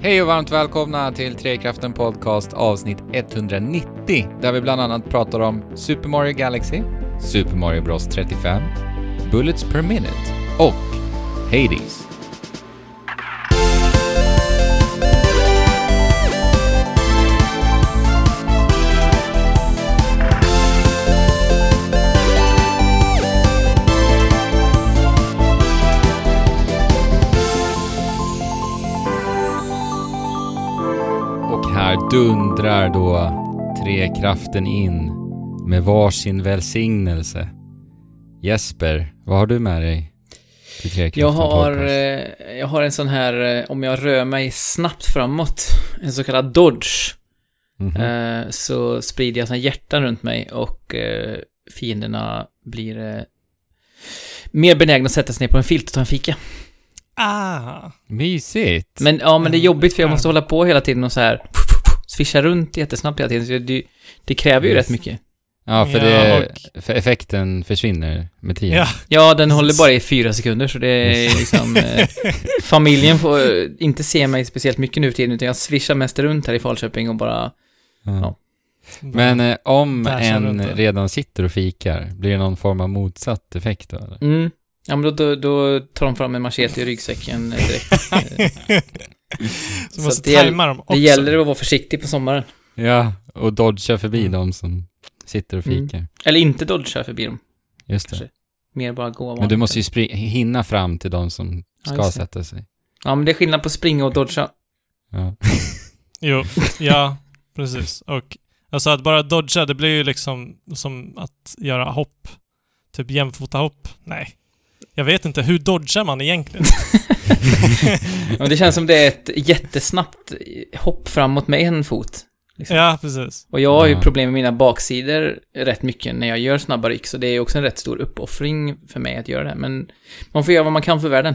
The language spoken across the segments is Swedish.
Hej och varmt välkomna till Trekraften Podcast avsnitt 190 där vi bland annat pratar om Super Mario Galaxy, Super Mario Bros 35, Bullets per Minute och Hades. Dundrar då Trekraften in med varsin välsignelse. Jesper, vad har du med dig Jag har, eh, jag har en sån här, eh, om jag rör mig snabbt framåt, en så kallad dodge, Mhm. eh, så sprider jag såna hjärtan runt mig och fienderna blir mer benägna att sätta sig ner på en filt och ta en fika. Ah. Mysigt! Men ja, men det är Mm, jobbigt för jag ja. måste hålla på hela tiden och så här svischa runt jättesnabbt hela tiden, så det, det kräver ju Yes. rätt mycket. ja, för, Ja, det, och- för effekten försvinner med tiden. Ja. Ja, den håller bara i fyra sekunder, så det är liksom... Eh, familjen får eh, inte se mig speciellt mycket nu för tiden, utan jag swishar mest runt här i Falköping och bara... Ja. Men eh, om en redan sitter och fikar, blir det någon form av motsatt effekt då? Eller? Mm. Ja, men då, då, då tar de fram en machete i ryggsäcken eh, direkt. Så Så måste det tajma dem också. Det gäller att vara försiktig på sommaren. Ja, och dodga förbi Mm. de som sitter och Mm. fikar. Eller inte dodga förbi dem. Just det. Kanske. Mer bara gå Men du måste ju hinna fram till de som Ja, ska det. sätta sig. Ja, men det är skillnad på springa och dodga. Ja. Jo, ja, precis. Och alltså att bara dodga, det blir ju liksom som att göra hopp. Typ jämfota hopp. Nej. Jag vet inte, hur dodgar man egentligen? Ja, det känns som det är ett jättesnabbt hopp framåt med en fot. Liksom. ja, precis. Och jag har ju Ja. problem med mina baksidor rätt mycket när jag gör snabba ryck, så det är också en rätt stor uppoffring för mig att göra det. Men man får göra vad man kan för världen,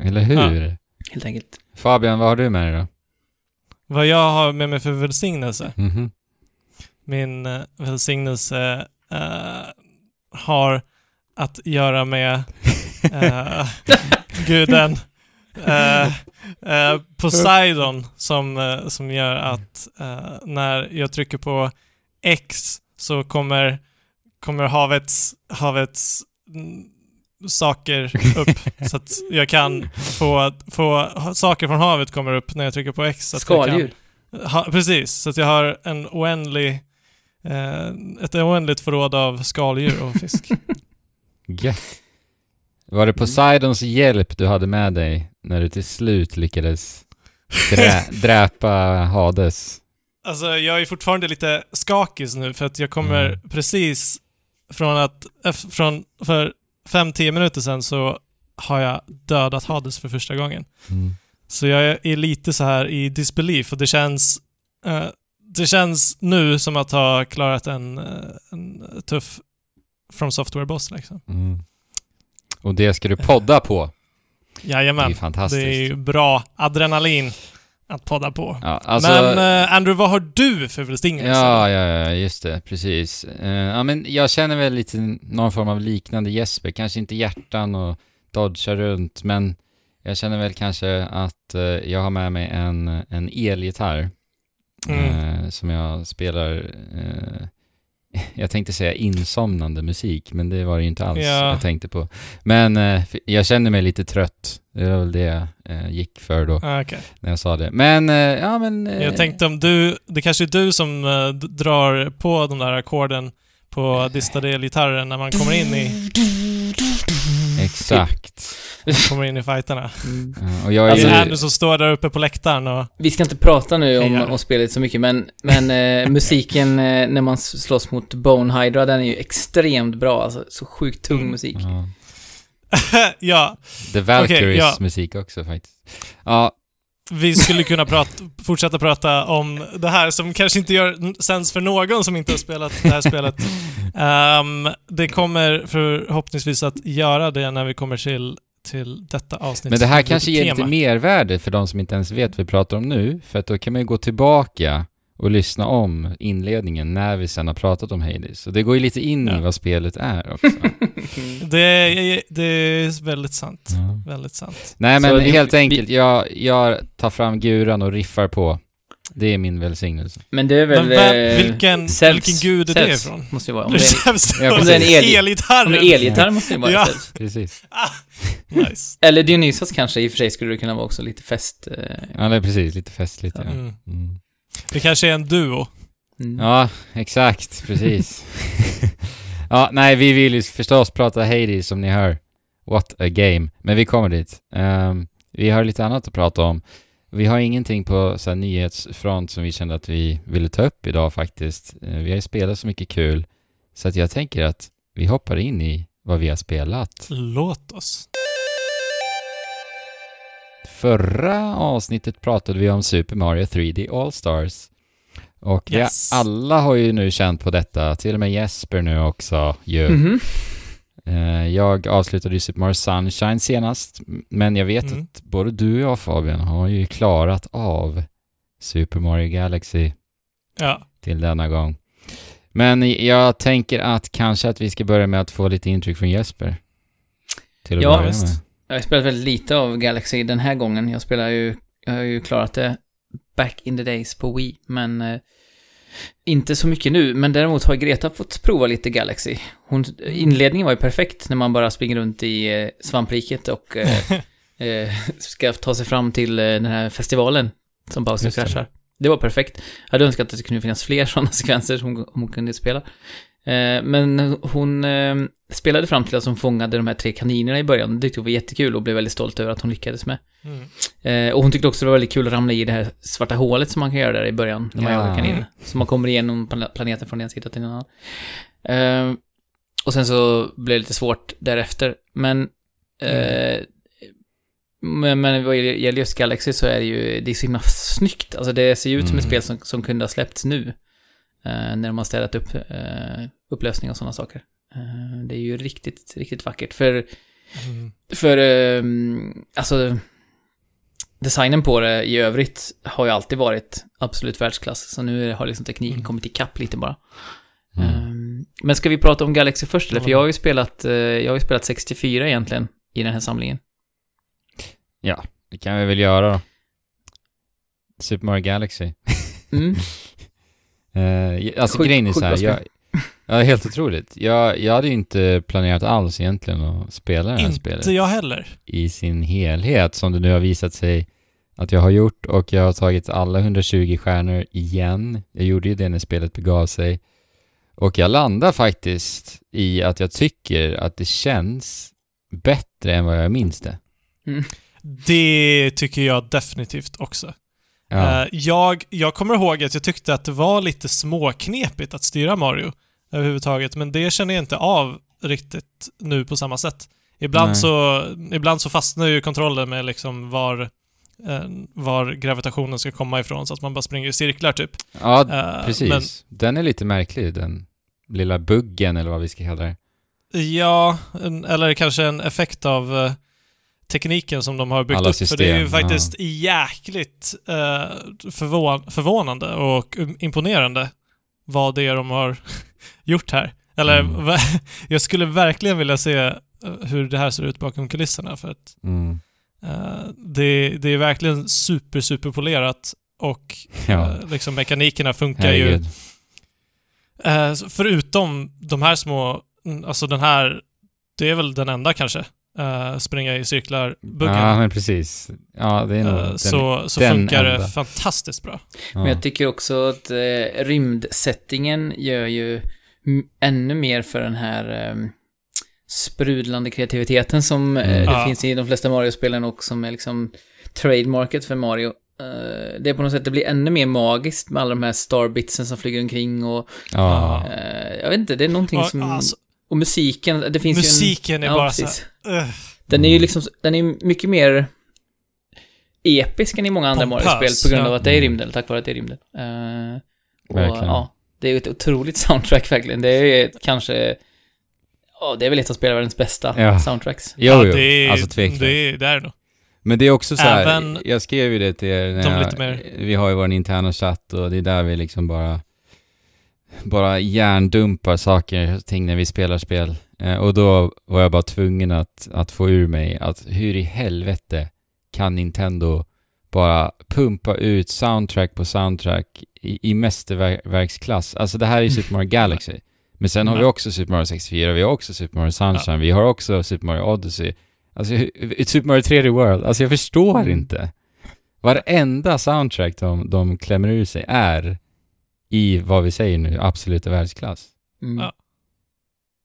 Eller hur? helt enkelt. Fabian, vad har du med dig då? Vad jag har med mig för välsignelse. Mhm. Min eh, välsignelse eh, har att göra med eh, guden eh, eh, Poseidon som, som gör att när jag trycker på X så kommer, kommer havets, havets mm, saker upp så att jag kan få, få saker från havet kommer upp när jag trycker på X. Så att jag kan- Skaldjur. Ha, precis, så att jag har en oändlig, eh, ett oändligt förråd av skaldjur och fisk. Gött. Var det Poseidons hjälp du hade med dig när du till slut lyckades drä- dräpa Hades? alltså jag är fortfarande lite skakig nu för att jag kommer Mm. precis från att, eff- från, för fem, tio minuter sedan så har jag dödat Hades för första gången. Mm. Så jag är lite så här i disbelief och det känns, eh, det känns nu som att ha klarat en, eh, en tuff From Software-boss liksom. Mm. Och det ska du podda på. Det är Jajamän. fantastiskt. Det är ju bra adrenalin att podda på. Ja, alltså, Men eh, Andrew, vad har du för välsignelse? ja, ja, ja, just det, precis. Eh, ja, men jag känner väl lite någon form av liknande Jesper, kanske inte hjärtan och dodga runt, men jag känner väl kanske att eh, jag har med mig en, en elgitarr Mm. eh, som jag spelar, eh, jag tänkte säga insomnande musik, men det var det ju inte alls Ja. jag tänkte på. Men eh, jag känner mig lite trött, det var väl det jag eh, gick för då, Ah, okej. när jag sa det. Men, eh, ja men... eh, Jag tänkte om du, det kanske är du som eh, drar på de där ackorden på distade elgitarren när man kommer in i, Exakt. kommer in i fighterna. Mm. Ja, och jag är Alltså ju... Andrew som står där uppe på läktaren och... Vi ska inte prata nu om, om spelet så mycket, men, men eh, musiken eh, när man slåss mot Bone Hydra, den är ju extremt bra. Alltså, så sjukt tung Mm. musik. Ja. ja, The Valkyries Okej, ja. musik också faktiskt. Ja, vi skulle kunna prata, fortsätta prata om det här som kanske inte gör sens för någon som inte har spelat det här spelet. Ehm, det kommer förhoppningsvis att göra det när vi kommer till, till detta avsnitt. men det här kanske ger tema. lite mervärde för de som inte ens vet vad vi pratar om nu, för att då kan man ju gå tillbaka och lyssna om inledningen när vi sen har pratat om Hades. Så det går ju lite in Ja. i vad spelet är också. Det är, det är väldigt sant. Ja. Väldigt sant. Nej men Så det- helt vi- enkelt, jag, jag tar fram guran och riffar på. Det är min välsignelse. Men det är väl... Men vem, eh, vilken, Zeus. vilken gud är det Zeus ifrån? måste det vara. Om det är, Ja. Om det är en el- elgitarren. om det är elgitarr måste det vara Ja. Precis. Ah, nice. Eller Dionysos kanske, i och för sig skulle det kunna vara också lite fest... eh, Ja, det är precis. Lite festligt. Ja. Mm. Mm. Det kanske är en duo. mm. Ja, exakt. Precis. ja, nej, vi vill ju förstås prata Hades som ni hör. What a game. Men vi kommer dit. Ehm, vi har lite annat att prata om. Vi har ingenting på så här, nyhetsfront som vi kände att vi ville ta upp idag faktiskt. Eh, vi har ju spelat så mycket kul. Så att jag tänker att vi hoppar in i vad vi har spelat. Låt oss. Förra avsnittet pratade vi om Super Mario 3D All-Stars. Och Yes. alla har ju nu känt på detta, till och med Jesper nu också ju. Mhm. Eh, Jag avslutade ju Super Mario Sunshine senast, men jag vet Mm. att både du och jag Fabian har ju klarat av Super Mario Galaxy Ja. till denna gång. Men jag tänker att kanske att vi ska börja med att få lite intryck från Jesper. Till att Ja, börja visst. Jag har spelat väldigt lite av Galaxy den här gången. Jag spelar ju, jag har ju klarat det back in the days på Wii, men eh, inte så mycket nu. Men däremot har Greta fått prova lite Galaxy. Hon, inledningen var ju perfekt när man bara springer runt i eh, svampriket och eh, eh, ska ta sig fram till den här festivalen som Bowser kraschar. Det var perfekt. Jag hade önskat att det kunde finnas fler sådana sekvenser som hon, hon kunde spela. Eh, men hon eh, spelade fram till att hon fångade de här tre kaninerna i början. Det tyckte hon var jättekul och blev väldigt stolt över att hon lyckades med. Mm. Eh, och hon tyckte också det var väldigt kul att ramla i det här svarta hålet som man kan göra där i början, när man Ja. jagar kaniner. Så man kommer igenom plan- planeten från en sida till en annan. Och sen så blev det lite svårt därefter. Men, eh, men, men vad gäller just Galaxy så är det ju, det är så himla snyggt. Alltså det ser ju ut som ett Mm. spel som, som kunde ha släppts nu. Eh, när de har städat upp eh, upplösning och sådana saker. Eh, det är ju riktigt, riktigt vackert. För Mm. för, ehm, alltså, designen på det i övrigt har ju alltid varit absolut världsklass. Så nu har liksom tekniken Mm. kommit ikapp lite bara. Mm. Ehm, men ska vi prata om Galaxy först eller? För Ja. jag har ju spelat, jag har ju spelat 64 egentligen i den här samlingen. Ja, det kan vi väl göra då. Super Mario Galaxy. Mm. Eh, alltså Sjukt- grejen är så här, jag, ja, helt otroligt. Jag, jag hade ju inte planerat alls egentligen att spela det här Inte spelet jag heller. i sin helhet som det nu har visat sig att jag har gjort och jag har tagit alla 120 stjärnor igen. Jag gjorde ju det när spelet begav sig. Och jag landar faktiskt i att jag tycker att det känns bättre än vad jag minns det. Det tycker jag definitivt också. Ja. Eh, jag, jag kommer ihåg att jag tyckte att det var lite småknepigt att styra Mario överhuvudtaget, men det känner jag inte av riktigt nu på samma sätt. Ibland, Nej. så, ibland så fastnar ju kontrollen med liksom var, eh, var gravitationen ska komma ifrån, så att man bara springer i cirklar typ. ja, Eh, precis. Den är lite märklig, den lilla buggen eller vad vi ska kalla det. Men, ja, en, eller kanske en effekt av tekniken som de har byggt Alla upp. För det är ju system, faktiskt jäkligt eh, förvån, förvånande och imponerande vad det är de har gjort här. Eller Mm. jag skulle verkligen vilja se eh, hur det här ser ut bakom kulisserna för att Mm. eh, det, det är verkligen super, super polerat och Ja, eh, liksom mekanikerna funkar ju herregud. Eh, så förutom de här små, mm, alltså den här, det är väl den enda kanske, eh, springa i cirklar-buggen. Ja, men precis. Ja, det är nog Eh, den, så så den funkar enda. det fantastiskt bra. ja. Men jag tycker också att eh, rymdsettingen gör ju ännu mer för den här eh, sprudlande kreativiteten som Mm. det Ja. finns i de flesta Mario-spelen och som är liksom trademarket för Mario. Det är på något sätt, det blir ännu mer magiskt med alla de här starbitsen som flyger omkring och ja. jag vet inte, det är någonting som... alltså, och musiken, det finns ju en... musiken är Ja, bara precis. så här, eh, Den är ju liksom, den är mycket mer episk än i många andra Mario-spel på grund av ja. att det är Mm. rymden, tack vare att det är rymden. Eh, och, Verkligen. ja, det är ju ett otroligt soundtrack verkligen. Det är kanske, ja, det är väl ett av spelarvärldens bästa Ja. soundtracks. Jo, ja, jo. det är, alltså tveklöst. det, är- det är det nog. Men det är också så här, Även jag skrev ju det till er när jag, lite mer- vi har ju vår interna chatt och det är där vi liksom bara bara hjärndumpar saker och ting när vi spelar spel. Eh, och då var jag bara tvungen att, att få ur mig att hur i helvete kan Nintendo bara pumpa ut soundtrack på soundtrack i, i mästerverksklass. Alltså det här är ju Super Mario Galaxy. Men sen har vi också Super Mario 64, vi har också Super Mario Sunshine, vi har också Super Mario Odyssey. Alltså Super Mario 3D World, alltså jag förstår inte. Varenda soundtrack de, de klämmer ur sig är i vad vi säger nu, absoluta världsklass. Mm. Ja.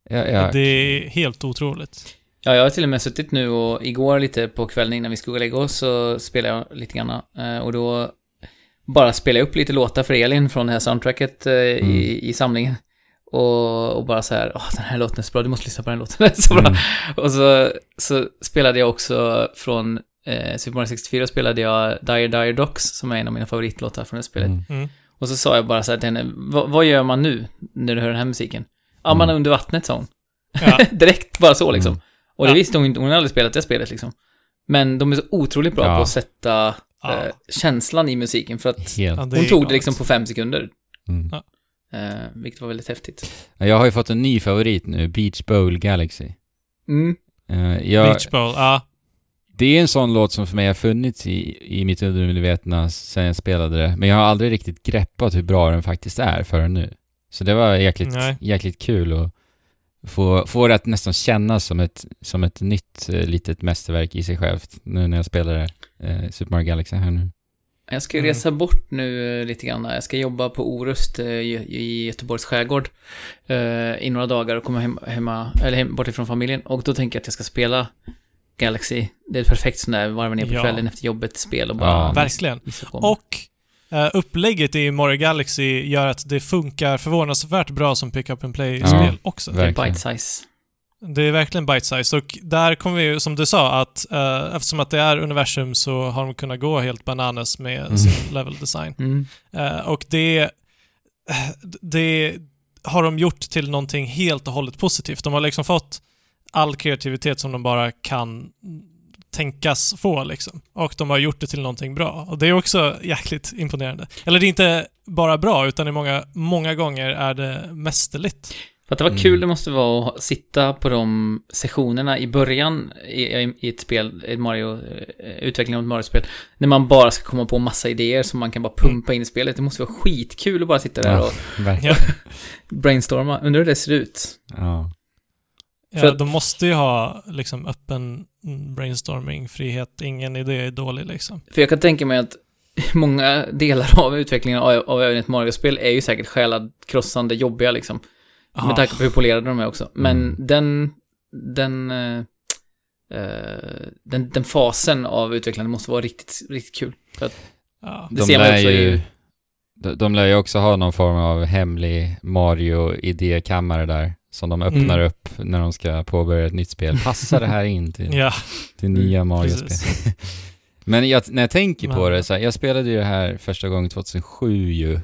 Jag, jag, Det är helt otroligt. Ja, jag har till och med suttit nu och igår lite på kvällen innan vi skulle gå och lägga oss så spelade jag lite grann. eh, Och då bara spelade jag upp lite låtar för Elin från det här soundtracket eh, Mm. i, i samlingen. Och, och bara så här, åh den här låten är så bra, du måste lyssna på den låten, den är så bra. Mm. Och så, så spelade jag också från eh, Super Mario 64 spelade jag Dire Dire Docks som är en av mina favoritlåtar från det spelet. Mm. Och så sa jag bara så här till henne, vad, gör man nu när du hör den här musiken? Ja, man är Mm. under vattnet, sa hon. Ja. Direkt, bara så liksom. Mm. Och det Ja. visste hon inte, hon hade aldrig spelat det spelet liksom. Men de är så otroligt bra Ja. på att sätta Ja. eh, känslan i musiken för att Helt. Hon tog galet. det liksom på fem sekunder. Mm. Ja. Eh, vilket var väldigt häftigt. Jag har ju fått en ny favorit nu, Beach Bowl Galaxy. Mm. Eh, jag, Beach Bowl, ja. Det är en sån låt som för mig har funnits i, i mitt undermedvetna sen jag spelade det, men jag har aldrig riktigt greppat hur bra den faktiskt är förrän nu. Så det var jäkligt, Nej. jäkligt kul att få, få det att nästan kännas som ett, som ett nytt eh, litet mästerverk i sig självt, nu när jag spelar det, eh, Super Mario Galaxy här nu. Jag ska Mm. resa bort nu eh, lite grann. Jag ska jobba på Orust eh, i, i Göteborgs skärgård eh, i några dagar och komma hem, hemma, eller hem, bort ifrån familjen. Och då tänker jag att jag ska spela Galaxy. Det är ett perfekt sån där varva ner på Ja. kvällen efter jobbet spel och bara... Ja. Verkligen. Och eh, upplägget i Mario Galaxy gör att det funkar förvånansvärt bra som pick-up and play-spel Ja, också. Det är verkligen. bite size. Det är verkligen bite-size och där kommer vi ju, som du sa, att eh, eftersom att det är universum så har de kunnat gå helt bananas med Mm. sin level design. Mm. Eh, och det, det har de gjort till någonting helt och hållet positivt. De har liksom fått all kreativitet som de bara kan tänkas få liksom. Och de har gjort det till någonting bra. Och det är också jäkligt imponerande. Eller det är inte bara bra, utan i många, många gånger är det mästerligt. För att det var Mm. kul det måste vara att sitta på de sessionerna i början i, ett spel, ett Mario, eh, utveckling av ett Mario-spel, när man bara ska komma på massa idéer som man kan bara pumpa in i spelet. Det måste vara skitkul att bara sitta där Ja. och. Ja. brainstorma. Undrar hur det ser ut. Ja. För Ja, att- de måste ju ha liksom öppen brainstorming, frihet, ingen idé är dålig liksom. För jag kan tänka mig att många delar av utvecklingen av, av även ett Mario-spel är ju säkert själadkrossande jobbiga liksom. Med tanke på hur polerade de är också. Men Mm. den, den, eh, den, den fasen av utvecklande måste vara riktigt, riktigt kul. För att, Ja. Det de ser man också ju, i- de, de lär ju också ha någon form av hemlig Mario-idékammare där, som de öppnar Mm. upp när de ska påbörja ett nytt spel. Passar det här in till, ja, till nya Mm, Mario-spel? Men jag, när jag tänker på det, så här, jag spelade ju det här första gången 2007 ju.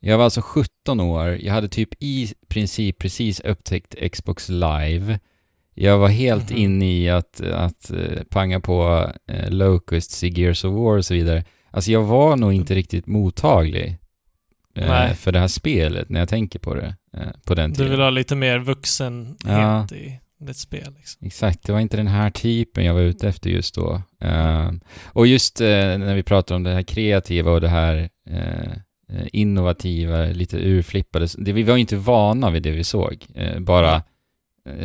Jag var alltså 17 år, jag hade typ i princip precis upptäckt Xbox live. Jag var helt Mhm. inne i att, att eh, panga på eh, Locusts i Gears of War och så vidare. Alltså jag var nog inte riktigt mottaglig eh, för det här spelet när jag tänker på det på den Du tiden. vill ha lite mer vuxenhet Ja. i ditt spel liksom. Exakt, det var inte den här typen jag var ute efter just då. Eh, och just eh, när vi pratar om det här kreativa och det här eh, eh, innovativa, lite urflippade, det, vi var ju inte vana vid det vi såg, eh, bara eh,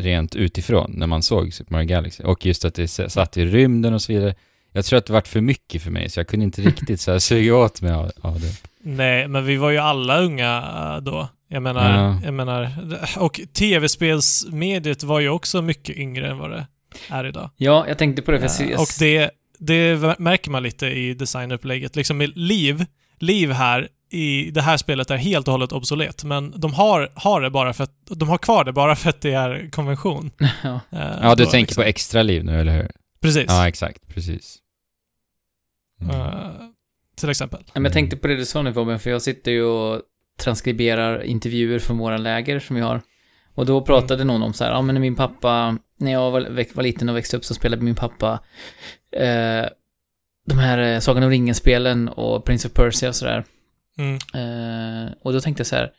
rent utifrån när man såg Super Mario Galaxy. Och just att det satt i rymden och så vidare. Jag tror att det vart för mycket för mig, så jag kunde inte riktigt så här suga åt mig av, av det. Nej, men vi var ju alla unga då. Jag menar, Ja. jag menar, och tv-spelsmediet var ju också mycket yngre än vad det är idag. ja, jag tänkte på det för ser- Eh, och det, det märker man lite i designupplägget. Liksom liv, liv här i det här spelet är helt och hållet obsolet, men de har, har det bara för att, de har kvar det bara för att det är konvention. ja. Eh, Ja, du då, tänker liksom. på extra liv nu, eller hur? Precis. Ja, exakt, precis. Mm. Eh, till exempel. Nej, men jag tänkte på det du sa nu Robin, för jag sitter ju och transkriberar intervjuer från våra läger som vi har. Och då pratade någon om så här, ja men min pappa när jag var, var liten och växte upp så spelade min pappa eh, de här eh, Sagan om ringen-spelen och Prince of Persia och sådär. Mm. Eh, och då tänkte jag så här.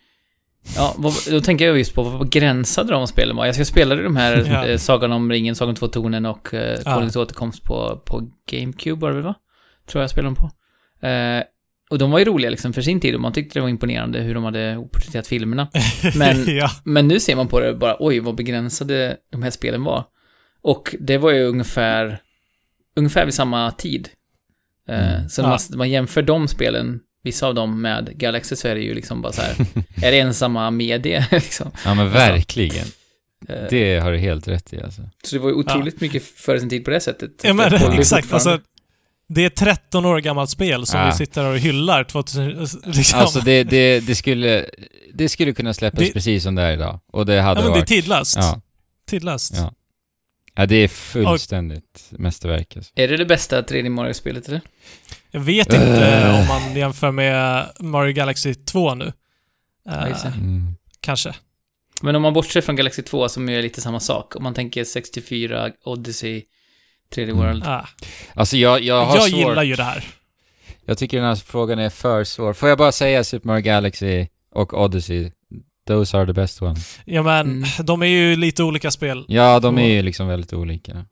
Ja, vad, då tänker jag just på vad begränsade de spelen var. Jag ska spela de här Ja. eh, Sagan om ringen, Sagan om två tornen och eh, Ja. Konungens återkomst på, på GameCube var det väl va? Tror jag spelade dem på. Och de var ju roliga liksom för sin tid och man tyckte det var imponerande hur de hade porträtterat filmerna. Men- ja. Men nu ser man på det bara, oj vad begränsade de här spelen var. Och det var ju ungefär, ungefär vid samma tid. Eh, Mm. Så när Ja. man, man jämför de spelen, vissa av dem med Galaxy så är det ju liksom bara så här, är det ens samma medie liksom? Ja men verkligen. Eh, Det har du helt rätt i alltså. Så det var ju otroligt mycket före sin tid på det sättet. ja men, exakt. Alltså, det är ett 13 år gammalt spel som Ja. vi sitter och hyllar 2000, liksom. Alltså det, det, det skulle, det skulle kunna släppas Det- precis som det är idag. Och det hade ja, men det är varit... tidlöst. Ja. Tidlöst. Ja. Ja, det är fullständigt mästerverk alltså. Är det det bästa 3D Mario-spelet eller? Jag vet inte Äh. om man jämför med Mario Galaxy 2 nu. Eh, Mm. kanske. Men om man bortser från Galaxy 2 som är lite samma sak, om man tänker 64, Odyssey, 3D Mm. World. Ah. Alltså jag, jag har Jag svårt... gillar ju det här. Jag tycker den här frågan är för svår. Får jag bara säga Super Mario Galaxy och Odyssey? Those are the best ones. Ja men, Mm. de är ju lite olika spel. Ja, de är ju liksom väldigt olika.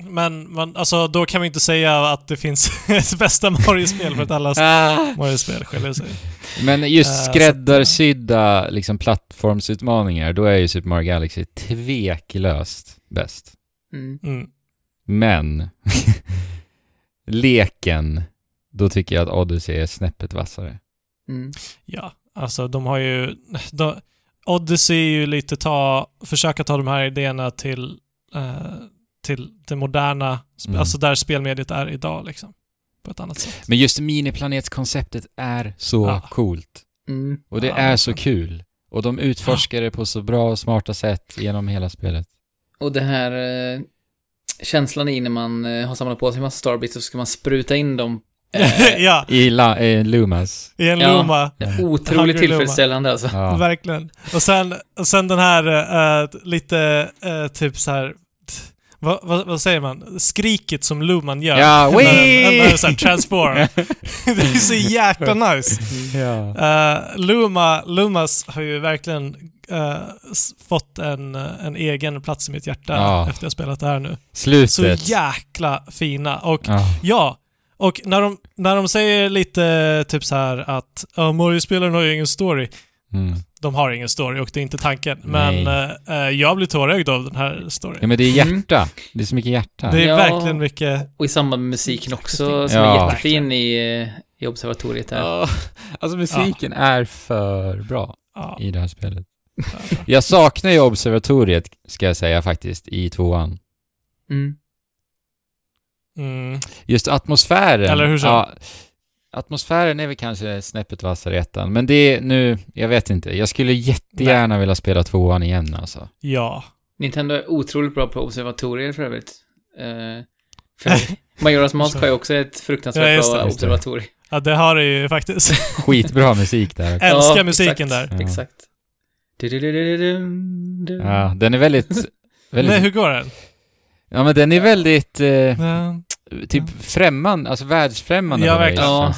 Men man, alltså, då kan vi inte säga att det finns ett bästa Mario-spel för att alla Ah. Mario-spel skiljer sig. Men just Eh, skräddarsydda liksom plattformsutmaningar, då är ju Super Mario Galaxy tveklöst bäst. Mm. Mm. Men leken, då tycker jag att Odyssey är snäppet vassare. Mm. Ja, alltså de har ju... De, Odyssey är ju lite ta... Försöka ta de här idéerna till... Eh, till det moderna, Mm. alltså där spelmediet är idag liksom. På ett annat sätt. Men just miniplanetskonceptet är så Ja. coolt. Mm. Och det Ja, är så kul. Och de utforskar det på så bra och smarta sätt genom hela spelet. Och det här eh, känslan i när man eh, har samlat på sig en massa Starbits så ska man spruta in dem. Eh, ja, I La, eh, Lumas. i en Ja. Luma. Otroligt tillfredsställande alltså. Ja. Verkligen. Och sen, och sen den här eh, lite eh, typ så här. Vad, vad, vad säger man? Skriket som Luman gör. Ja, wee! när den så här transform. det är så jäkla nice. ja. Uh, Luma, Lumas har ju verkligen s- fått en, eh, en egen plats i mitt hjärta Ja. efter jag spelat det här nu. Så Slutet. jäkla fina. Och Ja. ja, och när de, när de säger lite typ så här att ja, Mario-spelaren har ju ingen story. Mm. De har ingen story och det är inte tanken. Men Nej. eh, jag blir tårögd av den här storyn. ja, men det är Mm. hjärta. Det är så mycket hjärta. det är Ja. verkligen mycket... Och i samband med musiken också, som Ja. är jättefin i, i observatoriet här. Ja, alltså musiken är för bra Ja, i det här spelet. Jag saknar ju observatoriet, ska jag säga faktiskt, i tvåan. Mm. mm, Just atmosfären. Eller hur så? Ja, atmosfären är väl kanske snäppet vassare i ettan, men det är nu, jag vet inte. Jag skulle jättegärna vilja spela tvåan igen alltså. ja. Nintendo är otroligt bra på observatorier för övrigt. Eh, för Majoras Mask har ju också ett fruktansvärt Ja, bra observatorium. ja, det har det ju faktiskt. Skitbra musik där. Älskar Ja, musiken exakt, där. Ja. Exakt. Ja, den är väldigt, väldigt Nej, hur går den? ja men den är väldigt, eh, Ja, typ främmande, alltså världsfrämmande Ja, verkligen. Ja.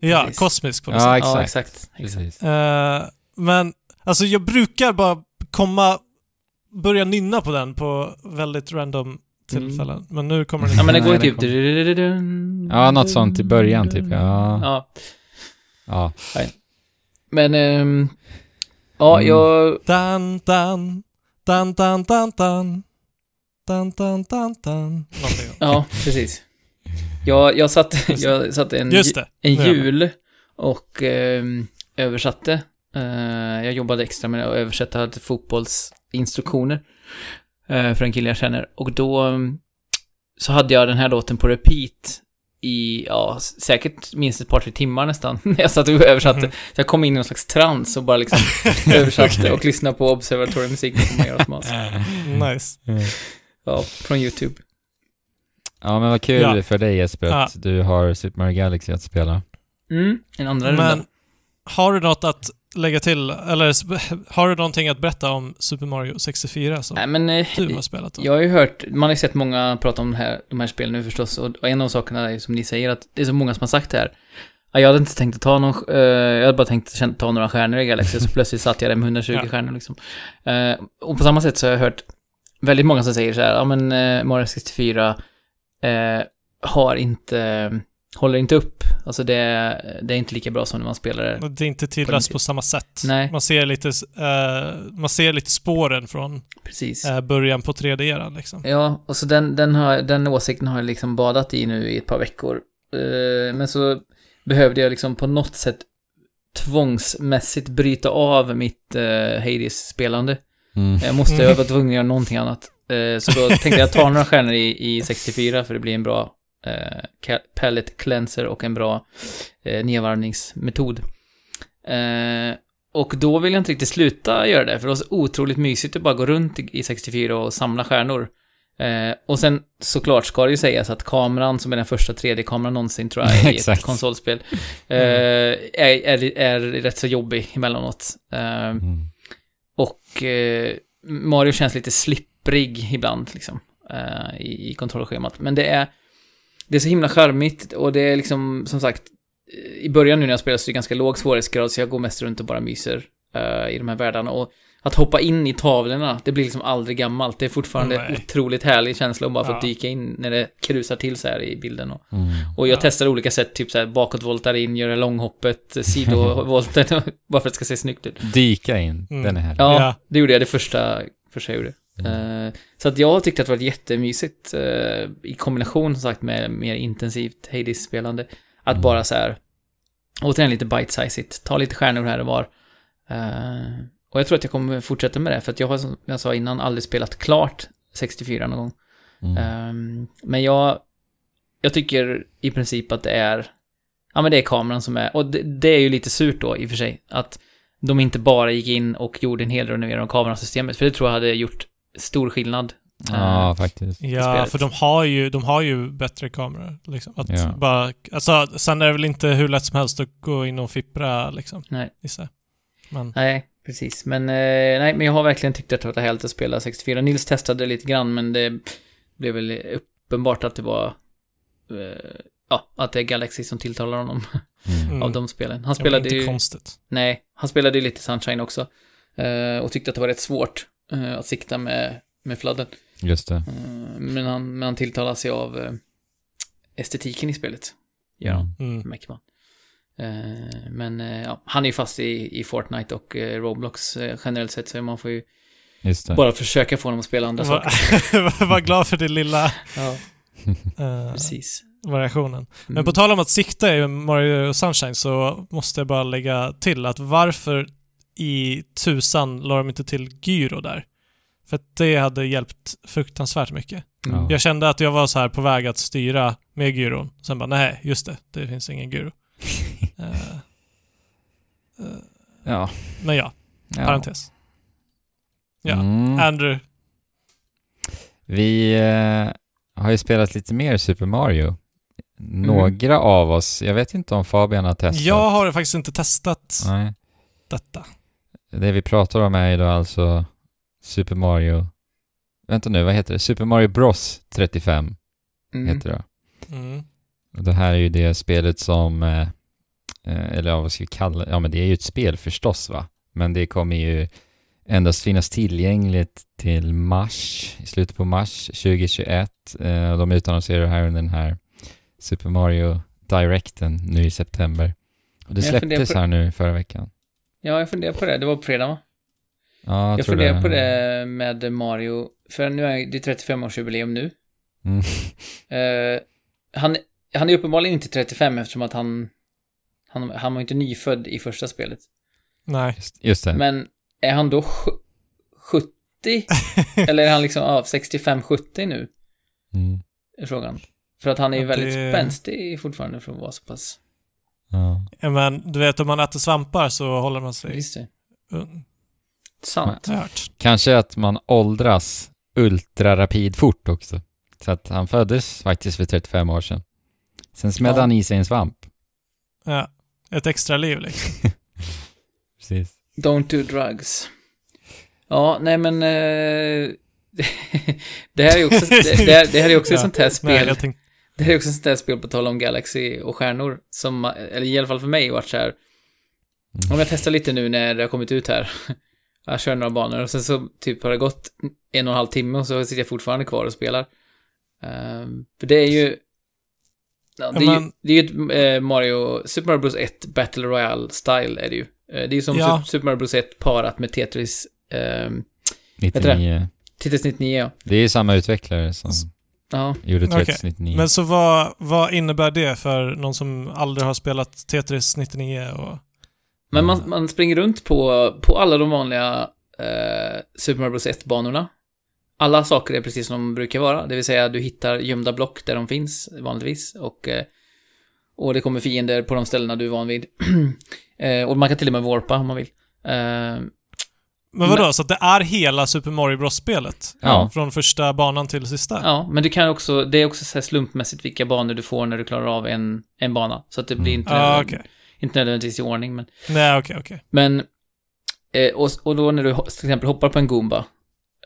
ja Precis. kosmisk på något Ja, sätt. Ja, exakt. exakt. exakt. Precis. Eh, men, alltså jag brukar bara komma, börja nynna på den på väldigt random tillfällen. Men nu kommer den Ja, men det går ju typ... kom-. Ja, något sånt i början typ, ja. Ja, Ja. men... ehm, ja, Mm. jag... Dan, dan, dan, dan, dan, dan. Dan, dan, dan, dan. Ja, precis. Jag, jag satt, jag satt en, en jul och ehm, översatte. Eh, jag jobbade extra med att översätta fotbollsinstruktioner eh, för en kille jag känner. Och då så hade jag den här låten på repeat i, ja, säkert minst ett par, tre timmar nästan, när jag satt och översatte. Mhm. Så jag kom in i någon slags trans och bara liksom översatte och lyssnade på observatoriemusiken på Majoras Mask. Nice. Ja, från YouTube. Ja, men vad kul Ja. för dig Jesper att Ja. du har Super Mario Galaxy att spela. Mm, en andra Men runda. Har du något att lägga till, eller har du någonting att berätta om Super Mario 64 som Nej, men eh, du har spelat? Då? jag har ju hört, man har ju sett många prata om här, de här spelen nu förstås, och, en av sakerna är som ni säger att det är så många som har sagt det här. Ja, Jag hade inte tänkt att ta någon, eh, jag hade bara tänkt att ta några stjärnor i Galaxy, så plötsligt satt jag där med 120 Ja. stjärnor liksom. Eh, och på samma sätt så har jag hört väldigt många som säger så här, ja men Mario 64 eh, har inte, håller inte upp. Alltså det, det är inte lika bra som när man spelar det. Det är inte På tidlöst den- på samma sätt. Nej. Man ser lite, eh, man ser lite spåren från Precis. eh, början på 3D-eran liksom. Ja, och så den, den, har, den åsikten har jag liksom badat i nu i ett par veckor. Eh, men så behövde jag liksom på något sätt tvångsmässigt bryta av mitt uh, Hades-spelande. Mm. Jag måste, Mm. jag var tvungen att göra någonting annat. Så då tänkte jag ta några stjärnor i, i 64 för det blir en bra uh, palette cleanser och en bra uh, nedvarvningsmetod. Eh, och då vill jag inte riktigt sluta göra det, för det var så otroligt mysigt att bara gå runt i, i 64 och samla stjärnor. Eh, och sen såklart ska det ju sägas att kameran, som är den första 3D-kameran någonsin tror jag, i ett konsolspel, eh, är, är, är rätt så jobbig emellanåt. Eh, Mm. och eh, Mario känns lite slipprig ibland, liksom, eh, i, i kontrollschemat. Men det är, det är så himla charmigt och det är liksom, som sagt, i början nu när jag spelar så är det ganska låg svårighetsgrad, så jag går mest runt och bara myser eh, i de här världarna. Och att hoppa in i tavlorna, det blir liksom aldrig gammalt. Det är fortfarande Nej. otroligt härlig känsla att bara få Ja. dyka in när det krusar till så här i bilden. Och, Mm. och jag Ja. testar olika sätt, typ så här bakåtvoltar in, göra långhoppet, sidovolten, bara för att det ska se snyggt ut. Dyka in, Mm. den är härlig. Ja, Ja. det gjorde jag det första, första jag gjorde. Mm. Eh, så att jag har tyckt att det varit jättemysigt uh, i kombination som sagt med mer intensivt Hades-spelande. Att Mm. bara så här, återigen lite bite-sizigt, ta lite stjärnor här och var. Eh, och jag tror att jag kommer fortsätta med det, för att jag har som jag sa innan aldrig spelat klart 64 någon gång. Mm. Ehm, men jag, jag tycker i princip att det är, ja men det är kameran som är, och det, det är ju lite surt då i och för sig, att de inte bara gick in och gjorde en hel renovering av kamerasystemet, för det tror jag hade gjort stor skillnad. Ja, faktiskt. Ja, för de har ju, de har ju bättre kameror. Liksom. Att Ja. bara, alltså, sen är det väl inte hur lätt som helst att gå in och fippra, liksom. Nej. Men, Nej, precis. Men, eh, nej, men jag har verkligen tyckt att det var härligt att spela 64. Nils testade lite grann, men det blev väl uppenbart att det var, eh, ja, att det är Galaxy som tilltalar honom Mm. Mm. av de spelen. Han ja, spelade inte ju... konstigt. Nej, han spelade ju lite Sunshine också. eh, och tyckte att det var rätt svårt eh, att sikta med, med fladden. Just det. Eh, men, han, men han tilltalar sig av eh, estetiken i spelet. Gör han, Mm. märker man. Eh, men eh, ja, han är ju fast i, i Fortnite och eh, Roblox eh, generellt sett, så man får ju Just det. bara försöka få honom att spela andra Var, saker. var glad för din lilla Ja, eh, precis. variationen. Men Mm. på tal om att sikta i Mario Sunshine så måste jag bara lägga till att varför i tusan la de inte till gyro där? För att det hade hjälpt fruktansvärt mycket. Mm. Ja. Jag kände att jag var så här på väg att styra med gyron. Sen bara, nej, just det, det finns ingen gyro. Eh, eh, Ja. men ja, ja. parentes. Ja. Mm. Andrew, Vi eh, har ju spelat lite mer Super Mario. Några av oss, jag vet inte om Fabian har testat. jag har faktiskt inte testat Nej. detta. Det vi pratar om är ju då alltså Super Mario... Vänta nu, vad heter det? Super Mario Bros 35 Mm. heter det. Mm. Och det här är ju det spelet som... Eh, eh, eller ja, vad ska vi kalla det? Ja, men det är ju ett spel förstås va? Men det kommer ju endast finnas tillgängligt till mars, i slutet på mars 2021. Eh, och de utannonserar det här under den här Super Mario Directen nu i september. Och det släpptes här nu förra veckan. Ja, jag funderar på det. Det var på fredag, va? Ja, Jag tror funderar på det med Mario, för nu är det 35-årsjubileum nu. Mm. Eh, han, han är uppenbarligen inte 35 eftersom att han, han, han var inte nyfödd i första spelet. Nej. Just, det. Men är han då sju- 70? Eller är han liksom ja, 65-70 nu? Mm. Är frågan. För att han är ju väldigt det- spänstig fortfarande för att vara så pass... Ja. Men du vet, om man äter svampar så håller man sig Visst ung. Sant. Kanske att man åldras ultrarapid fort också. Så att han föddes faktiskt för 35 år sedan. Sen smällde Ja. han i sig en svamp. Ja. Ett extra liv liksom. Precis. Don't do drugs. Ja, nej men... Eh, det här är ju också, det, det, här, det här är också ett Ja, sånt här Nej, spel. jag tänkte, Det är också ett sånt här spel på tal om Galaxy och stjärnor. Som, eller i alla fall för mig, varit så här. Om jag testar lite nu när det har kommit ut här. Jag kör några banor och sen så typ har det gått en och en halv timme och så sitter jag fortfarande kvar och spelar. Ehm, för det är ju... Ja, det, är ju det är ju ett eh, Mario, Super Mario Bros 1 Battle Royale-style är det ju. Eh, det är ju som Ja. Super, Mario Bros 1 parat med Tetris, ehm, 99. Tetris 99 ja. Det är ju samma utvecklare som Ja, gjorde. Tetris 99. men så vad, vad innebär det för någon som aldrig har spelat Tetris 99 och... Men man, Mm. man springer runt på, på alla de vanliga eh, Super Mario Bros 1-banorna. Alla saker är precis som de brukar vara, det vill säga du hittar gömda block där de finns vanligtvis och, eh, och det kommer fiender på de ställena du är van vid. eh, och man kan till och med warpa om man vill. Men vadå, så att det är hela Super Mario Bros-spelet? Ja. Från första banan till sista? ja, men du kan också, det är också så här slumpmässigt vilka banor du får när du klarar av en, en bana. Så att det blir Mm. inte, Ja, nödvändigt- okej. inte nödvändigtvis i ordning, men Nej, okej, okej. Men, eh, och, och då när du till exempel hoppar på en Goomba,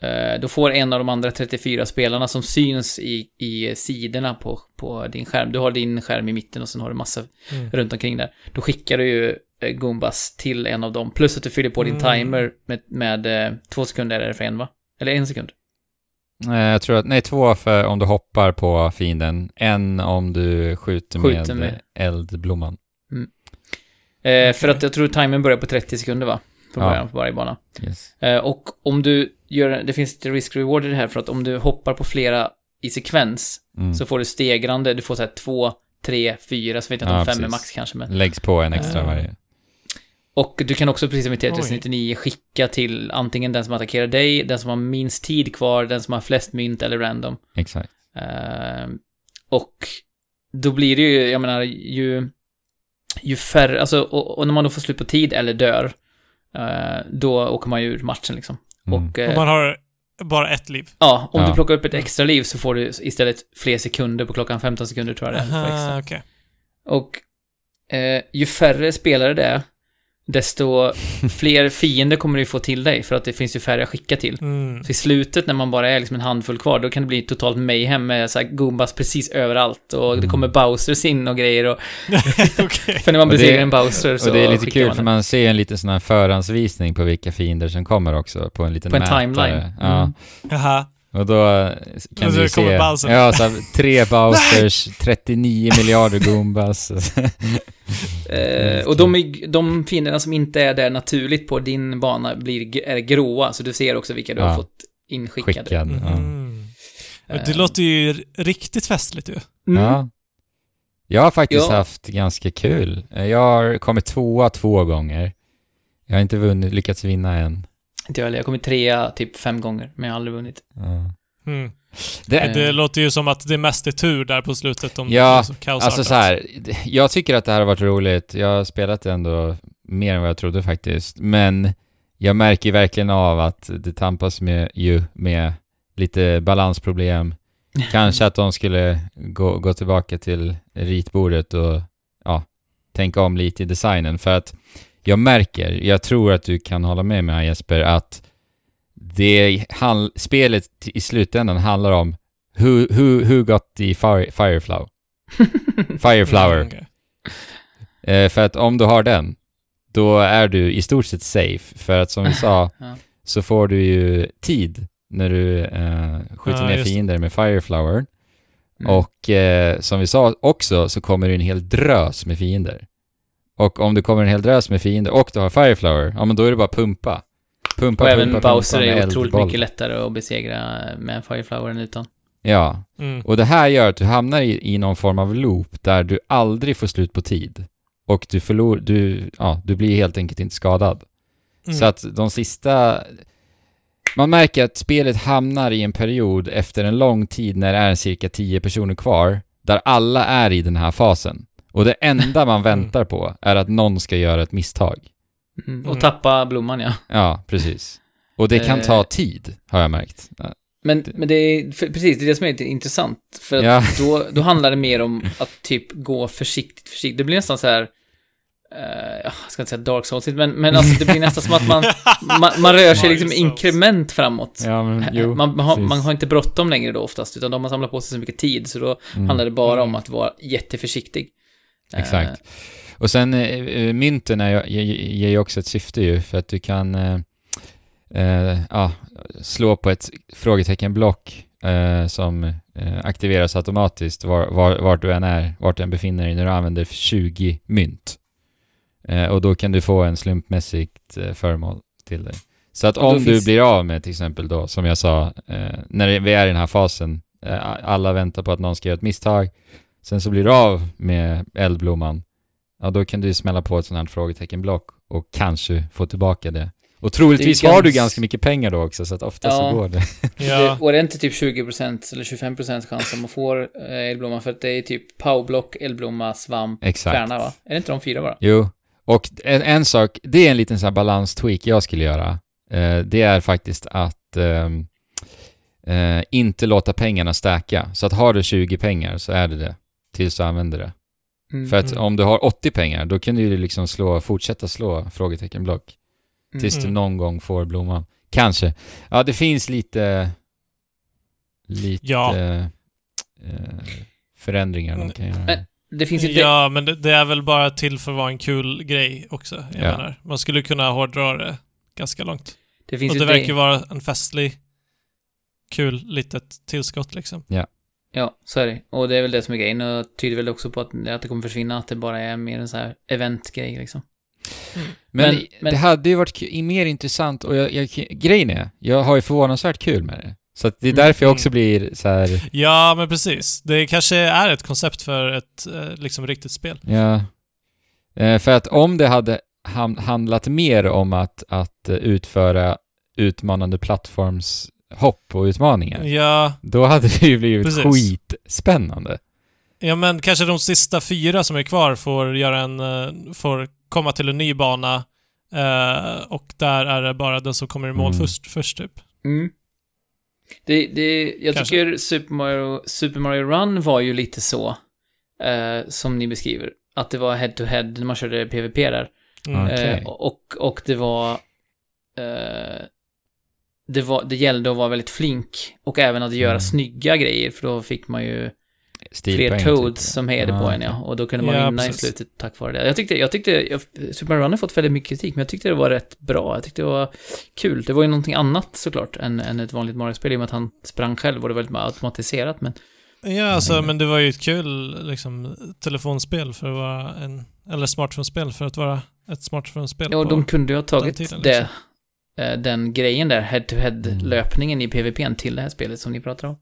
eh, då får en av de andra 34 spelarna som syns i, i sidorna på, på din skärm, du har din skärm i mitten och sen har du massa Mm. runt omkring där. Då skickar du ju Goombas till en av dem, plus att du fyller på din Mm. timer med, med eh, två sekunder är det för en va? Eller en sekund? Eh, Jag tror att, nej, två för om du hoppar på fienden, en om du skjuter, Skjuter med, med- eldblomman. Eh, För att jag tror timern börjar på 30 sekunder va? Från Ja. början på varje bana. Yes. Eh, och om du gör, det finns lite risk-reward i det här för att om du hoppar på flera i sekvens Mm. så får du stegrande, du får så här två, tre, fyra, så vet jag inte Ja, om fem är precis. max kanske men. Läggs på en extra Ah. varje. Och du kan också precis som i Tetris Oj. 99 skicka till antingen den som attackerar dig, den som har minst tid kvar, den som har flest mynt eller random. Exakt. Eh, och då blir det ju, jag menar, ju, ju färre, alltså, och, och när man då får slut på tid eller dör, eh, då åker man ju ur matchen liksom. Mm. Och, eh, Och man har bara ett liv. ja, om Ja. du plockar upp ett extra liv så får du istället fler sekunder på klockan 15 sekunder tror jag det är. Aha, okej. Och ju färre spelare det är, desto fler fiender kommer du få till dig, för att det finns ju färre att skicka till. Mm. Så i slutet, när man bara är liksom en handfull kvar, då kan det bli totalt mayhem med så här Goombas precis överallt, och det Mm. kommer Bowsers in och grejer, och för när man det- besegrar en Bowser så Och det är lite kul man för man ser en liten sån här förhandsvisning på vilka fiender som kommer också på en liten På en mätare. timeline. Ja. Mm. Jaha. Och då eh, kan Och du se... Bowser. Ja, så här, tre Bowsers, 39 miljarder Goombas. Eh, och de, är- de fienderna som inte är där naturligt på din bana blir, är gråa, så du ser också vilka du Ja. har fått inskickade. Skickad. Ja. Mm. Men Det Eh, låter ju riktigt festligt ju. mm. ja. Jag har faktiskt Ja. haft ganska kul. Eh, Jag har kommit tvåa två gånger. Jag har inte vunnit, lyckats vinna än. Inte jag heller, jag har kommit trea typ fem gånger, men jag har aldrig vunnit. Ja. Mm. Det. Det låter ju som att det mest är tur där på slutet om Ja, det är så kaosartat. Alltså så här, jag tycker att det här har varit roligt. Jag har spelat ändå mer än vad jag trodde faktiskt. Men jag märker verkligen av att det tampas med, ju med lite balansproblem. Kanske att de skulle gå, gå tillbaka till ritbordet och ja, tänka om lite i designen. För att jag märker, jag tror att du kan hålla med mig Jesper, att det han, spelet i slutändan handlar om who, who, who got the fire, fireflower. Fireflower. Mm, okej. Eh, för att om du har den, då är du i stort sett safe. För att som vi sa, Ja. så får du ju tid när du eh, skjuter Ja, ner just fiender med Fireflower. Mm. Och eh, som vi sa också, så kommer det en hel drös med fiender. Och om det kommer en hel drös med fiender och du har Fireflower, ja men då är det bara pumpa. Pumpa, Och pumpa, även pumpa Bowser med är otroligt eldboll. mycket lättare att besegra med Fireflower än utan. Ja, Mm. och det här gör att du hamnar i, i någon form av loop där du aldrig får slut på tid. Och du förlorar, du, ja, du blir helt enkelt inte skadad. Mm. Så att de sista... Man märker att spelet hamnar i en period efter en lång tid när det är cirka 10 personer kvar, där alla är i den här fasen. Och det enda man väntar på är att någon ska göra ett misstag. Mm. Och tappa blomman, ja. Ja, precis. Och det kan Eh. ta tid, har jag märkt. Men, men det är, för, precis, det är det som är lite intressant. För att Ja. då, då handlar det mer om att typ gå försiktigt, försiktigt. Det blir nästan så här, eh, jag ska inte säga Dark Souls, men, men alltså det blir nästan som att man, man, man rör sig liksom inkrement framåt. Ja, men jo. man, man, har, man har inte bråttom längre då oftast, utan de har samlat på sig så mycket tid, så då Mm. handlar det bara om Mm. att vara jätteförsiktig. Eh, Exakt. Och sen eh, eh, mynten är, ger ju också ett syfte ju, för att du kan eh, eh, ja, slå på ett frågeteckenblock eh, som eh, aktiveras automatiskt var, var, vart du än är, vart du än befinner dig när du använder 20 mynt. Och då kan du få en slumpmässigt eh, föremål till dig. Så att om du blir av med till exempel då, som jag sa, när vi är i den här fasen, alla väntar på att någon ska göra ett misstag, sen så blir du av med eldblomman, ja då kan du ju smälla på ett sånt här frågeteckenblock och kanske få tillbaka det. Och troligtvis har du gans- ganska mycket pengar då också, så att ofta Ja. så går det. Ja. Det, och det är inte typ 20% eller 25% chans om man får eh, eldblomma, för att det är typ powerblock, eldblomma, svamp, Exakt. stjärna va? Är det inte de fyra bara? Jo, och en, en sak, det är en liten sån här balans-tweak jag skulle göra. Eh, det är faktiskt att ehm, eh, inte låta pengarna stacka. Så att har du 20 pengar så är det det, tills du använder det. Mm. För att Mm. om du har 80 pengar, då kan du ju liksom slå, fortsätta slå frågeteckenblock. Mm. Tills du Mm. någon gång får blomman. Kanske. Ja, det finns lite... Lite... Ja. eh, förändringar de kan göra. Men- Det finns ju Ja, men det, det är väl bara till för att vara en kul grej också. Jag Ja. menar, man skulle kunna hårdra det ganska långt. det finns Och det det- verkar ju vara en festlig, kul litet tillskott liksom. Ja, så är det. Och det är väl det som är grejen. Och tyder väl också på att, att det kommer försvinna, att det bara är mer en sån här eventgrej liksom. Men, Men- det men- hade ju varit mer intressant och jag, jag, grejen är, jag har ju förvånansvärt kul med det. Så att det är Mm. därför jag också blir så här, Ja, men precis. Det kanske är ett koncept för ett eh, liksom riktigt spel. ja. Eh, för att om det hade handlat mer om att, att eh, utföra utmanande plattformshopp och utmaningar, Ja, då hade det ju blivit Precis. skitspännande. ja, men kanske de sista fyra som är kvar får göra en, eh, får komma till en ny bana eh, och där är det bara den som kommer i mål Mm. först, först typ. Mm. Det, det, jag Kanske. tycker Super Mario, Super Mario Run var ju lite så, eh, som ni beskriver. Att det var head-to-head när man körde PVP där. Mm. Eh, och, och det var... Det, var, det gällde att vara väldigt flink och även att göra Mm. snygga grejer för då fick man ju fler Stilpoäng, toads typ. som hejade Ah, på en ja. Och då kunde man Ja, vinna i precis. slutet tack vare det. Jag tyckte, jag tyckte, jag, Super Mario Run har fått väldigt mycket kritik, men jag tyckte det var rätt bra. Jag tyckte det var kul. Det var ju någonting annat såklart än, än ett vanligt Mario-spel i och med att han sprang själv och det var väldigt automatiserat, men Ja, alltså, Mm. men det var ju ett kul liksom, telefonspel för att vara en... Eller smartphone-spel för att vara ett smartphone-spel. Ja, de kunde ju ha tagit tiden, det, liksom. eh, den grejen där, head-to-head-löpningen i PVPn till det här spelet som ni pratar om.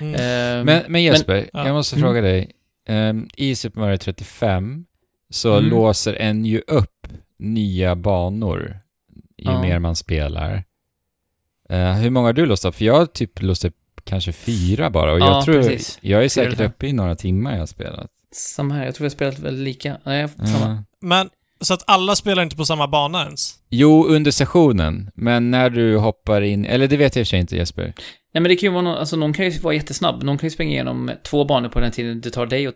Mm. Eh, Men, men Jesper, ja. jag måste Mm. fråga dig. Ehm, I Super Mario 35 så Mm. låser en ju upp nya banor ju Ja. mer man spelar. Eh, hur många har du låst upp? För jag har typ låst upp kanske fyra bara och Ja, jag tror, precis. jag är säkert uppe i några timmar jag har spelat. Samma här, jag tror vi har spelat väldigt lika. Nej, samma. Ja. Men, så att alla spelar inte på samma bana ens? Jo, under sessionen, men när du hoppar in, eller det vet jag i och för sig inte Jesper. Nej men det kan ju vara någon, alltså någon kan ju vara jättesnabb. Någon kan ju springa igenom två banor på den tiden det tar dig att,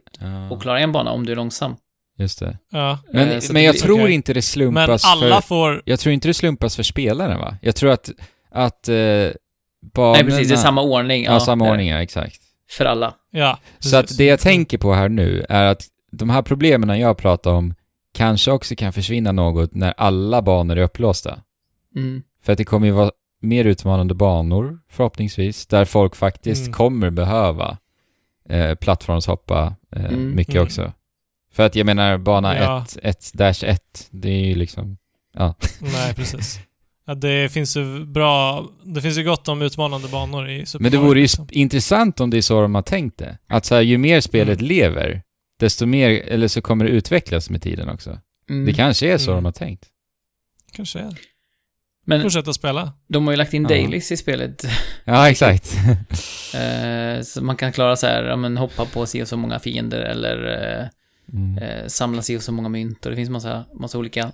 Ja, klara en bana om du är långsam. just det. Ja. Men, Eh, men det jag blir- tror okej. inte det Men slumpas alla för... får... Jag tror inte det slumpas för spelaren va? Jag tror att, att eh, banorna... Nej precis, det är samma ordning. Ja, samma det är ordning, ja, exakt. För alla. Ja, Så att precis. det jag tänker på här nu är att de här problemen jag pratar om kanske också kan försvinna något när alla banor är upplåsta. Mm. För att det kommer ju vara mer utmanande banor, förhoppningsvis, där folk faktiskt Mm. kommer behöva eh, plattformshoppa eh, Mm. mycket Mm. också. För att jag menar, bana Ja. 1, 1 dash 1, det är ju liksom, ja. Nej, precis. Ja, det finns ju bra... Det finns ju gott om utmanande banor i Super Men det vore ju liksom. intressant om det är så de har tänkt det. Att så här, ju mer spelet Mm. lever, desto mer, eller så kommer det utvecklas med tiden också. Mm. Det kanske är så Mm. de har tänkt. Kanske är. Men Fortsätta spela. de har ju lagt in Ja. dailies i spelet. Ja, exakt. Eh, så man kan klara så här, ja men hoppa på si och så många fiender eller eh, Mm. eh, samla si och så många mynt och det finns massa, massa olika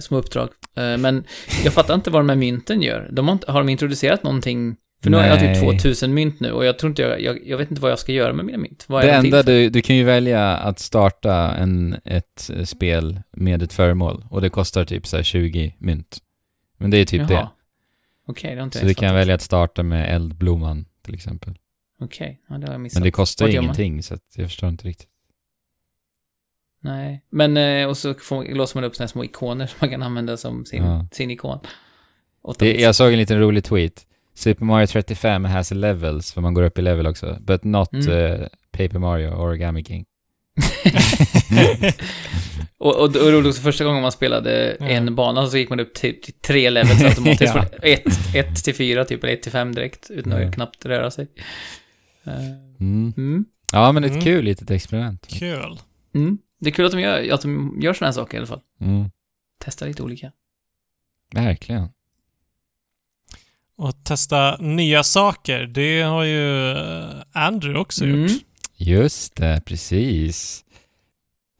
små uppdrag. Men jag fattar inte vad de här mynten gör. De har, inte, har de introducerat någonting För nu har jag Nej. typ 2000 mynt nu och jag tror inte jag, jag, jag vet inte vad jag ska göra med mina mynt. Vad är Det enda du, du kan ju välja att starta en, ett eh, spel med ett föremål och det kostar typ så här 20 mynt. Men det är typ Jaha. det. Okej, det har inte Så du kan välja att starta med eldblomman till exempel. Okej, ja, det har jag missat. Men det kostar man? ingenting så att jag förstår inte riktigt. Nej, men eh, och så får, låser man upp här små ikoner som man kan använda som sin, Ja. sin ikon. Det, jag såg en liten rolig tweet. Super Mario 35 has levels, för man går upp i level också. But not Mm. eh, Paper Mario or Origami King. och, och, och det var också första gången man spelade Ja. en bana så gick man upp till, till tre levels automatiskt. Ja. Ett, ett till fyra typ, eller ett till fem direkt, utan Ja. att knappt röra sig. Eh, Mm. Mm. Ja, men ett Mm. kul litet experiment. Kul. Mm. Det är kul att de gör, att de gör sådana här saker i alla fall. Mm. Testar lite olika. Verkligen. Och testa nya saker, det har ju eh, Andrew också Mm. gjort. Just det, precis.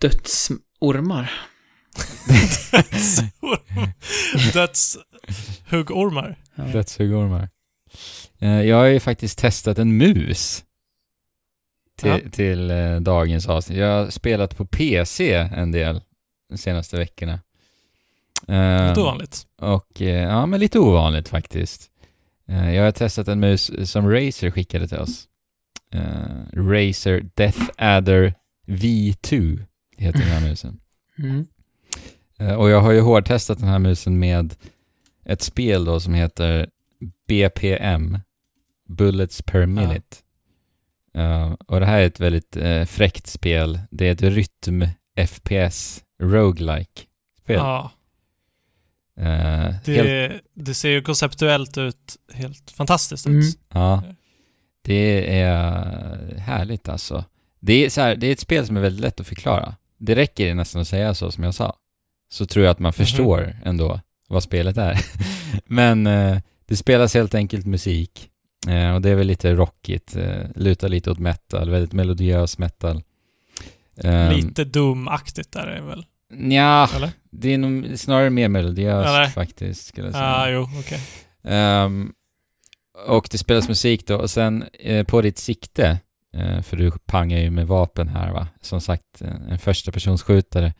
Dödsormar. Dödshuggormar. Dödshuggormar. Eh, Jag har ju faktiskt testat en mus till, Ja. till eh, dagens avsnitt. Jag har spelat på PC en del de senaste veckorna. Lite ovanligt. Och ja, men lite ovanligt faktiskt. Eh, Jag har testat en mus som Razer skickade till oss. Eh, Razer Death Adder V2 heter den här musen. Mm. Eh, Och jag har ju hårdtestat den här musen med ett spel då som heter BPM, Bullets per Minute. Eh, och det här är ett väldigt uh, fräckt spel. Det är ett rytm FPS roguelike spel. Ja, Eh, helt, det, det ser ju konceptuellt ut helt fantastiskt Mm. ut. ja, det är härligt alltså. Det är, så här, det är ett spel som är väldigt lätt att förklara. Det räcker nästan att säga så som jag sa. Så tror jag att man förstår ändå vad spelet är. Men eh, det spelas helt enkelt musik. Eh, och det är väl lite rockigt, eh, lutar lite åt metal, väldigt melodiös metal. Um, Lite Doom-aktigt där är det väl? Nja, Eller? Det är nog snarare mer melodiöst Eller? faktiskt, skulle jag säga. Ja, ah, jo, okej. Ehm, och det spelas musik då, och sen eh, på ditt sikte, eh, för du pangar ju med vapen här va, som sagt en första personsskjutare.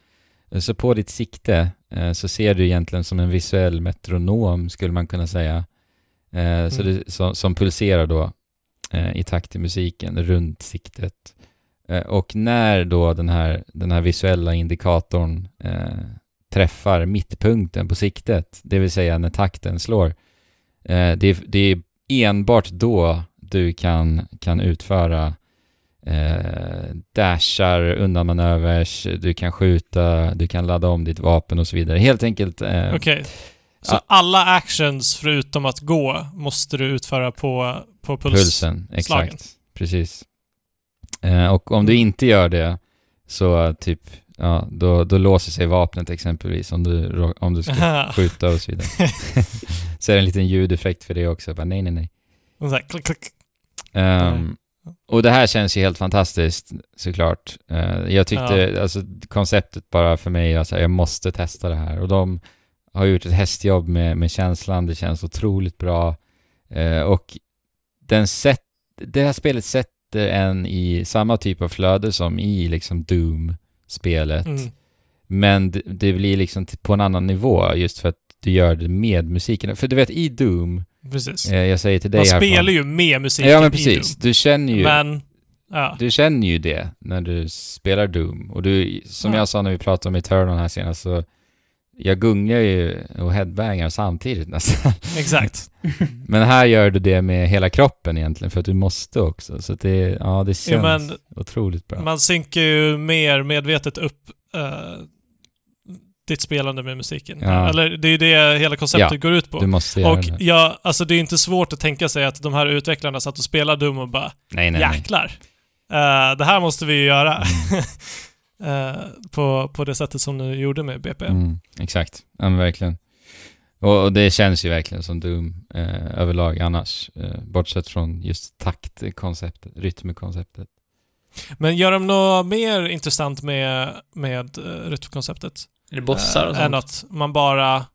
Så på ditt sikte eh, så ser du egentligen som en visuell metronom skulle man kunna säga. Eh, så Mm. det, som, som pulserar då eh, i takt till musiken runt siktet. Eh, och när då den här, den här visuella indikatorn träffar mittpunkten på siktet, det vill säga när takten slår, eh, det, det är enbart då du kan, kan utföra eh, dashar, undanmanövers, du kan skjuta, du kan ladda om ditt vapen och så vidare. Helt enkelt... Eh, Okej. Så ja. alla actions förutom att gå måste du utföra på, på puls. Pulsen, exakt. slagen. Precis. Eh, och om du inte gör det så typ, ja, då, då låser sig vapnet exempelvis om du, om du ska skjuta och så vidare. så är det en liten ljudeffekt för det också. Bara, nej, nej, nej. Och så här, klick, klick. Ehm, och det här känns ju helt fantastiskt såklart. Eh, jag tyckte, alltså konceptet bara för mig, alltså, jag måste testa det här. Och de har gjort ett hästjobb med, med känslan, det känns otroligt bra. Eh, och den sätt, det här spelet sätter en i samma typ av flöde som i liksom Doom-spelet. Mm. Men det, det blir liksom på en annan nivå just för att du gör det med musiken. För du vet, i Doom, Precis. eh, jag säger till dig Man härifrån- spelar ju med musiken Ja, men precis. Du känner ju... Men, ja. Du känner ju det när du spelar Doom. Och du, som Ja. jag sa när vi pratade om Eternal här senast, så jag gungar ju och headbangar samtidigt nästan. Exakt. Men här gör du det med hela kroppen egentligen, för att du måste också. Så att det, ja, det känns Jo, men otroligt bra. man synkar ju mer medvetet upp eh, ditt spelande med musiken. Ja. Eller det är ju det hela konceptet Ja, går ut på. Du måste göra Och det. ja, alltså det är inte svårt att tänka sig att de här utvecklarna satt och spelade Doom och bara Nej, nej, nej. jäklar. eh, det här måste vi ju göra. Mm. Eh, på, på det sättet som ni gjorde med BP. Mm, exakt, ja, men verkligen. Och, och det känns ju verkligen som Doom eh, överlag annars. Eh, bortsett från just taktkonceptet, rytmkonceptet. Men gör de något mer intressant med, med uh, rytmkonceptet? Är det bossar och Eh, än sånt? att man bara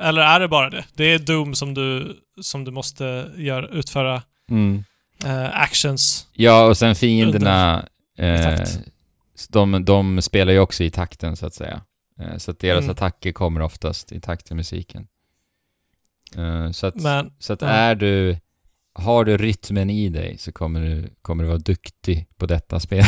Eller är det bara det? Det är Doom som du, som du måste göra, utföra Mm. eh, actions. Ja, och sen fienderna, i eh. De, de spelar ju också i takten så att säga. Eh, så att deras Mm. attacker kommer oftast i takt till musiken. Eh, så att, Men så att ja. är du, har du rytmen i dig så kommer du, kommer du vara duktig på detta spel.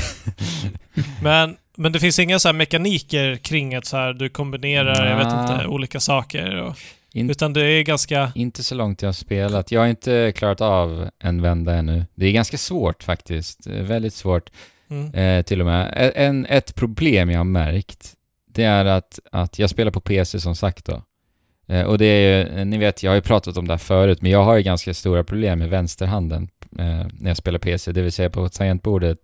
Men, men det finns inga så här mekaniker kring att så här, du kombinerar, jag vet inte, olika saker. Och, In, utan det är ganska... inte så långt jag har spelat. Jag har inte klarat av en vända ännu. Det är ganska svårt faktiskt. Eh, Väldigt svårt. Mm, Eh, till och med. E- En, ett problem jag har märkt, det är att, att jag spelar på PC som sagt då. Eh, och det är ju, ni vet, jag har ju pratat om det här förut, men jag har ju ganska stora problem med vänsterhanden eh, när jag spelar PC, det vill säga på tangentbordet.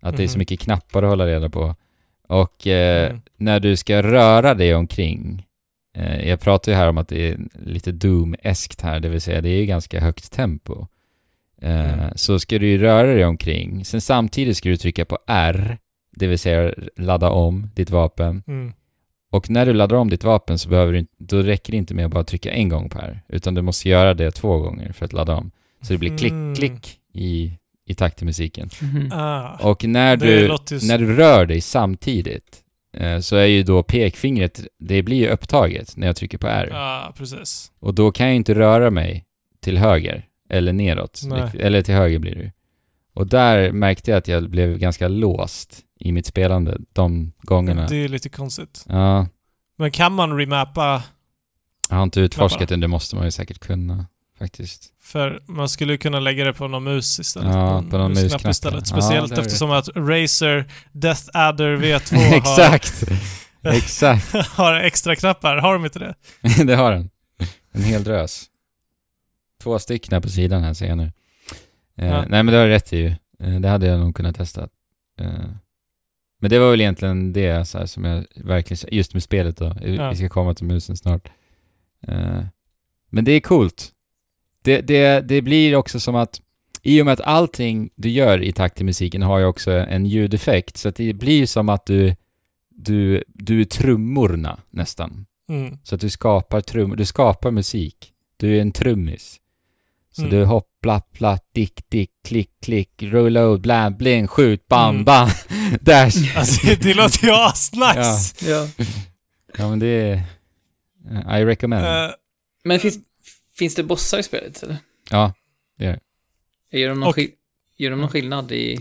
Att det är så Mhm. mycket knappar att hålla reda på. Och eh, Mm. när du ska röra dig omkring, eh, jag pratar ju här om att det är lite Doom-eskt här, det vill säga det är ju ganska högt tempo. Eh, Mm. Så ska du ju röra dig omkring. Sen samtidigt ska du trycka på R, det vill säga ladda om ditt vapen. mm, Och när du laddar om ditt vapen så behöver du, inte- då räcker det inte med att bara trycka en gång på R, utan du måste göra det två gånger för att ladda om. Så det blir klick, Mm. klick i, i takt till musiken. Mhm. ah, Och när du, när du rör dig samtidigt eh, så är ju då pekfingret, det blir ju upptaget när jag trycker på R. Ja, precis. Och då kan jag inte röra mig till höger eller neråt. Riktigt. Eller till höger blir det ju. Och där märkte jag att jag blev ganska låst i mitt spelande de gångerna. Det är lite konstigt. Ja, Men kan man remappa? jag har inte utforskat den, det måste man ju säkert kunna faktiskt. För man skulle kunna lägga det på någon mus istället. Ja, på någon musknapp musknapp, istället. Speciellt Ja, det eftersom att Razer Death Adder V2 har, Exakt! Exakt, har extra knappar. Har de inte det? det har den. En hel drös. Två stycken här på sidan här ser jag nu. Eh, Ja. Nej men det har rätt i ju. Eh, det hade jag nog kunnat testa. Eh, men det var väl egentligen det så här, som jag verkligen, just med spelet då. Ja. Vi ska komma till musen snart. Eh, men det är coolt. Det, det, det blir också som att i och med att allting du gör i takt till musiken har ju också en ljudeffekt, så att det blir som att du, du, du är trummorna nästan. Mm. Så att du skapar trum, du skapar musik. Du är en trummis. Så Mm. du hoppla, platt, dick, dick, klick, klick, reload, blam, bling, skjut, bam, Mm. bam, dash. Alltså det låter ju asnice! Ja. Ja men det är... I recommend. Eh, Men finns, finns det bossar i spelet, eller? ja. Gör de någon, Och- gör de någon skillnad i...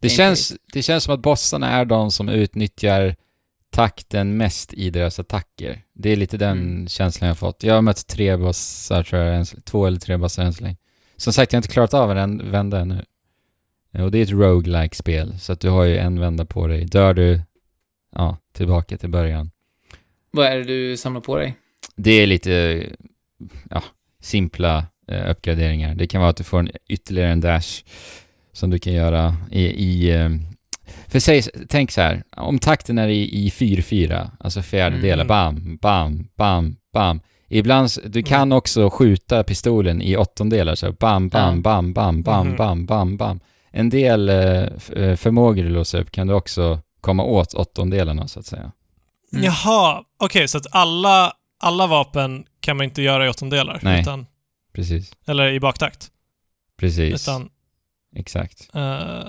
Det känns, det känns som att bossarna är de som utnyttjar takten mest i deras attacker. Det är lite den Mm. känslan jag har fått. Jag har mött tre bossar tror jag, två eller tre bossar än så länge. Som sagt, jag har inte klarat av en vända ännu. Eh, Och det är ett roguelike spel så att du har ju en vända på dig. Dör du, ja, tillbaka till början. Vad är det du samlar på dig? Det är lite, ja, simpla eh, uppgraderingar. Det kan vara att du får en, ytterligare en dash som du kan göra i, i eh, för säg, tänk så här, om takten är i, i 4-4, alltså fjärdedelar, Mm. bam, bam, bam, bam. Ibland, du kan också skjuta pistolen i åttondelar, så bam, bam, bam, bam, bam, Mhm. bam, bam, bam. En del eh, eh, förmågor du låser upp kan du också komma åt åttondelarna, så att säga. Mm. Jaha, okej så att alla, alla vapen kan man inte göra i åttondelar? Nej. Utan, Precis, eller i baktakt? precis, Utan, exakt. eh,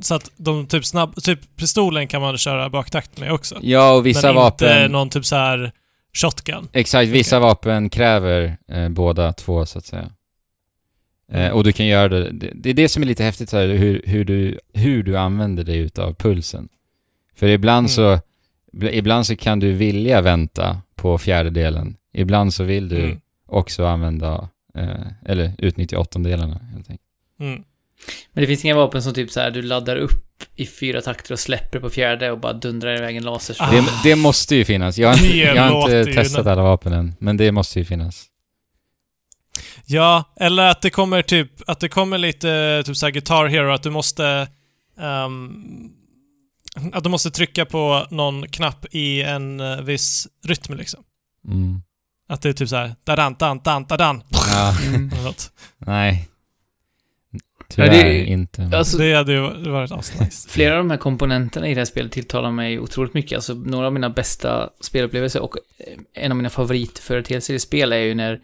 så att de typ snabb... Typ pistolen kan man köra baktakt med också. Ja, och vissa men vapen... inte någon typ så här shotgun. Exakt, vissa vapen kräver eh, båda två så att säga. Eh, och du kan göra det, det, det är det som är lite häftigt här, hur, hur, du, hur du använder dig utav pulsen. För ibland Mm. så, ibland så kan du vilja vänta på fjärdedelen. Ibland så vill du Mm. också använda, eh, eller utnyttja åttondelarna helt enkelt. Mm. Men det finns inga vapen som typ så här, du laddar upp i fyra takter och släpper på fjärde och bara dundrar iväg en laser. Ah. Det, det måste ju finnas. Jag har inte, jag har inte testat alla vapen än, men det måste ju finnas. Ja, eller att det kommer typ, att det kommer lite typ såhär Guitar Hero, att du måste ehm, att du måste trycka på någon knapp i en eh, viss rytm liksom. Mm. Att det är typ såhär, dadan, dan, dan, dadan, Ja, Mm. nej. Tyvärr Ja, det- inte. Alltså, Det hade ju varit asnice. Flera av de här komponenterna i det här spelet tilltalar mig otroligt mycket. Alltså, några av mina bästa spelupplevelser och eh, en av mina favoritföreteelser i spel är ju när,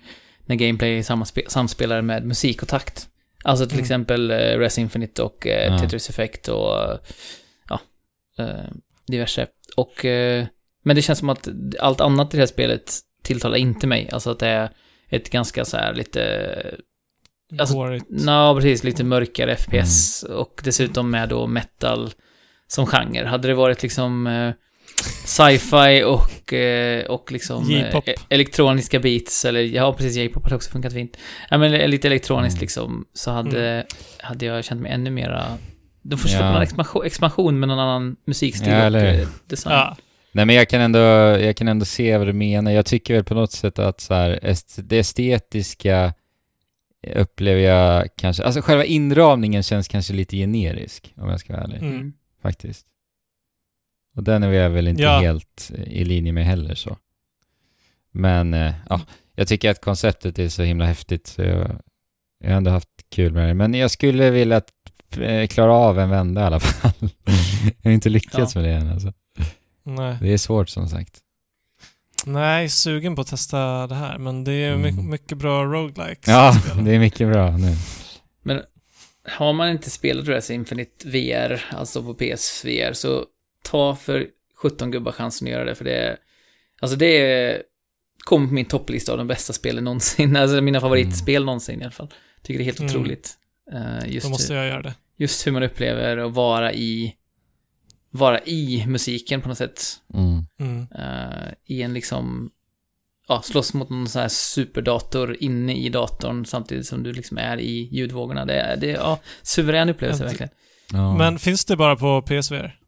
när gameplay samspelar med musik och takt. Alltså till Mm. exempel eh, Res Infinite och eh, Ja. Tetris Effect och eh, ja, diverse. Och, men det känns som att allt annat i det här spelet tilltalar inte mig. Alltså att det är ett ganska så här lite Alltså. Ja, precis. Lite mörkare FPS och dessutom med då metal som genre. Hade det varit liksom eh, sci-fi och, eh, och liksom eh, elektroniska beats, eller ja, precis, J-pop hade också funkat fint. Ja, men lite elektroniskt Mm. liksom, så hade, hade jag känt mig ännu mera... De får släppa Ja. expansion, expansion med någon annan musikstil Ja, och eller- eh, design. Ja. Nej men jag kan, ändå, jag kan ändå se vad du menar. Jag tycker väl på något sätt att så här, est- det estetiska upplever jag kanske, alltså själva inramningen känns kanske lite generisk om jag ska vara ärlig, Mm. faktiskt. Och den är jag väl inte Ja. helt i linje med heller så. Men eh, ja, jag tycker att konceptet är så himla häftigt så jag, jag har ändå haft kul med det. Men jag skulle vilja att, eh, klara av en vända i alla fall. jag har inte lyckats Ja. med det än alltså. Nej. Det är svårt som sagt. Nej, sugen på att testa det här, men det är Mm. mycket bra roguelikes. Ja, det är mycket bra nu. Men har man inte spelat Res Infinite VR, alltså på PSVR, så ta för 17 gubbar chansen att göra det, för det är... Alltså det är... Kommer på min topplista av de bästa spelen någonsin, alltså mina favoritspel någonsin i alla fall. Tycker det är helt Mm. otroligt. Eh, just, Då måste hur, jag göra det. just hur man upplever att vara i... Vara i musiken på något sätt. Mm. Eh, I en liksom... Ja, slåss mot någon sån här superdator inne i datorn samtidigt som du liksom är i ljudvågorna. Det är, det är ja, suverän upplevelse verkligen. Ja. Men finns det bara på PSVR?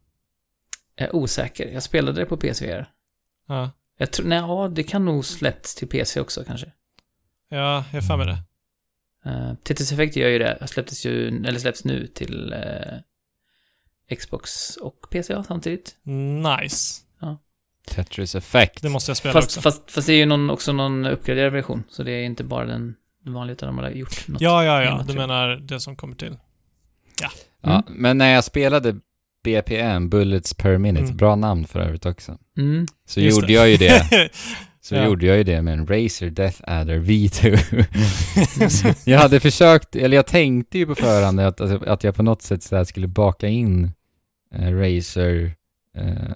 Jag är osäker. Jag spelade det på PSVR. Ja. Jag tror, nej, ja, det kan nog släppts till PC också kanske. Ja, jag har för mig det. Uh, Tetris Effect gör ju det. Släpptes ju, eller släpps nu till eh, Xbox och PC ja, samtidigt. Nice. Tetris Effect. Det måste jag spela Fast, också. fast, fast det är ju någon, också någon uppgraderad version, så det är inte bara den vanliga, utan de har gjort något. Ja, ja, ja. Du jag. menar det som kommer till. Ja, Mm. men när jag spelade BPM, Bullets Per Minute, Mm. bra namn för övrigt också. Mm. Så Just gjorde det. jag ju det. Så Ja. gjorde jag ju det med en Razer Death Adder V2. jag hade försökt, eller jag tänkte ju på förhand att, att, att jag på något sätt så skulle baka in eh, Razer eh,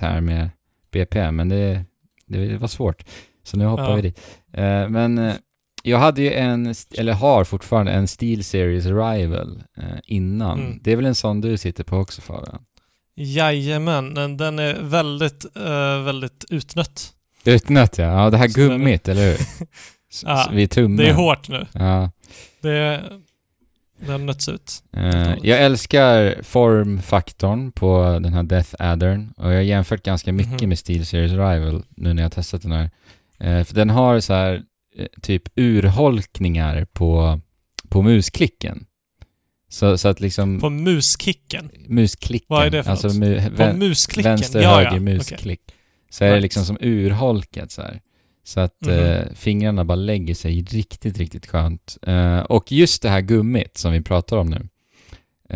här med BPM, men det, det var svårt. Så nu hoppar Ja. vi dit. Eh, men eh, jag hade ju en, eller har fortfarande en Steel Series Rival eh, innan. Mm. Det är väl en sån du sitter på också Fabian? Jajamän, den- den är väldigt, eh, väldigt utnött. Utnött ja, ja det här Så gummit, eller hur? S- Ja, vid tummen. Det är hårt nu. Ja. Det, den nöts ut. Eh, jag älskar formfaktorn på den här Death Addern och jag har jämfört ganska mycket Mhm. med Steel Series Rival nu när jag har testat den här. Eh, för den har så här eh, typ urholkningar på, på musklicken. Så, så att liksom På muskicken. musklicken, Vad är det för alltså något? mu, På musklicken? vänster, ja, höger ja. musklick. Så är det liksom som urholkat så här. Så att Mhm. eh, fingrarna bara lägger sig riktigt, riktigt skönt. Eh, och just det här gummit som vi pratar om nu,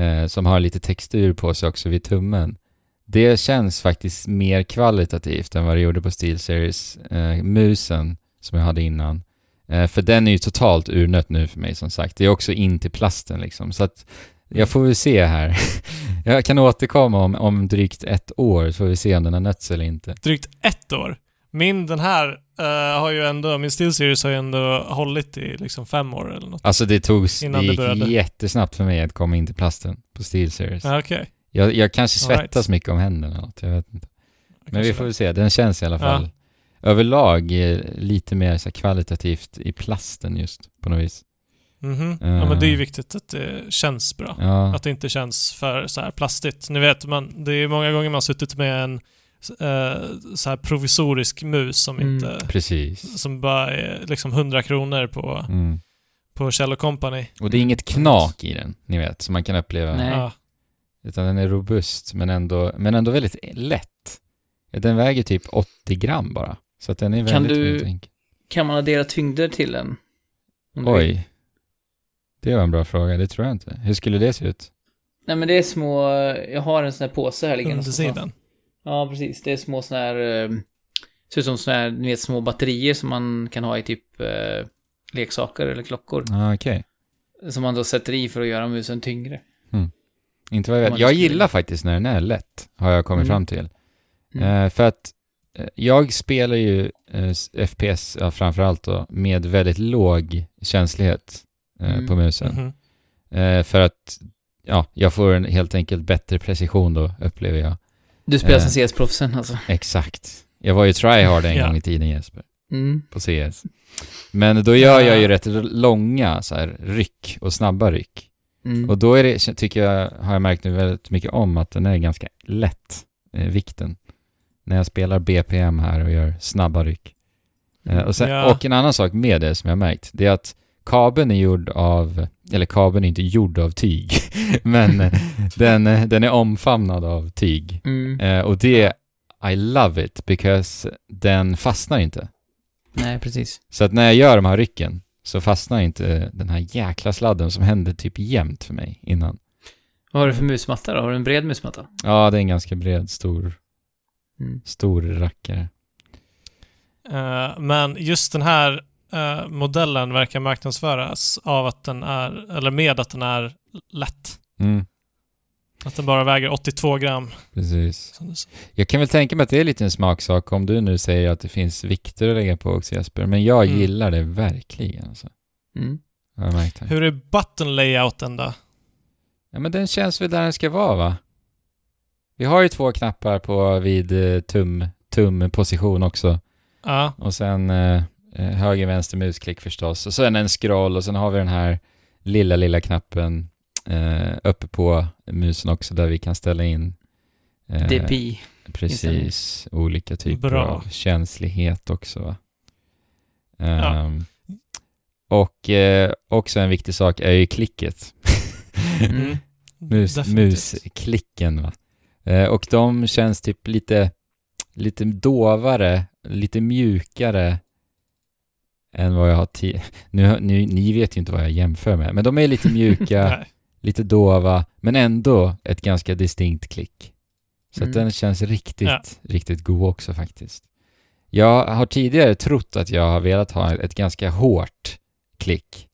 eh, som har lite textur på sig också vid tummen, det känns faktiskt mer kvalitativt än vad det gjorde på Steel Series eh, musen som jag hade innan. Eh, för den är ju totalt urnött nu för mig som sagt. Det är också in till plasten liksom. Så att jag får väl se här. jag kan återkomma om, om drygt ett år så får vi se om den har nötts eller inte. Drygt ett år. Min, den här, eh, har ju ändå, min Steel Series har ju ändå hållit i liksom fem år eller något. Alltså det togs, Innan det det gick började. jättesnabbt för mig att komma in till plasten på Steel Series. Ja, okej. Jag, jag kanske svettas right. mycket om händerna eller något, jag vet inte. Men vi får det. väl se, den känns i alla Ja. fall överlag eh, lite mer så kvalitativt i plasten just på något vis. Mhm. Ja, men det är ju viktigt att det känns bra. Ja, Att det inte känns för så här plastigt. Ni vet, man, det är många gånger man har suttit med en eh, så här provisorisk mus som Mm. inte... precis. Som bara är liksom 100 kronor på, Mm. på Kjell Company. Och det är inget knak i den, ni vet, som man kan uppleva. Nej. Ja. Utan den är robust, men ändå, men ändå väldigt lätt. Den väger typ 80 gram bara. Så att den är Kan väldigt, du- väldigt enkel. Kan man addera tyngder till den? Du? Oj. Det var en bra fråga, det tror jag inte. Hur skulle det se ut? Nej men det är små, jag har en sån här påse här liggande. Undersidan. Ja, precis. Det är små såna här, eh, ser ut som såna här, ni vet, små batterier som man kan ha i typ eh, leksaker eller klockor. Ah, Okej. Som man då sätter i för att göra musen tyngre. Inte vad jag vet. Jag gillar faktiskt när den är lätt, har jag kommit Mm. fram till. Mm. Eh, för att eh, jag spelar ju eh, FPS, ja, framförallt då, med väldigt låg känslighet Mm. på musen. Eh, för att, ja, jag får en helt enkelt bättre precision då, upplever jag. Du spelar Eh. som CS-proffsen alltså. Exakt. Jag var ju tryhard en Ja. gång i tiden Jesper, Mm. på CS. Men då gör jag ju rätt långa så här, ryck och snabba ryck. Mm. Och då är det, tycker jag, har jag märkt nu väldigt mycket om att den är ganska lätt, eh, vikten. När jag spelar BPM här och gör snabba ryck. Eh, och, sen, Ja. och en annan sak med det som jag märkt, det är att kabeln är gjord av, eller kabeln är inte gjord av tyg, men den, den är omfamnad av tyg. Mm. Eh, och det, I love it, because den fastnar inte. Nej, precis. Så att när jag gör de här rycken så fastnar inte den här jäkla sladden som hände typ jämt för mig innan. Vad har du för musmatta då? Har du en bred musmatta? Ja, det är en ganska bred, stor, Mm. stor rackare. Eh, men just den här eh, modellen verkar marknadsföras av att den är, eller med att den är lätt. Mm, Att den bara väger 82 gram. precis. Jag kan väl tänka mig att det är lite en smaksak om du nu säger att det finns vikter att lägga på också Jesper, men jag Mm. gillar det verkligen alltså. Mm. Hur är button layouten då? Ja, men den känns väl där den ska vara va? Vi har ju två knappar på vid eh, tum, tumposition också. Ja, Och sen eh, höger, vänster musklick förstås. Och sen en scroll och sen har vi den här lilla, lilla knappen eh, uppe på musen också där vi kan ställa in eh, DPI. Precis, olika typer Bra. av känslighet också va? Ja. Ehm, Och eh, också en viktig sak är ju klicket. Mm. Mus, musklicken va. Eh, och de känns typ lite, lite dovare, lite mjukare än vad jag har tidigare. Nu, nu, ni vet ju inte vad jag jämför med, men de är lite mjuka, lite dova, men ändå ett ganska distinkt klick. Så att Mm. den känns riktigt, Ja. riktigt god också faktiskt. Jag har tidigare trott att jag har velat ha ett ganska hårt klick.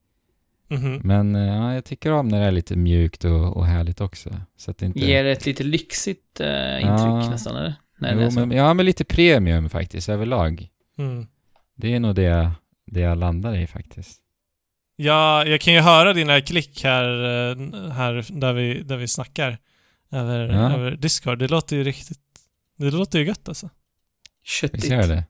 Mhm. Men eh, ja, jag tycker om när det är lite mjukt och, och härligt också. Så att det inte... Ger ett lite lyxigt eh, intryck Ja. nästan, eller? När det är jo, så. men, ja, men lite premium faktiskt överlag. Mm. Det är nog det, jag- det jag landar i faktiskt. Ja, jag kan ju höra dina klick här, eh, här där, vi, där vi snackar över, Ja. över Discord. Det låter ju riktigt... Det låter ju gött alltså. Köttigt. ser det.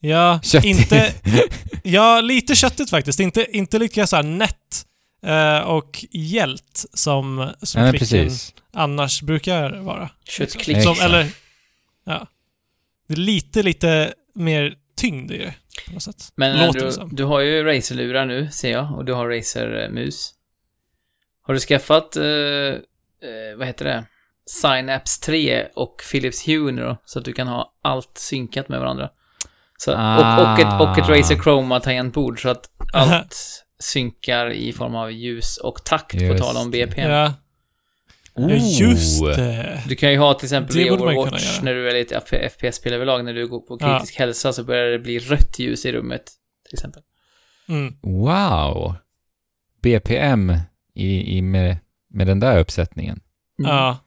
Ja, Köttigt. inte... Ja, lite köttigt faktiskt. Inte, inte lika så här nätt eh, och hjält som, som Ja, klicken precis. annars brukar vara. Köttklick. Som, eller, ja. Det är lite, lite mer tyngd i det på något sätt. Men Låter du, som. du har ju Razer-lurar nu, ser jag, och du har Razer-mus. Har du skaffat, eh, eh, vad heter det? Synapse 3 och Philips Hue nu då, så att du kan ha allt synkat med varandra. Så, och, och, ett, och ett Ah. Razer Chroma tangentbord, så att allt synkar i form av ljus och takt, på Just tal om. BPM. Ja, ja, just det. Du kan ju ha till exempel Det i Overwatch, när du är lite FPS-spel överlag, när du går på Ja. kritisk hälsa så börjar det bli rött ljus i rummet, till exempel. Mm. Wow! BPM i, i med, med den där uppsättningen. Mm. Ja,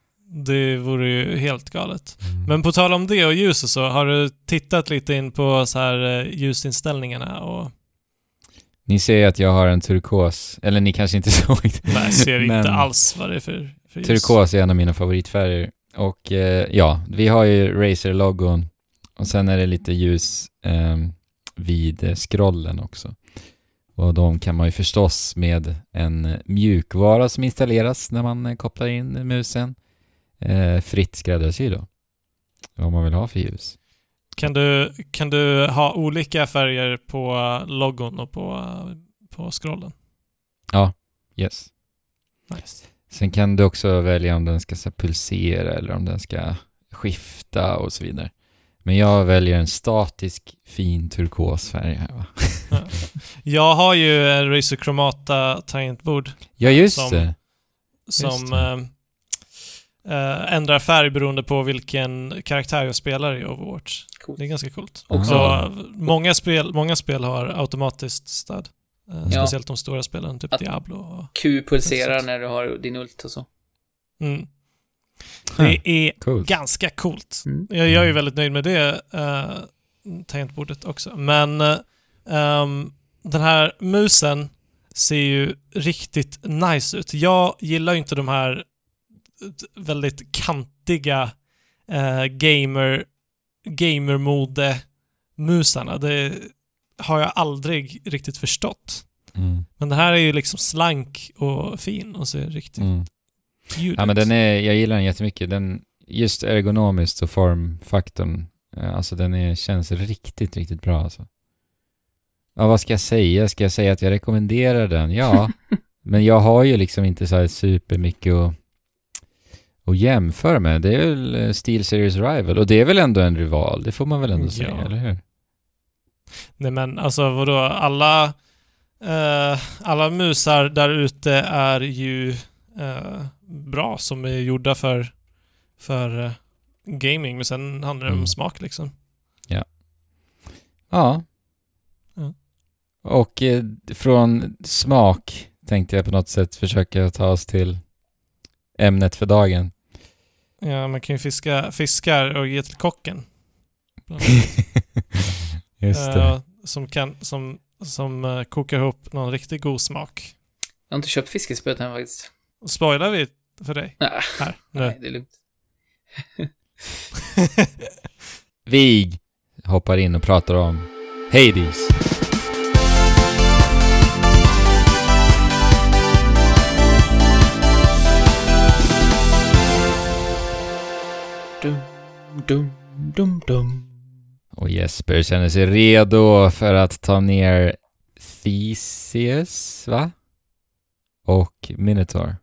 det vore ju helt galet. Mm. Men på tal om det och ljus och så, har du tittat lite in på så här eh, ljusinställningarna och... Ni ser att jag har en turkos, eller ni kanske inte såg det. Nej, ser inte alls vad det är för, för ljus. Turkos är en av mina favoritfärger. Och eh, ja, vi har ju Razer-logon och sen är det lite ljus eh, vid scrollen också. Och de kan man ju förstås med en mjukvara som installeras när man eh, kopplar in musen. Eh, fritt skräddarsy då. Vad man vill ha för ljus. Kan du, kan du ha olika färger på logon och på, på scrollen? Yes. Nice. Sen kan du också välja om den ska så pulsera eller om den ska skifta och så vidare. Men jag väljer en statisk, fin turkosfärg här va? Jag har ju en Razer Chromata tangentbord Ja, just Som- det. som det. Eh, ändrar färg beroende på vilken karaktär jag spelar i Overwatch. Coolt. Det är ganska coolt. Också- Så många spel, många spel har automatiskt stöd. Eh, Ja. Speciellt de stora spelen, typ Att- Diablo och... Q pulserar när du har din ult och så. Mm. Det är Coolt. ganska coolt. Mm. Jag, jag är väldigt nöjd med det uh, tangentbordet också. Men ehm, den här musen ser ju riktigt nice ut. Jag gillar ju inte de här väldigt kantiga uh, gamer gamermode-musarna. Det har jag aldrig riktigt förstått. Mm. Men den här är ju liksom slank och fin och ser riktigt Mm. cute Ja men den är, jag gillar den jättemycket. Den, just ergonomiskt och formfaktorn, eh, alltså den är, känns riktigt, riktigt bra alltså. Ja vad ska jag säga? Ska jag säga att jag rekommenderar den? Ja. men jag har ju liksom inte så här supermycket att, att jämföra med. Det är väl eh, Steel Series Rival och det är väl ändå en rival, det får man väl ändå Ja. säga, eller hur? Nej men alltså vadå, alla, eh, alla musar där ute är ju eh, bra som är gjorda för, för eh, gaming, men sen handlar det om Mm. smak liksom. Ja. Ja. Och eh, från smak tänkte jag på något sätt försöka ta oss till ämnet för dagen. Ja, man kan ju fiska fiskar och ge till kocken. Just det. Eh, som kan, som, som eh, kokar ihop någon riktigt god smak. Jag har inte köpt fiskespöet än faktiskt. Spoilar vi för dig? Nej, Här, nej, nu. det är lugnt. Vig hoppar in och pratar om Hades. Dum, dum, dum, dum. Och Jesper känner sig redo för att ta ner Theseus, va? Och Minotaur.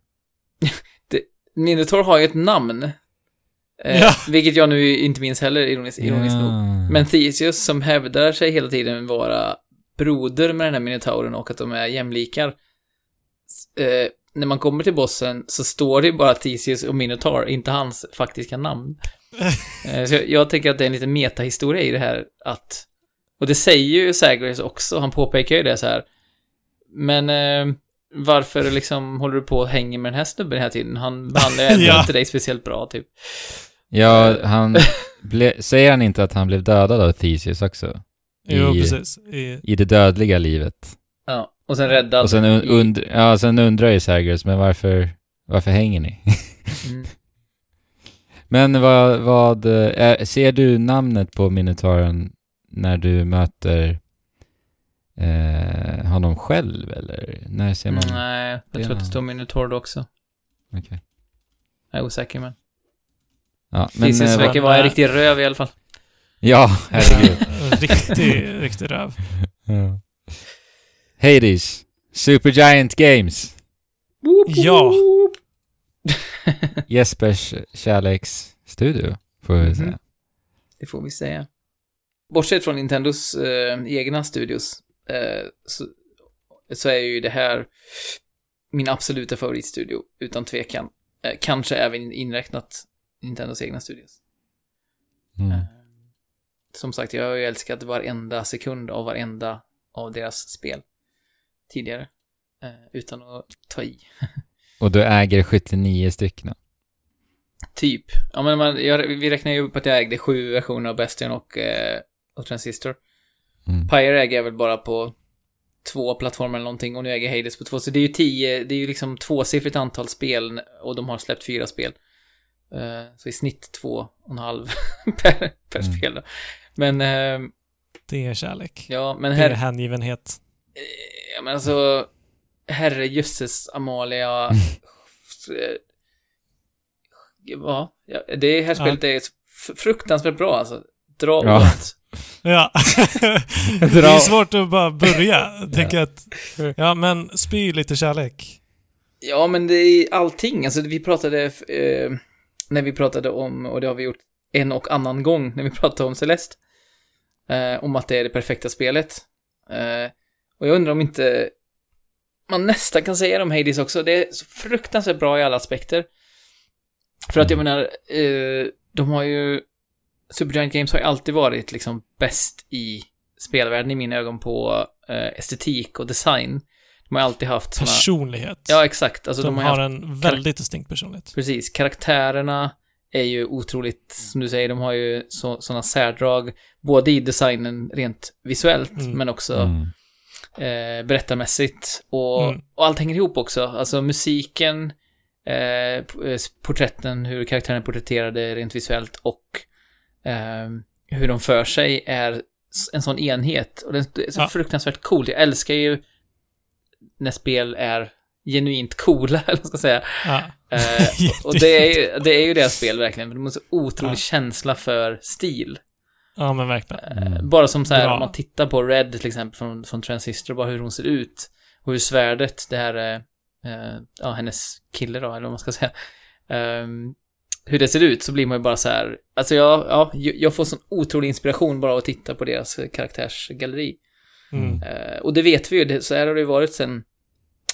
Minotaur har ju ett namn. Eh, Ja. Vilket jag nu inte minns heller, ironiskt, ironiskt nog. Ja. Men Theseus som hävdar sig hela tiden vara broder med den här minotauren och att de är jämlikar. Eh, när man kommer till bossen så står det ju bara Theseus och Minotaur, inte hans faktiska namn. Eh, så jag, jag tänker att det är en liten metahistoria i det här att... Och det säger ju Zagreus också, han påpekar ju det så här. Men eh, varför liksom håller du på och hänger med den här snubben hela tiden? Han behandlar ju ändå Ja. inte dig speciellt bra, typ. Ja, han... Ble, säger han inte att han blev dödad av Theseus också? Jo, I- precis. I, I det dödliga livet. Ja, och sen räddad. Och sen, un, und, ja, sen undrar ju Saggers, men varför, varför hänger ni? Mm. men vad, vad eh, ser du namnet på Minotauren när du möter eh, honom själv eller när ser man? Nej, jag tror att det är- står Minotaur också. Okej. Jag är osäker, men... Ja, men, Theseus eh, verkar vara en riktig röv i alla fall. ja, herregud. riktig, riktig röv. ja. Hades, Supergiant Games, Ja. Jespers kärleksstudio, får vi Mhm. säga. Det får vi säga. Bortsett från Nintendos eh, egna studios, eh, så, så är ju det här min absoluta favoritstudio, utan tvekan. Eh, kanske även inräknat Nintendos egna studios. Mm. Eh, som sagt, jag har ju älskat varenda sekund av varenda av deras spel tidigare. Eh, utan att ta i. Och du äger 79 stycken. Typ. Ja, men man, jag, vi räknar ju upp att jag ägde sju versioner av Bastion och, eh, och Transistor. Mm. Pyre äger jag väl bara på två plattformar eller någonting och nu äger Hades på två. Så det är ju tio, det är ju liksom tvåsiffrigt antal spel och de har släppt fyra spel. Eh, så i snitt två och en halv per, per Mm. spel då. Men, eh, Det är kärlek. ja, men Det är här, hängivenhet. Ja men alltså, herrejösses Amalia. Mm. eh, ja, ja, det här spelet är fruktansvärt bra alltså. Dra Ja. åt. Ja. det är svårt att bara börja. Tänka att, ja men spy lite kärlek. Ja, men det är allting. Alltså, vi pratade, eh, när vi pratade om, och det har vi gjort en och annan gång när vi pratade om Celeste. Eh, om att det är det perfekta spelet. Eh, och jag undrar om inte man nästan kan säga det om Hades också. Det är så fruktansvärt bra i alla aspekter. För att jag menar, eh, de har ju... Supergiant Games har ju alltid varit liksom bäst i spelvärlden i mina ögon på eh, estetik och design. De har alltid haft såna... Personlighet. Ja, exakt. Alltså, de, de, har, har haft... en väldigt distinkt personlighet. Precis. Karaktärerna är ju otroligt, som du säger, de har ju så, sådana särdrag, både i designen rent visuellt, Mm. men också Mm. Eh, berättarmässigt. Och, Mm. och allt hänger ihop också. Alltså musiken, eh, eh, porträtten, hur karaktären är porträtterade rent visuellt och eh, hur de för sig är en sån enhet. Och det är så Ja. fruktansvärt coolt. Jag älskar ju när spel är genuint coola, eller vad ska säga. Ja. Eh, och det är, ju, det är ju deras spel verkligen. De har så otrolig Ja. känsla för stil. Ja, men verkligen. Eh, Mm. Bara som så här, Bra. om man tittar på Red till exempel från, från Transistor, bara hur hon ser ut. Och hur svärdet, det här, eh, eh, ja, hennes kille då, eller vad man ska säga. ehm, hur det ser ut så blir man ju bara så här, alltså jag, ja, jag får sån otrolig inspiration bara av att titta på deras karaktärsgalleri. Mm. Eh, och det vet vi ju, det, så här har det ju varit sen,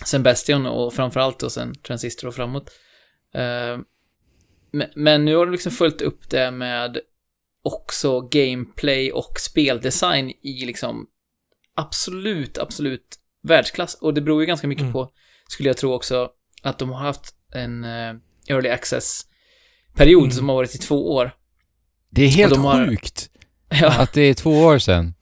sen Bastion och framförallt då sen Transistor och framåt. Eh, men, men nu har de liksom följt upp det med också gameplay och speldesign i liksom absolut, absolut världsklass. Och det beror ju ganska mycket Mm. på, skulle jag tro också, att de har haft en eh, early access-period Mm. som har varit i två år. Det är helt har- sjukt Ja, att det är två år sedan.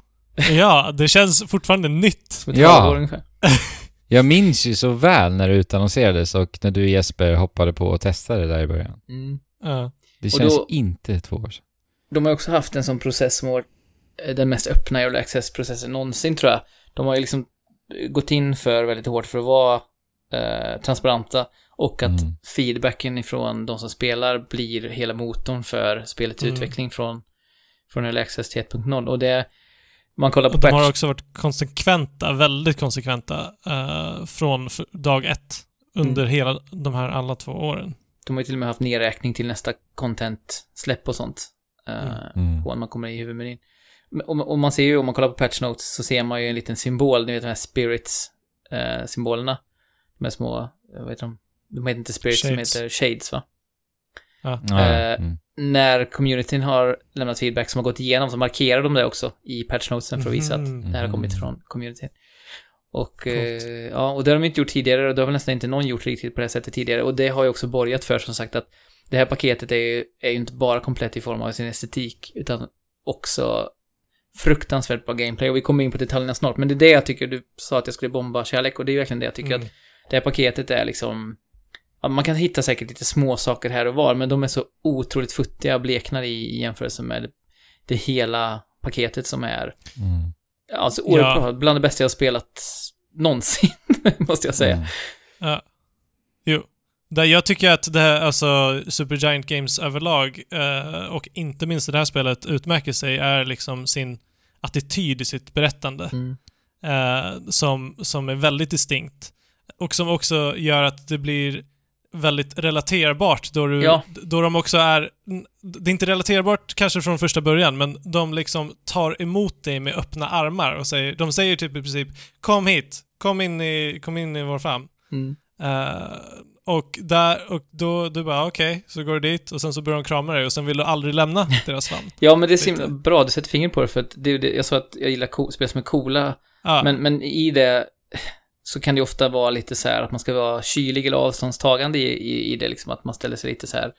Ja, det känns fortfarande nytt. som ett Ja. ungefär. Jag minns ju så väl när det utannonserades och när du Jesper hoppade på och testade där i början. Mm. Ja. Det känns då- inte två år sedan. De har också haft en sån process som var eh, den mest öppna early access-processen någonsin tror jag. De har ju liksom gått in för väldigt hårt för att vara eh, transparenta och att Mm. feedbacken ifrån de som spelar blir hela motorn för spelets Mm. utveckling från, från early access till 1.0 och det man kollar på Och de har patch, också varit konsekventa, väldigt konsekventa, eh, från dag ett. Under Mm. hela de här alla två åren. de har ju till och med haft nedräkning till nästa content-släpp och sånt. Eh, Mm. Mm. på när man kommer i huvudmenyn. Men- Och, man ser ju, om man kollar på patch notes, så ser man ju en liten symbol, ni vet de här spirits-symbolerna. de här små, vad heter de? De heter inte spirits, Shades. de heter shades va? Ja. Eh, mm. När communityn har lämnat feedback som har gått igenom så markerar de det också i patch notesen för att visa att Mhm. det här har kommit Mm. från communityn. Och, eh, ja, och det har de inte gjort tidigare och det har väl nästan inte någon gjort riktigt på det här sättet tidigare. Och det har ju också borgat för som sagt att det här paketet är ju, är ju inte bara komplett i form av sin estetik, utan också fruktansvärt bra gameplay. Och vi kommer in på detaljerna snart, men det är det jag tycker, du sa att jag skulle bomba kärlek, och det är verkligen det jag tycker Mm. att det här paketet är liksom man kan hitta säkert lite små saker här och var, men de är så otroligt futtiga och bleknar i, i jämförelse med det hela paketet som är Mm. Alltså oerhört Ja. Bland det bästa jag har spelat någonsin, måste jag säga. Mm. Ja. Jo. Där jag tycker att det här, alltså Supergiant Games överlag, eh, och inte minst det här spelet, utmärker sig är liksom sin attityd i sitt berättande. Mm. eh, som, som är väldigt distinkt. Och som också gör att det blir väldigt relaterbart då, du, Ja. då de också är... Det är inte relaterbart kanske från första början, men de liksom tar emot dig med öppna armar och säger, de säger typ i princip kom hit, kom in i, kom in i vår famn. Mm. Eh, och där, och då, du bara okej, så går du dit och sen så börjar de krama dig och sen vill du aldrig lämna deras famn. Ja, men det är så himla bra, du sätter fingret på det, för att det, det, jag sa att jag gillar co- spel som är coola, Ja, men, men i det så kan det ofta vara lite så här att man ska vara kylig eller avståndstagande i, i, i det, liksom att man ställer sig lite så här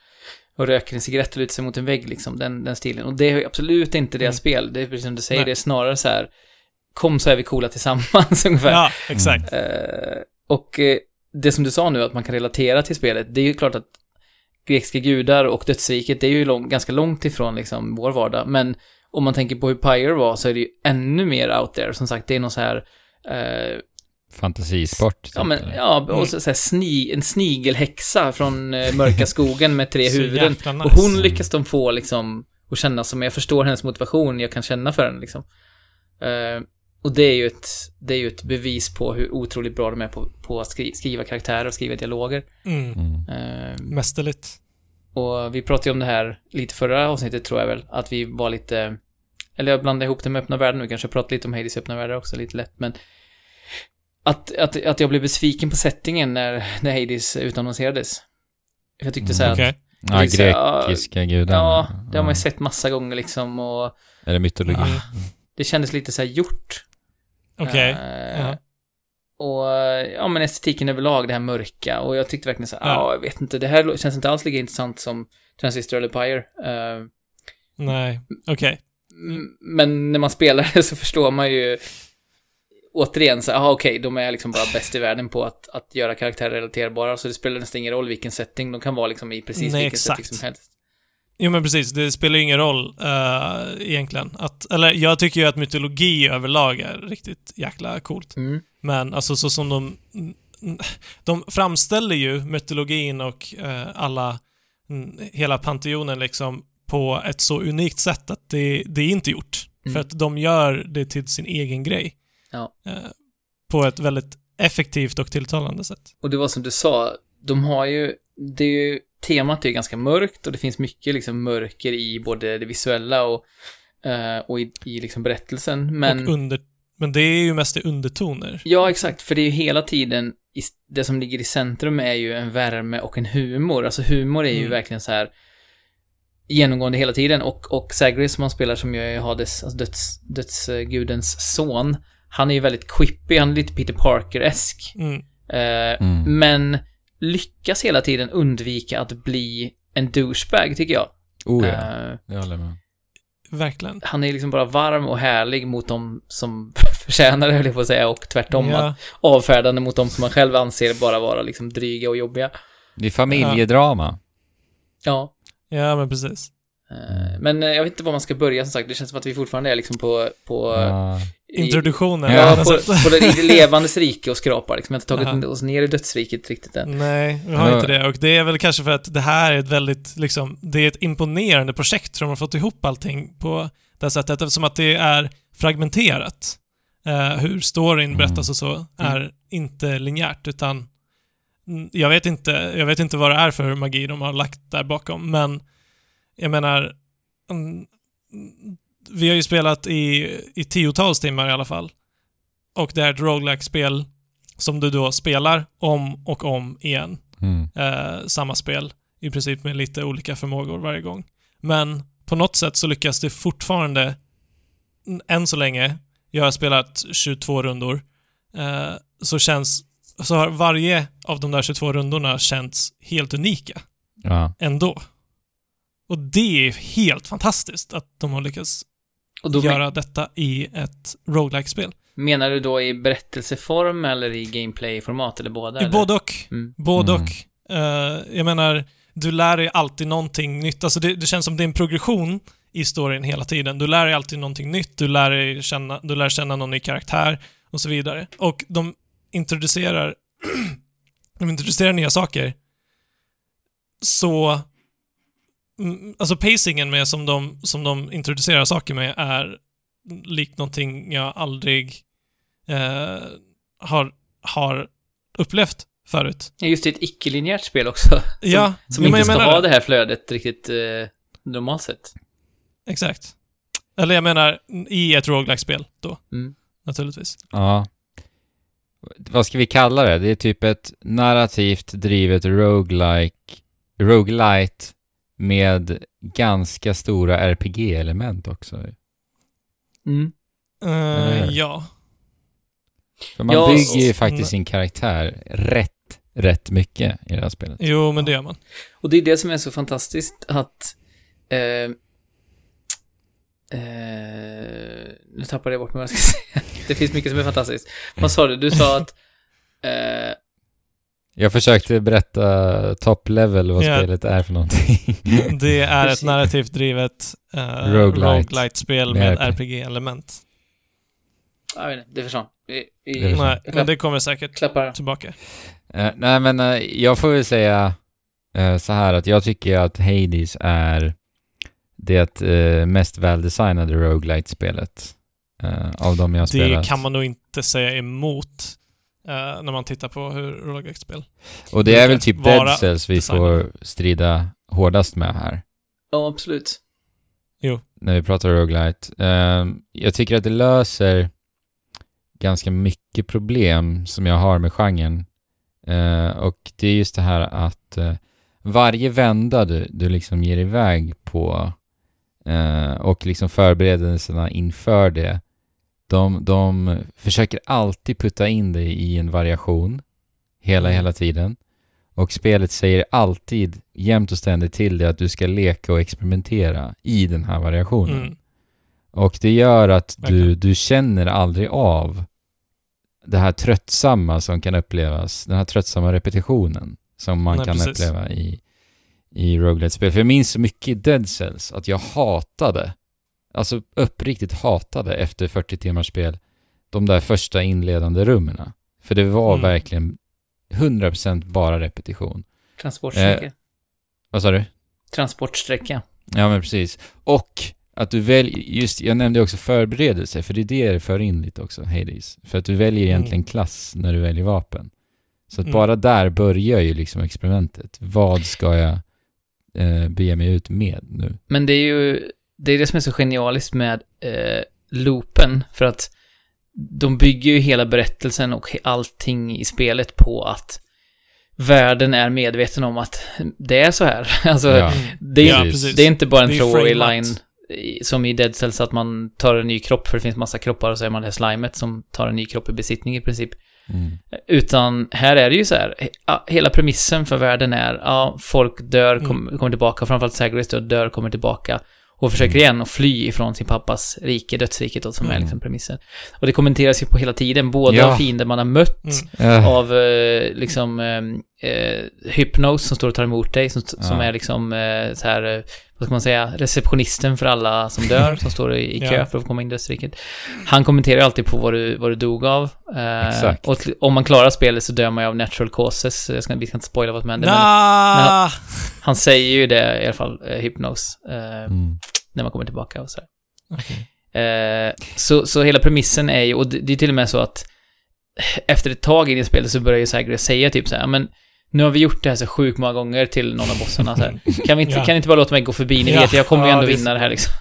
och röker en cigarett och lutar sig mot en vägg, liksom, den, den stilen. Och det är absolut inte deras Mm. spel, det är precis som du säger, Nej. det är snarare så här, kom så är vi coola tillsammans ungefär. ja exakt. Eh, och eh, det som du sa nu, att man kan relatera till spelet, det är ju klart att grekiska gudar och dödsriket, det är ju lång, ganska långt ifrån liksom vår vardag. Men om man tänker på hur Pyre var så är det ju ännu mer out there. Som sagt, det är någon så här... Eh, Fantasisport. typ, ja, men, eller? ja, Mm. och så, så här sni, en snigelhäxa från eh, mörka skogen med tre huvuden. nice. Och hon lyckas de få liksom att känna som, jag förstår hennes motivation, jag kan känna för henne liksom. Eh, och det är ju ett, det är ju ett bevis på hur otroligt bra de är på, på att skri, skriva karaktärer och skriva dialoger. Mm. Mm. Eh, Mästerligt. Och vi pratade ju om det här lite förra avsnittet tror jag väl, att vi var lite... Eller jag blandade ihop det med öppna världen nu, kanske pratade lite om Hades öppna världar också, lite lätt, men... Att, att, att jag blev besviken på settingen när, när Hades utannonserades. Jag tyckte så här Okej. att, Ja, Det är så här, grekiska gudarna. ja, det har man ju sett massa gånger liksom och Är det mytologi? Mm. det kändes lite så här gjort. Okej. Eh, Ja. Och ja, men estetiken överlag, det här mörka. Och jag tyckte verkligen så ja, Ja. jag vet inte, det här känns inte alls lika intressant som Transistor eller Pyre. Eh, Nej. Okej. m- men när man spelar det så förstår man ju återigen så aha, okej, de är liksom bara bäst i världen på att, att göra karaktärer relaterbara, så det spelar nästan ingen roll vilken setting, de kan vara liksom i precis Nej, vilken setting exakt. som helst. Jo men precis, det spelar ju ingen roll eh, egentligen. Att, eller jag tycker ju att mytologi överlag är riktigt jäkla coolt. Mm. Men alltså så som de... De framställer ju mytologin och eh, alla... mm, Hela panteonen liksom på ett så unikt sätt att det, det är inte gjort. Mm. För att de gör det till sin egen grej. Ja. Eh, på ett väldigt effektivt och tilltalande sätt. Och det var som du sa, de har ju, det är ju, temat är ju ganska mörkt och det finns mycket liksom mörker i både det visuella och, eh, och i, i liksom berättelsen. Men, Och under, men det är ju mest i undertoner. ja exakt, för det är ju hela tiden, i, det som ligger i centrum är ju en värme och en humor. Alltså humor är ju Mm. verkligen så här genomgående hela tiden och, och Zagreus som han spelar som ju är Hades, alltså döds, dödsgudens son, han är ju väldigt quippy, han är lite Peter Parker-esk. Mm. Eh, Mm. Men lyckas hela tiden undvika att bli en douchebag, tycker jag. Oh ja, Eh, jag håller med. Verkligen. han är liksom bara varm och härlig mot dem som förtjänar det, höll jag på att säga, och tvärtom. Ja. Att avfärdande mot dem som man själv anser bara vara liksom dryga och jobbiga. Det är familjedrama. Ja. ja, men precis. Eh, Men eh, jag vet inte var man ska börja, som sagt. Det känns som att vi fortfarande är liksom på... på Ja. i- Introduktionen. Ja, Ja, på, på det levandes rike och skrapar liksom. Jag har inte tagit Aha. oss ner i dödsriket riktigt än. Nej, vi har Ja. inte det. Och det är väl kanske för att det här är ett väldigt, liksom, det är ett imponerande projekt som har fått ihop allting på det här sättet eftersom att det är fragmenterat. Eh, hur storyn Mm. berättas och så är inte linjärt utan mm, jag vet inte, jag vet inte vad det är för magi de har lagt där bakom men jag menar mm, vi har ju spelat i, i tiotals timmar i alla fall. Och det är ett roguelike spel som du då spelar om och om igen. Mm. Eh, samma spel, i princip med lite olika förmågor varje gång. Men på något sätt så lyckas det fortfarande, än så länge, jag har spelat 22 rundor, eh, så känns, så har varje av de där 22 rundorna känts helt unika Ja. ändå. Och det är helt fantastiskt att de har lyckats Och då göra detta i ett roguelike spel menar du då i berättelseform eller i gameplay-format eller båda? I eller? både och. Mm. Både Mm. och. Eh, jag menar, du lär dig alltid någonting nytt. Alltså det, det känns som det är en progression i storyn hela tiden. Du lär dig alltid någonting nytt, du lär dig känna, du lär känna någon ny karaktär och så vidare. Och de introducerar, de introducerar nya saker. Så, alltså pacingen med som de, som de introducerar saker med är likt någonting jag aldrig eh, har, har upplevt förut. Ja, just det, ett icke-linjärt spel också. Som, Ja, som inte jag ska ha det. det här flödet riktigt eh, normalt sett. Exakt. Eller jag menar, i ett roguelike spel då, Mm. naturligtvis. ja. Vad ska vi kalla det? Det är typ ett narrativt drivet roguelike, roguelite med ganska stora RPG-element också. Mm. Hur? ja. För man Ja, bygger ju faktiskt sin karaktär rätt, rätt mycket i det här spelet. Jo, men det gör man. Och det är det som är så fantastiskt att... Eh, eh, nu tappade jag bort mig vad jag ska säga. Det finns mycket som är fantastiskt. Vad sa du? Du sa att... Eh, Jag försökte berätta top level vad Ja. spelet är för någonting. Det är ett narrativt drivet uh, Roguelite. roguelite-spel Med med RP. RPG-element. jag vet inte, det försvann. Det försvann. Nej, jag men det kommer säkert klappar. tillbaka. Eh, nej men eh, jag får väl säga eh, så här att jag tycker att Hades är det uh, mest väldesignade roguelite-spelet eh, av de jag har spelat. Det kan man nog inte säga emot när man tittar på hur roguelite-spel. Och det är väl typ Dead Cells vi designat. får strida hårdast med här. Ja, absolut. när vi pratar roguelite. Eh, jag tycker att det löser ganska mycket problem som jag har med genren. Eh, och det är just det här att eh, varje vända du, du liksom ger iväg på eh, och liksom förberedelserna inför det, de, de försöker alltid putta in dig i en variation hela, Mm. hela tiden. Och spelet säger alltid jämt och ständigt till dig att du ska leka och experimentera i den här variationen. Mm. Och det gör att du, du känner aldrig av det här tröttsamma som kan upplevas, den här tröttsamma repetitionen som man Nej, kan precis. uppleva i, i roguelite-spel. För jag minns så mycket i Dead Cells att jag hatade, alltså uppriktigt hatade efter 40 timmars spel, de där första inledande rummen. För det var Mm. verkligen 100% bara repetition. Transportsträcka. Vad sa du? Transportsträcka. Ja, men precis. Och att du väljer, just, jag nämnde också förberedelse, för det är det det för in lite också, Hades. För att du väljer egentligen Mm. klass när du väljer vapen. Så att Mm. bara där börjar ju liksom experimentet. Vad ska jag eh, bege mig ut med nu? Men det är ju, det är det som är så genialiskt med eh, loopen, för att de bygger ju hela berättelsen och allting i spelet på att världen är medveten om att det är så här. Alltså, Ja. det, är, Ja, det är inte bara en throwaway line som i Dead Cells att man tar en ny kropp för det finns massa kroppar och så är man det här slimet som tar en ny kropp i besittning i princip. Mm. Utan här är det ju så här, ja, hela premissen för världen är, ja, folk dör, kom, kommer tillbaka, framförallt dör, dör, kommer tillbaka och försöker igen att fly ifrån sin pappas rike, dödsriket då, som är Mm. liksom premissen. Och det kommenteras ju på hela tiden, både Ja. av fiender man har mött, Mm. Eh, av eh, liksom eh, eh, Hypnos som står och tar emot dig, som, som Ja. är liksom eh, så här, eh, vad ska man säga, receptionisten för alla som dör, som står i, i kö Ja. för att komma in i dödsriket. Han kommenterar alltid på vad du, vad du dog av. Eh. Och om man klarar spelet så dör man ju av natural causes. Jag ska, vi ska inte spoila vad som händer, men Nah. han säger ju det i alla fall, eh, Hypnos, eh, mm. när man kommer tillbaka och så här. Okej. Eh, så, så hela premissen är ju, och det, det är till och med så att efter ett tag in i spelet så börjar ju Zagreus säga typ så här, men nu har vi gjort det här så sjukt många gånger till någon av bossarna så här. Kan vi inte, Ja. kan ni inte bara låta mig gå förbi? Ni Ja. vet, jag kommer ju Ja, ändå det är vinna det här liksom.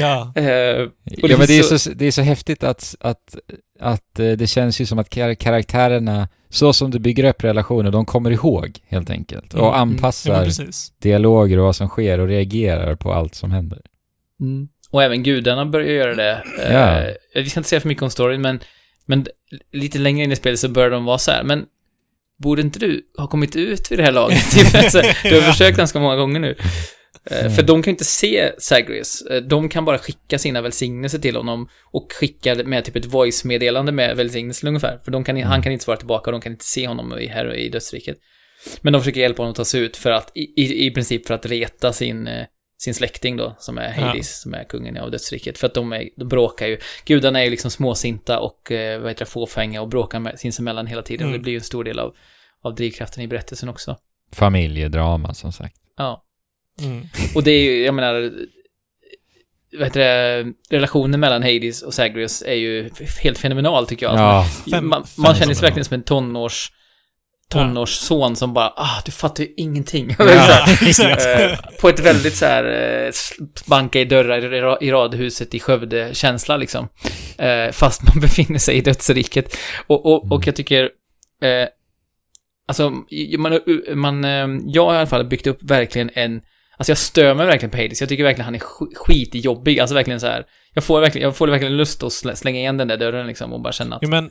Ja. Eh, Ja, det men det är, finns så, det är så häftigt att, att, att eh, det känns ju som att kar- karaktärerna, så som du bygger upp relationer, de kommer ihåg helt enkelt. Mm. Och Ja, Mm. Ja, anpassar precis. dialoger och vad som sker och reagerar på allt som händer. Mm. Och även gudarna börjar göra det. Ja. Vi ska inte säga för mycket om storyn, men, men lite längre in i spelet så börjar de vara så här, men borde inte du ha kommit ut vid det här laget? Typ, alltså, du har försökt ganska många gånger nu. Eh, Mm. För de kan ju inte se Zagreus. Eh, De kan bara skicka sina välsignelser till honom och skicka med typ ett voice-meddelande med välsignelser ungefär. För de kan, Mm. han kan inte svara tillbaka och de kan inte se honom i, här i dödsriket. Men de försöker hjälpa honom att ta sig ut för att, i, i, i princip för att reta sin, eh, sin släkting då, som är Hades, som är kungen av dödsriket. För att de, är, de bråkar ju. Gudarna är ju liksom småsinta och eh, vad heter det, fåfänga och bråkar med, sinsemellan hela tiden. Mm. Och det blir ju en stor del av, av drivkraften i berättelsen också. Familjedrama som sagt. Ja. Mm. Och det är ju, jag menar, vad heter det, relationen mellan Hades och Zagreus är ju helt fenomenal tycker jag. Ja, Fem- man, man känner sig verkligen som en tonårs, tonårsson som bara, ah, du fattar ju ingenting. Ja, eh, på ett väldigt så här, eh, banka i dörrar i ra- i radhuset i Skövde-känsla liksom. Eh, fast man befinner sig i dödsriket. Och, och, och Mm. jag tycker, eh, alltså, man, man, jag har i alla fall byggt upp verkligen en, alltså jag stör mig verkligen på Hades. Jag tycker verkligen han är sk- skitjobbig, alltså verkligen så här. Jag får verkligen, jag får verkligen lust att slä- slänga igen den där dörren liksom och bara känna att Jo, men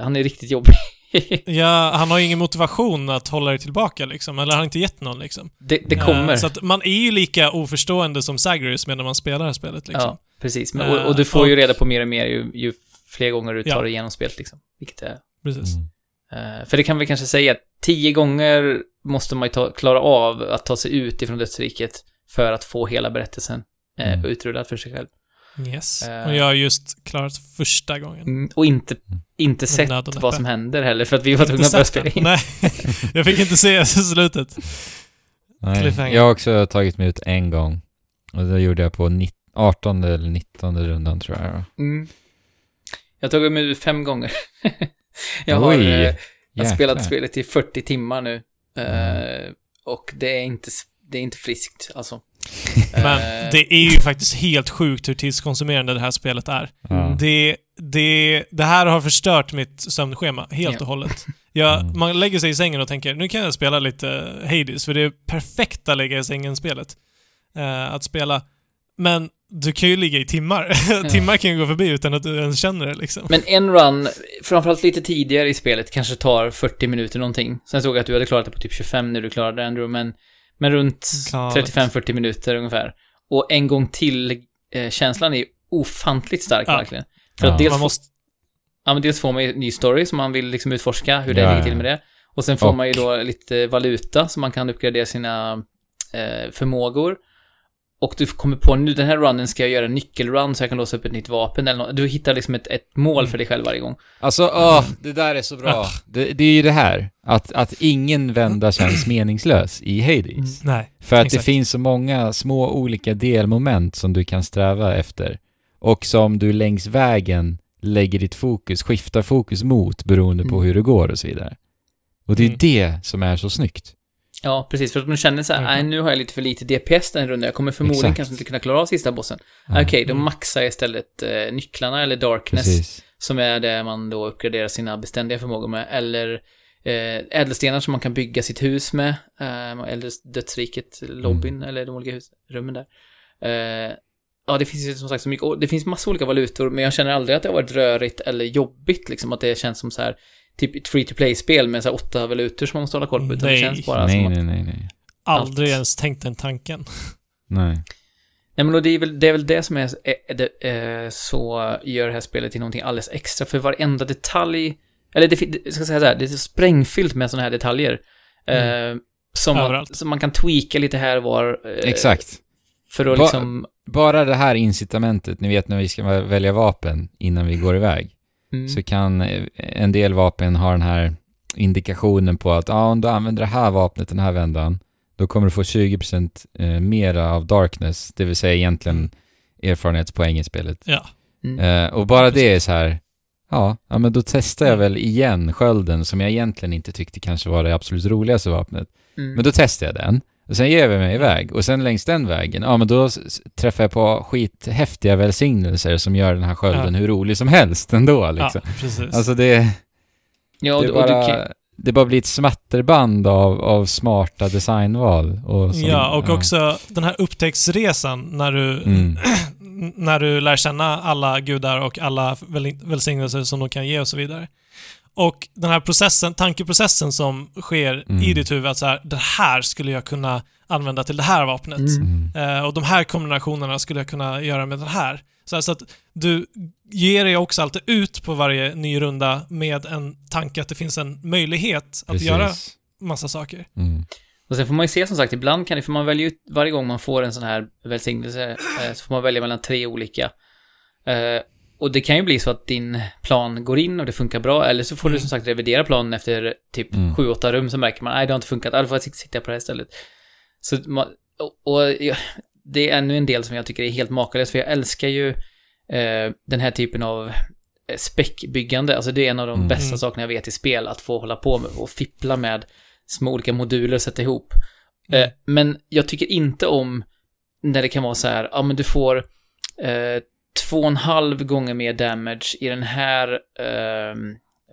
han är riktigt jobbig. ja, han har ju ingen motivation att hålla det tillbaka liksom, eller han har inte gett någon liksom. det, det kommer. Så att man är ju lika oförstående som Zagreus medan man spelar det här spelet liksom. Ja, precis. Men, och, och du Eh, får ju och- reda på mer och mer ju, ju fler gånger du tar Ja. igenom spelet liksom. Vilket är... Precis. Mm. eh, för det kan vi kanske säga att tio gånger måste man ju ta, klara av att ta sig ut ifrån dödsriket för att få hela berättelsen eh, Mm. utrullad för sig själv. Yes. Eh. Och jag har just klarat första gången. Mm, och inte, inte sett nöd och vad näppe. som händer heller, för att vi var tvungna att börja spela in. Nej, jag fick inte se slutet. Nej. Jag har också tagit mig ut en gång. Och det gjorde jag på 19, 18 eller 19 rundan tror jag. Mm. Jag tagit mig ut fem gånger. jag har... Oj, eh, Jag har spelat spelet i 40 timmar nu. Eh, och det är inte, det är inte friskt alltså. Men Eh, det är ju faktiskt helt sjukt hur tidskonsumerande det här spelet är. Ja. Det, det, det här har förstört mitt sömnschema helt och hållet. Jag, Mm. Man lägger sig i sängen och tänker nu kan jag spela lite Hades, för det är perfekta lägga i sängen-spelet. eh, att spela. Men du kan ju ligga i timmar. timmar kan ju gå förbi utan att du ens känner det liksom. Men en run, framförallt lite tidigare i spelet, kanske tar 40 minuter någonting. Sen såg jag att du hade klarat det på typ 25 när du klarade det, Andrew, men, men runt Galet. 35-40 minuter ungefär. Och en gång till, eh, känslan är ofantligt stark Ja. verkligen. För Ja. att dels, man får, måste... ja, men dels får man ju en ny story som man vill liksom utforska, hur det Ja, ligger ja. till med det. Och sen får Och- man ju då lite valuta så man kan uppgradera sina eh, förmågor. Och du kommer på nu, den här runnen ska jag göra en nyckelrun så jag kan låsa upp ett nytt vapen eller något. Du hittar liksom ett, ett mål för dig själv varje gång. Alltså, åh, det där är så bra. Det, det är ju det här, att, att ingen vända känns meningslös i Hades. Nej. För att exakt. det finns så många små olika delmoment som du kan sträva efter. Och som du längs vägen lägger ditt fokus, skiftar fokus mot beroende på Mm. hur det går och så vidare. Och det är Mm. det som är så snyggt. Ja, precis. För att man känner så här, Mhm. nej nu har jag lite för lite DPS den rundan. Jag kommer förmodligen Exakt. kanske inte kunna klara av sista bossen. Ja, Okej, då Mm. maxar istället eh, nycklarna eller darkness. Precis. Som är det man då uppgraderar sina beständiga förmågor med. Eller eh, ädelstenar som man kan bygga sitt hus med. Eh, eller dödsriket, lobbyn Mm. eller de olika hus, rummen där. Eh, ja, det finns ju som sagt så mycket. Det finns massa olika valutor, men jag känner aldrig att det har varit rörigt eller jobbigt. Liksom att det känns som så här, typ ett free to play-spel med så här åtta valutor som man måste hålla koll på. Utan det Nej. känns bara Nej, som att nej, nej, nej. Aldrig allt. ens tänkt den tanken. Nej. Nej men det är väl det, är väl det som är, är, det, eh, så gör det här spelet till någonting alldeles extra. För varenda detalj, eller det, det- ska jag säga så här, det är så sprängfyllt med sådana här detaljer. Eh, som, man, som man kan tweaka lite här och var. Eh, Exakt. För att Va- liksom... Bara det här incitamentet, ni vet när vi ska välja vapen innan vi går iväg, Mm, så kan eh, en del vapen ha den här indikationen på att ja, om du använder det här vapnet den här vändan, då kommer du få 20% eh, mera av darkness, det vill säga egentligen erfarenhetspoäng i spelet. Ja. mm. Eh, och bara det är så här, ja, ja men då testar jag Mm. väl igen skölden som jag egentligen inte tyckte kanske var det absolut roligaste vapnet. Mm. Men då testar jag den. Och sen ger jag mig iväg. Och sen längs den vägen, ja men då träffar jag på skithäftiga välsignelser som gör den här skölden Ja. hur rolig som helst ändå liksom. Ja, precis. Alltså det, ja, och, det, du- och bara, kan, det bara blir ett smatterband av, av smarta designval. Och som- ja, och också den här upptäcktsresan när du, Mm. när du lär känna alla gudar och alla väl- välsignelser som de kan ge och så vidare. Och den här processen, tankeprocessen som sker Mm. i ditt huvud, att så här, det här skulle jag kunna använda till det här vapnet. Mm. Mm. Eh, och de här kombinationerna skulle jag kunna göra med den här. Så, här, så att du ger dig också alltid ut på varje ny runda med en tanke att det finns en möjlighet att Precis. göra massa saker. Mm. och sen får man ju se som sagt, ibland kan det, för man väljer ut, varje gång man får en sån här välsignelse, eh, så får man välja mellan tre olika. Eh, och det kan ju bli så att din plan går in och det funkar bra, eller så får du Mm. som sagt revidera planen efter typ Mm. sju, åtta rum så märker man, nej det har inte funkat, då får jag sitta på det här istället. Så och, och det är ännu en del som jag tycker är helt makalös, för jag älskar ju eh, den här typen av eh, späckbyggande, alltså det är en av de Mm. bästa Mm. sakerna jag vet i spel, att få hålla på med och fippla med små olika moduler och sätta ihop. Mm. Eh, men jag tycker inte om när det kan vara så här, ja men du får eh, två och en halv gånger mer damage i den här, eh,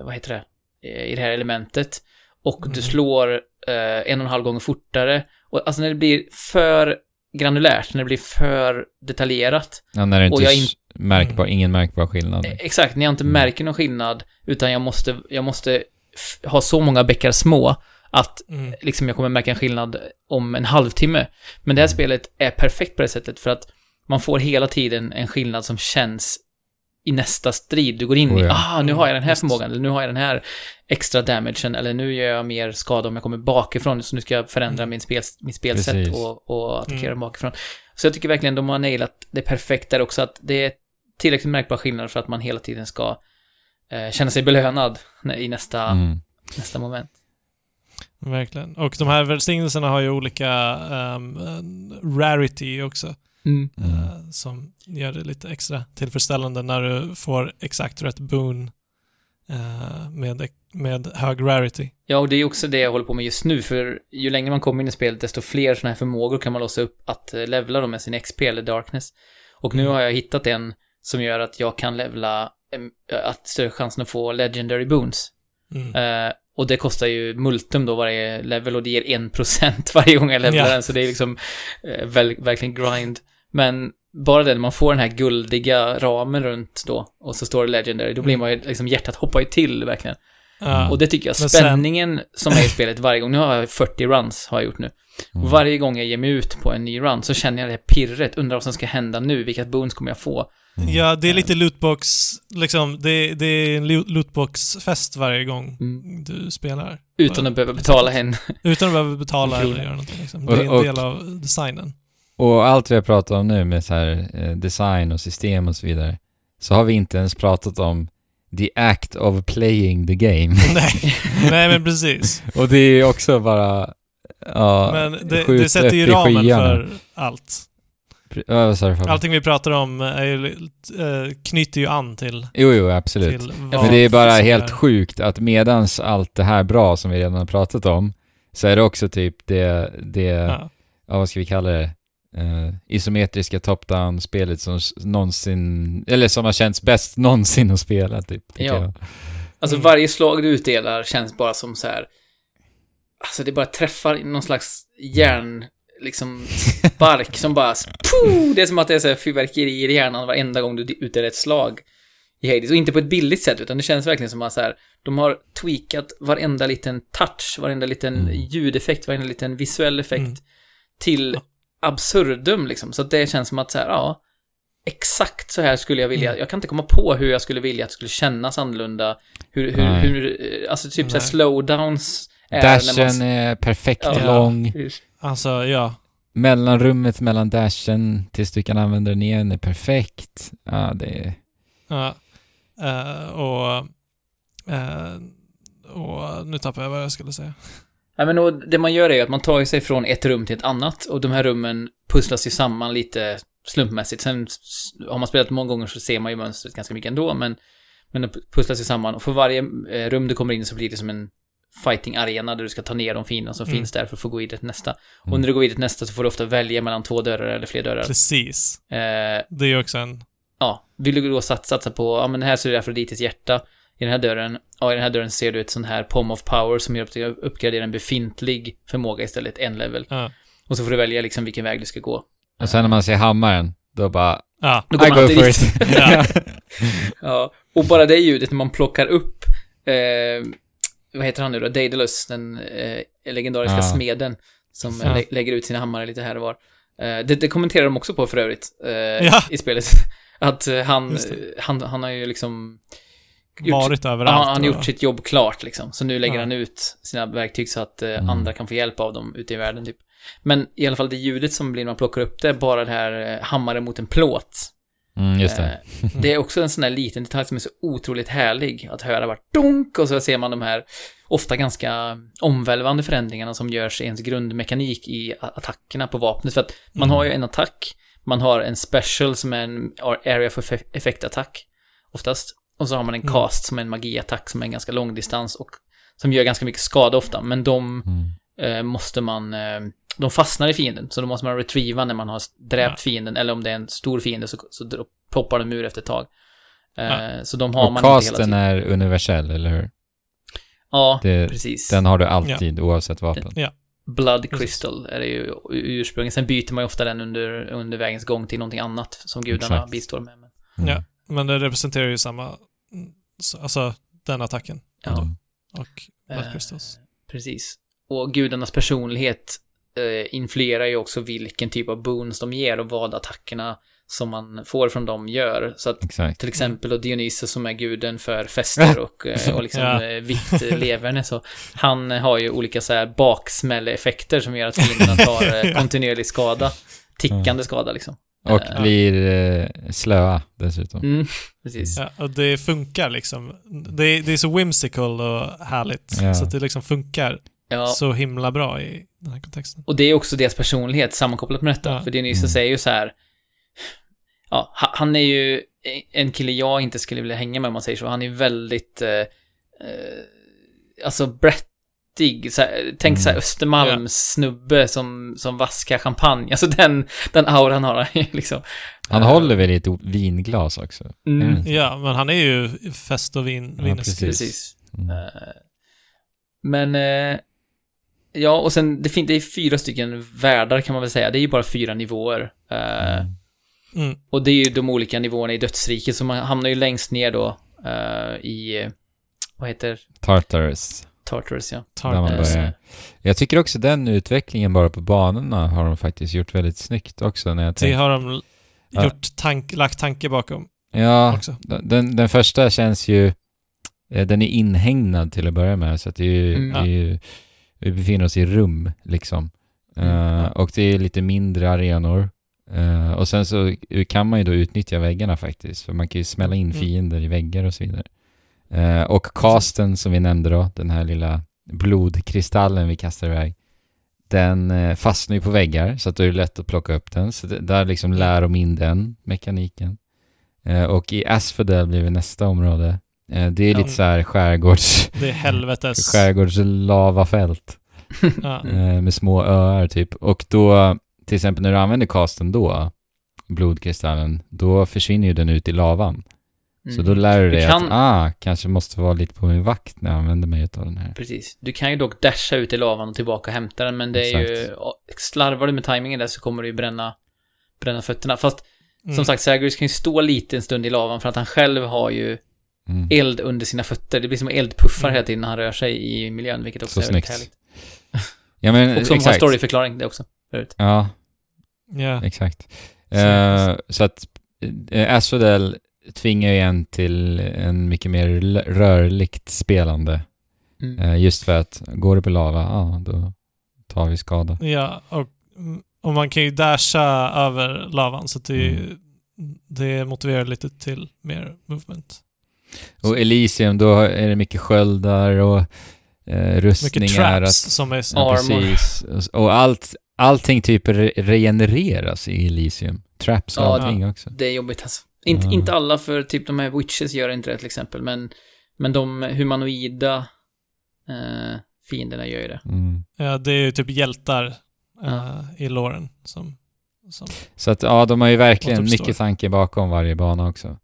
vad heter det, i det här elementet. Och du Mm. slår eh, en och en halv gånger fortare. Och alltså när det blir för granulärt, när det blir för detaljerat. Ja, när det inte Och jag in- märkbar, ingen märkbar skillnad. Eh, Exakt, när jag inte Mm. märker någon skillnad, utan jag måste, jag måste ha så många bäckar små att Mm. liksom jag kommer märka en skillnad om en halvtimme. Men det här spelet är perfekt på det sättet för att man får hela tiden en skillnad som känns i nästa strid du går in Oh i. ja. Ah, nu har jag den här Just. förmågan, eller nu har jag den här extra damagen, eller nu gör jag mer skada om jag kommer bakifrån, så nu ska jag förändra Mm. min, spel, min spelsätt Precis. och, och attackera Mm. bakifrån. Så jag tycker verkligen de har nailat det perfekt där också, att det är tillräckligt märkbara skillnader för att man hela tiden ska eh, känna sig belönad i nästa, Mm. nästa moment. Verkligen. Och de här välsignelserna har ju olika ehm, rarity också. Mm. Mm. eh, som gör det lite extra tillfredsställande när du får exakt rätt boon eh, med, med hög rarity. Ja, och det är också det jag håller på med just nu, för ju längre man kommer in i spelet, desto fler sådana här förmågor kan man låsa upp att eh, levla dem med sin XP eller Darkness. Och nu har jag hittat en som gör att jag kan levla, att större chansen att få Legendary Boons. Mm. Eh, och det kostar ju multum då varje level och det ger 1% varje gång jag levlar Ja. den, så det är liksom eh, väl, verkligen grind. Men bara det, när man får den här guldiga ramen runt då, och så står det Legendary, då blir man ju liksom, hjärtat hoppar ju till verkligen. Ja. Och det tycker jag, Men sen- spänningen som är i spelet varje gång, nu har jag 40 runs, har jag gjort nu. Mm. Och varje gång jag ger mig ut på en ny run så känner jag det här pirret, undrar vad som ska hända nu, vilka boons kommer jag få? Ja, det är lite lootbox, liksom, det, det är en lo- lootbox-fest varje gång Mm. du spelar. Utan att behöva betala en. Utan att behöva betala eller göra någonting. Liksom. Det är en del av designen. Och allt vi har pratat om nu med så här eh, design och system och så vidare, så har vi inte ens pratat om the act of playing the game. Nej. Nej, men precis. och det är också bara, ja, Men det, det sätter ju ramen för allt. Allting vi pratar om är ju, eh, knyter ju an till, Jo, jo, absolut. till Ja, Men det är bara helt sjukt att medans allt det här bra som vi redan har pratat om, så är det också typ det, det ja. Ja. vad ska vi kalla det, eh, isometriska top-down-spelet som någonsin, eller som har känts bäst någonsin att spela typ. Ja. jag. Alltså Mm. varje slag du utdelar känns bara som så här. Alltså det bara träffar någon slags järn, liksom spark som bara, pooh, det är som att det är så här fyrverkerier i hjärnan varenda gång du utdelar ett slag i Hades. Och inte på ett billigt sätt, utan det känns verkligen som att så här, de har tweakat varenda liten touch, varenda liten Mm. ljudeffekt, varenda liten visuell effekt Mm. till. Absurdum liksom. Så att det känns som att så här, ja, exakt så här skulle jag vilja, Mm. jag kan inte komma på hur jag skulle vilja att det skulle kännas annorlunda. Hur, hur, Nej. hur eh, alltså typ så här Nej. slowdowns är när Dashen man... är perfekt Ja. lång. Alltså, ja. Mellanrummet mellan dashen tills du kan använda den igen är perfekt. Ja, det är... ja. Eh, och, eh, och nu tappar jag vad jag skulle säga. Ja, men och det man gör är att man tar sig från ett rum till ett annat och de här rummen pusslas ju samman lite slumpmässigt. Sen har man spelat många gånger så ser man ju mönstret ganska mycket ändå, men, men det pusslas ju samman och för varje eh, rum du kommer in så blir det som en fighting-arena där du ska ta ner de fiender som Mm. finns där för att få gå vidare till nästa. Och Mm. när du går vidare till nästa så får du ofta välja mellan två dörrar eller fler dörrar. Precis. Eh, Det är ju också en... ja, vill du då sats- satsa på, ja men här ser du Afrodites hjärta i den här dörren. Ja, i den här dörren ser du ett sånt här Pom of Power som gör att du uppgradera en befintlig förmåga istället, en level. Ja. Och så får du välja liksom vilken väg du ska gå. Och sen när man ser hammaren, då bara... Ja. Då går I man go it. Ja. Ja, och bara det ljudet när man plockar upp, eh, vad heter han nu då, Daedalus, den eh, legendariska Ja. smeden, som Ja. lä- lägger ut sina hammare lite här och var. Eh, det, det kommenterar de också på för övrigt, eh, Ja. i spelet. Att eh, han, han, han har ju liksom... Varit överallt. Ja, han har gjort sitt jobb klart liksom. Så nu lägger Ja. han ut sina verktyg så att eh, Mm. andra kan få hjälp av dem ute i världen typ. Men i alla fall det ljudet som blir när man plockar upp det, är bara det här eh, hammaren mot en plåt. Mm, just det. Eh, det är också en sån här liten detalj som är så otroligt härlig att höra bara dunk och så ser man de här ofta ganska omvälvande förändringarna som görs i ens grundmekanik i attackerna på vapnet. För att man Mm. har ju en attack, man har en special som är en area for effe- effect-attack oftast. Och så har man en Mm. cast som är en magiattack som är en ganska lång distans och som gör ganska mycket skada ofta. Men de Mm. eh, måste man, eh, de fastnar i fienden. Så då måste man retrieva när man har dräpt Ja. fienden. Eller om det är en stor fiende så, så poppar de ur efter ett tag. Eh, Ja. Så de har Och man inte hela casten tiden. är universell, eller hur? Ja, Det, precis. den har du alltid, oavsett vapen. Ja. Blood. Crystal är det ju ursprungligen. Sen byter man ju ofta den under, under vägens gång till någonting annat som gudarna Exakt. bistår med. Men, Mm. Ja. Men det representerar ju samma... så- Alltså, den attacken. ja. Och Blood Eh, precis. Och gudarnas personlighet eh, influerar ju också vilken typ av boons de ger och vad attackerna som man får från dem gör. Så att Exakt. till exempel då Dionysus som är guden för fester och, eh, och liksom Ja. eh, vitt leverne så han har ju olika så här baksmälleffekter som gör att fienderna tar eh, kontinuerlig skada. Tickande skada liksom. Och Eh, blir eh, slöa dessutom. Mm, precis. Ja, och det funkar liksom. Det är, det är så whimsical och härligt. Ja. Så att det liksom funkar Ja, så himla bra i den här kontexten. och det är också deras personlighet sammankopplat med detta. Ja. För Dionysus Mm. är ju så här... ja, ha- han är ju en kille jag inte skulle vilja hänga med om man säger så. Han är väldigt, eh, eh, alltså brettig. Så här, tänk Mm. så här Östermalms snubbe som, som vaskar champagne. Alltså den, den auran har han ju liksom. Han Eh, håller väl i ett vinglas också? Mm, Mm. Ja, men han är ju fest och vin, Ja, precis. precis. Mm. Eh, Men, eh, ja, och sen det, fin- det är fyra stycken världar kan man väl säga. Det är ju bara fyra nivåer. Mm. Mm. Och det är ju de olika nivåerna i dödsriket, så man hamnar ju längst ner då i, vad heter Tartarus. Tartarus, ja. Tar Där man börjar. Jag tycker också den utvecklingen bara på banorna har de faktiskt gjort väldigt snyggt också när jag Det tänker. har de Ja. gjort tank, lagt tanke bakom Ja, också. den, den första känns ju... eh, Den är inhägnad till att börja med, så att det är ju... Mm. Det är ju vi befinner oss i rum, liksom. Mm. Eh, och det är lite mindre arenor. Eh, och sen så kan man ju då utnyttja väggarna faktiskt, för man kan ju smälla in Mm. fiender i väggar och så vidare. Eh, och casten som vi nämnde då, den här lilla blodkristallen vi kastar iväg, den eh, fastnar ju på väggar, så att då är det lätt att plocka upp den. Så det, där liksom lär de in den mekaniken. Eh, och i Asphodel blir det nästa område. Eh, det är Ja. lite så här skärgårds, Det är helvetes... skärgårdslavafält. Ja. Eh, med små öar typ. Och då, till exempel när du använder casten då, blodkristallen, då försvinner ju den ut i lavan. Så Mm. då lär du Du dig kan- att, ah, kanske måste vara lite på min vakt när jag använder mig av den här. Precis. Du kan ju dock dasha ut i lavan och tillbaka och hämta den, men det är ju... Exakt. Slarvar du med tajmingen där så kommer du ju bränna, bränna fötterna. Fast Mm. som sagt, Zagreus kan ju stå lite en stund i lavan för att han själv har ju Mm. eld under sina fötter. Det blir som eldpuffar Mm. hela tiden när han rör sig i miljön, vilket också Så är väldigt snyggt. härligt. Ja men Och som har exakt. storyförklaring, det också. Förut. Ja, Ja. exakt. Så- Eh, så att uh, Asphodel tvingar ju en till en mycket mer rörligt spelande. Mm. Eh, just för att går det på lava, ja då tar vi skada. Ja, och, och man kan ju dasha över lavan så det, Mm. det motiverar lite till mer movement. Och Elysium, då är det mycket sköldar och eh, rustningar. Mycket traps att, som är... ja, Armor. precis. Och- allt, allting typ re regenereras i Elysium. Traps och Ja, allting också. Det är jobbigt alltså. Inte, Ja. inte alla, för typ de här witches gör inte det till exempel, men, men de humanoida eh, fienderna gör ju det. Mm. Ja, det är ju typ hjältar eh, Ja. i låren som... som Så att ja, de har ju verkligen mycket tanke bakom varje bana också.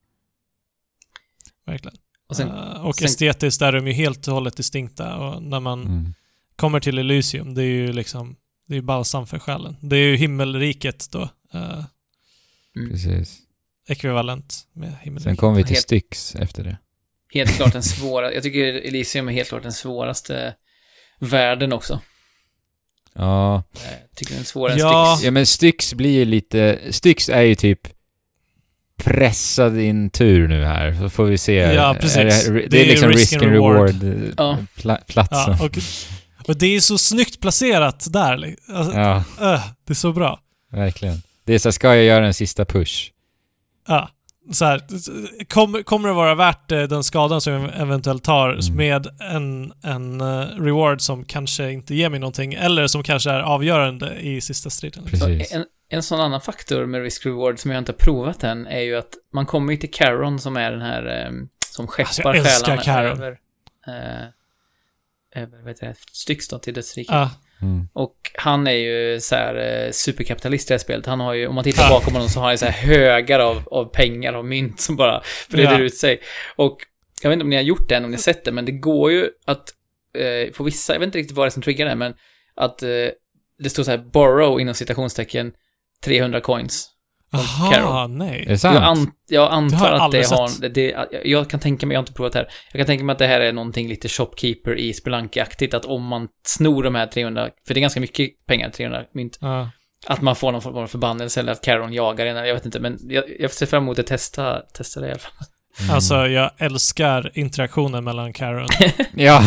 verkligen. Och sen, Eh, och sen- estetiskt är de ju helt och hållet distinkta och när man Mm. kommer till Elysium, det är ju liksom... Det är ju balsam för själen. Det är ju himmelriket då. mm, Precis. Ekvivalent med Sen himmelriket. kommer vi till Helt- Styx efter det. helt klart den svåra, jag tycker Elysium är helt klart den svåraste världen också. Ja, Eh, Jag tycker den är svårare Ja. än Styx. ja men Styx blir ju lite... Styx är ju typ pressa din tur nu här, så får vi se. Ja, precis. Är det, det, Det är liksom risk risk and reward. reward, Ja. eh, pla, platsen. Ja, och, och det är så snyggt placerat där. Alltså, Ja, öh, det är så bra. verkligen. Det är så ska jag göra en sista push? Ja. Så här, kommer, kommer det vara värt eh, den skadan som jag eventuellt tar Mm. med en, en eh, reward som kanske inte ger mig någonting eller som kanske är avgörande i sista striden? Precis. En, en sån annan faktor med risk reward som jag inte har provat än är ju att man kommer ju till Caron som är den här eh, som skeppar Alltså, själarna över, eh, över, vad heter det, Styx då till dödsriket. Ja, Mm. Och han är ju så här eh, superkapitalist i det här spelet. Han har ju, om man tittar bakom honom så har han så här högar av, av pengar och mynt som bara breder Ja. ut sig. Och jag vet inte om ni har gjort det än, om ni har sett det, men det går ju att eh, på vissa, jag vet inte riktigt vad det är som triggar det, men att eh, det står så här borrow inom citationstecken 300 coins. Jaha, Caron. nej. Är det sant? Jag, an, jag antar jag att det har, det, det, jag- kan tänka mig, jag har inte provat det här, jag kan tänka mig att det här är någonting lite shopkeeper i Spelunky-aktigt, att om man snor de här 300, för det är ganska mycket pengar, 300 mynt, Ja. att man får någon form av förbannelse eller att Caron jagar en, jag vet inte, men jag, jag ser fram emot att testa, testa det i alla fall. Mm. Alltså, jag älskar interaktionen mellan Karen Ja.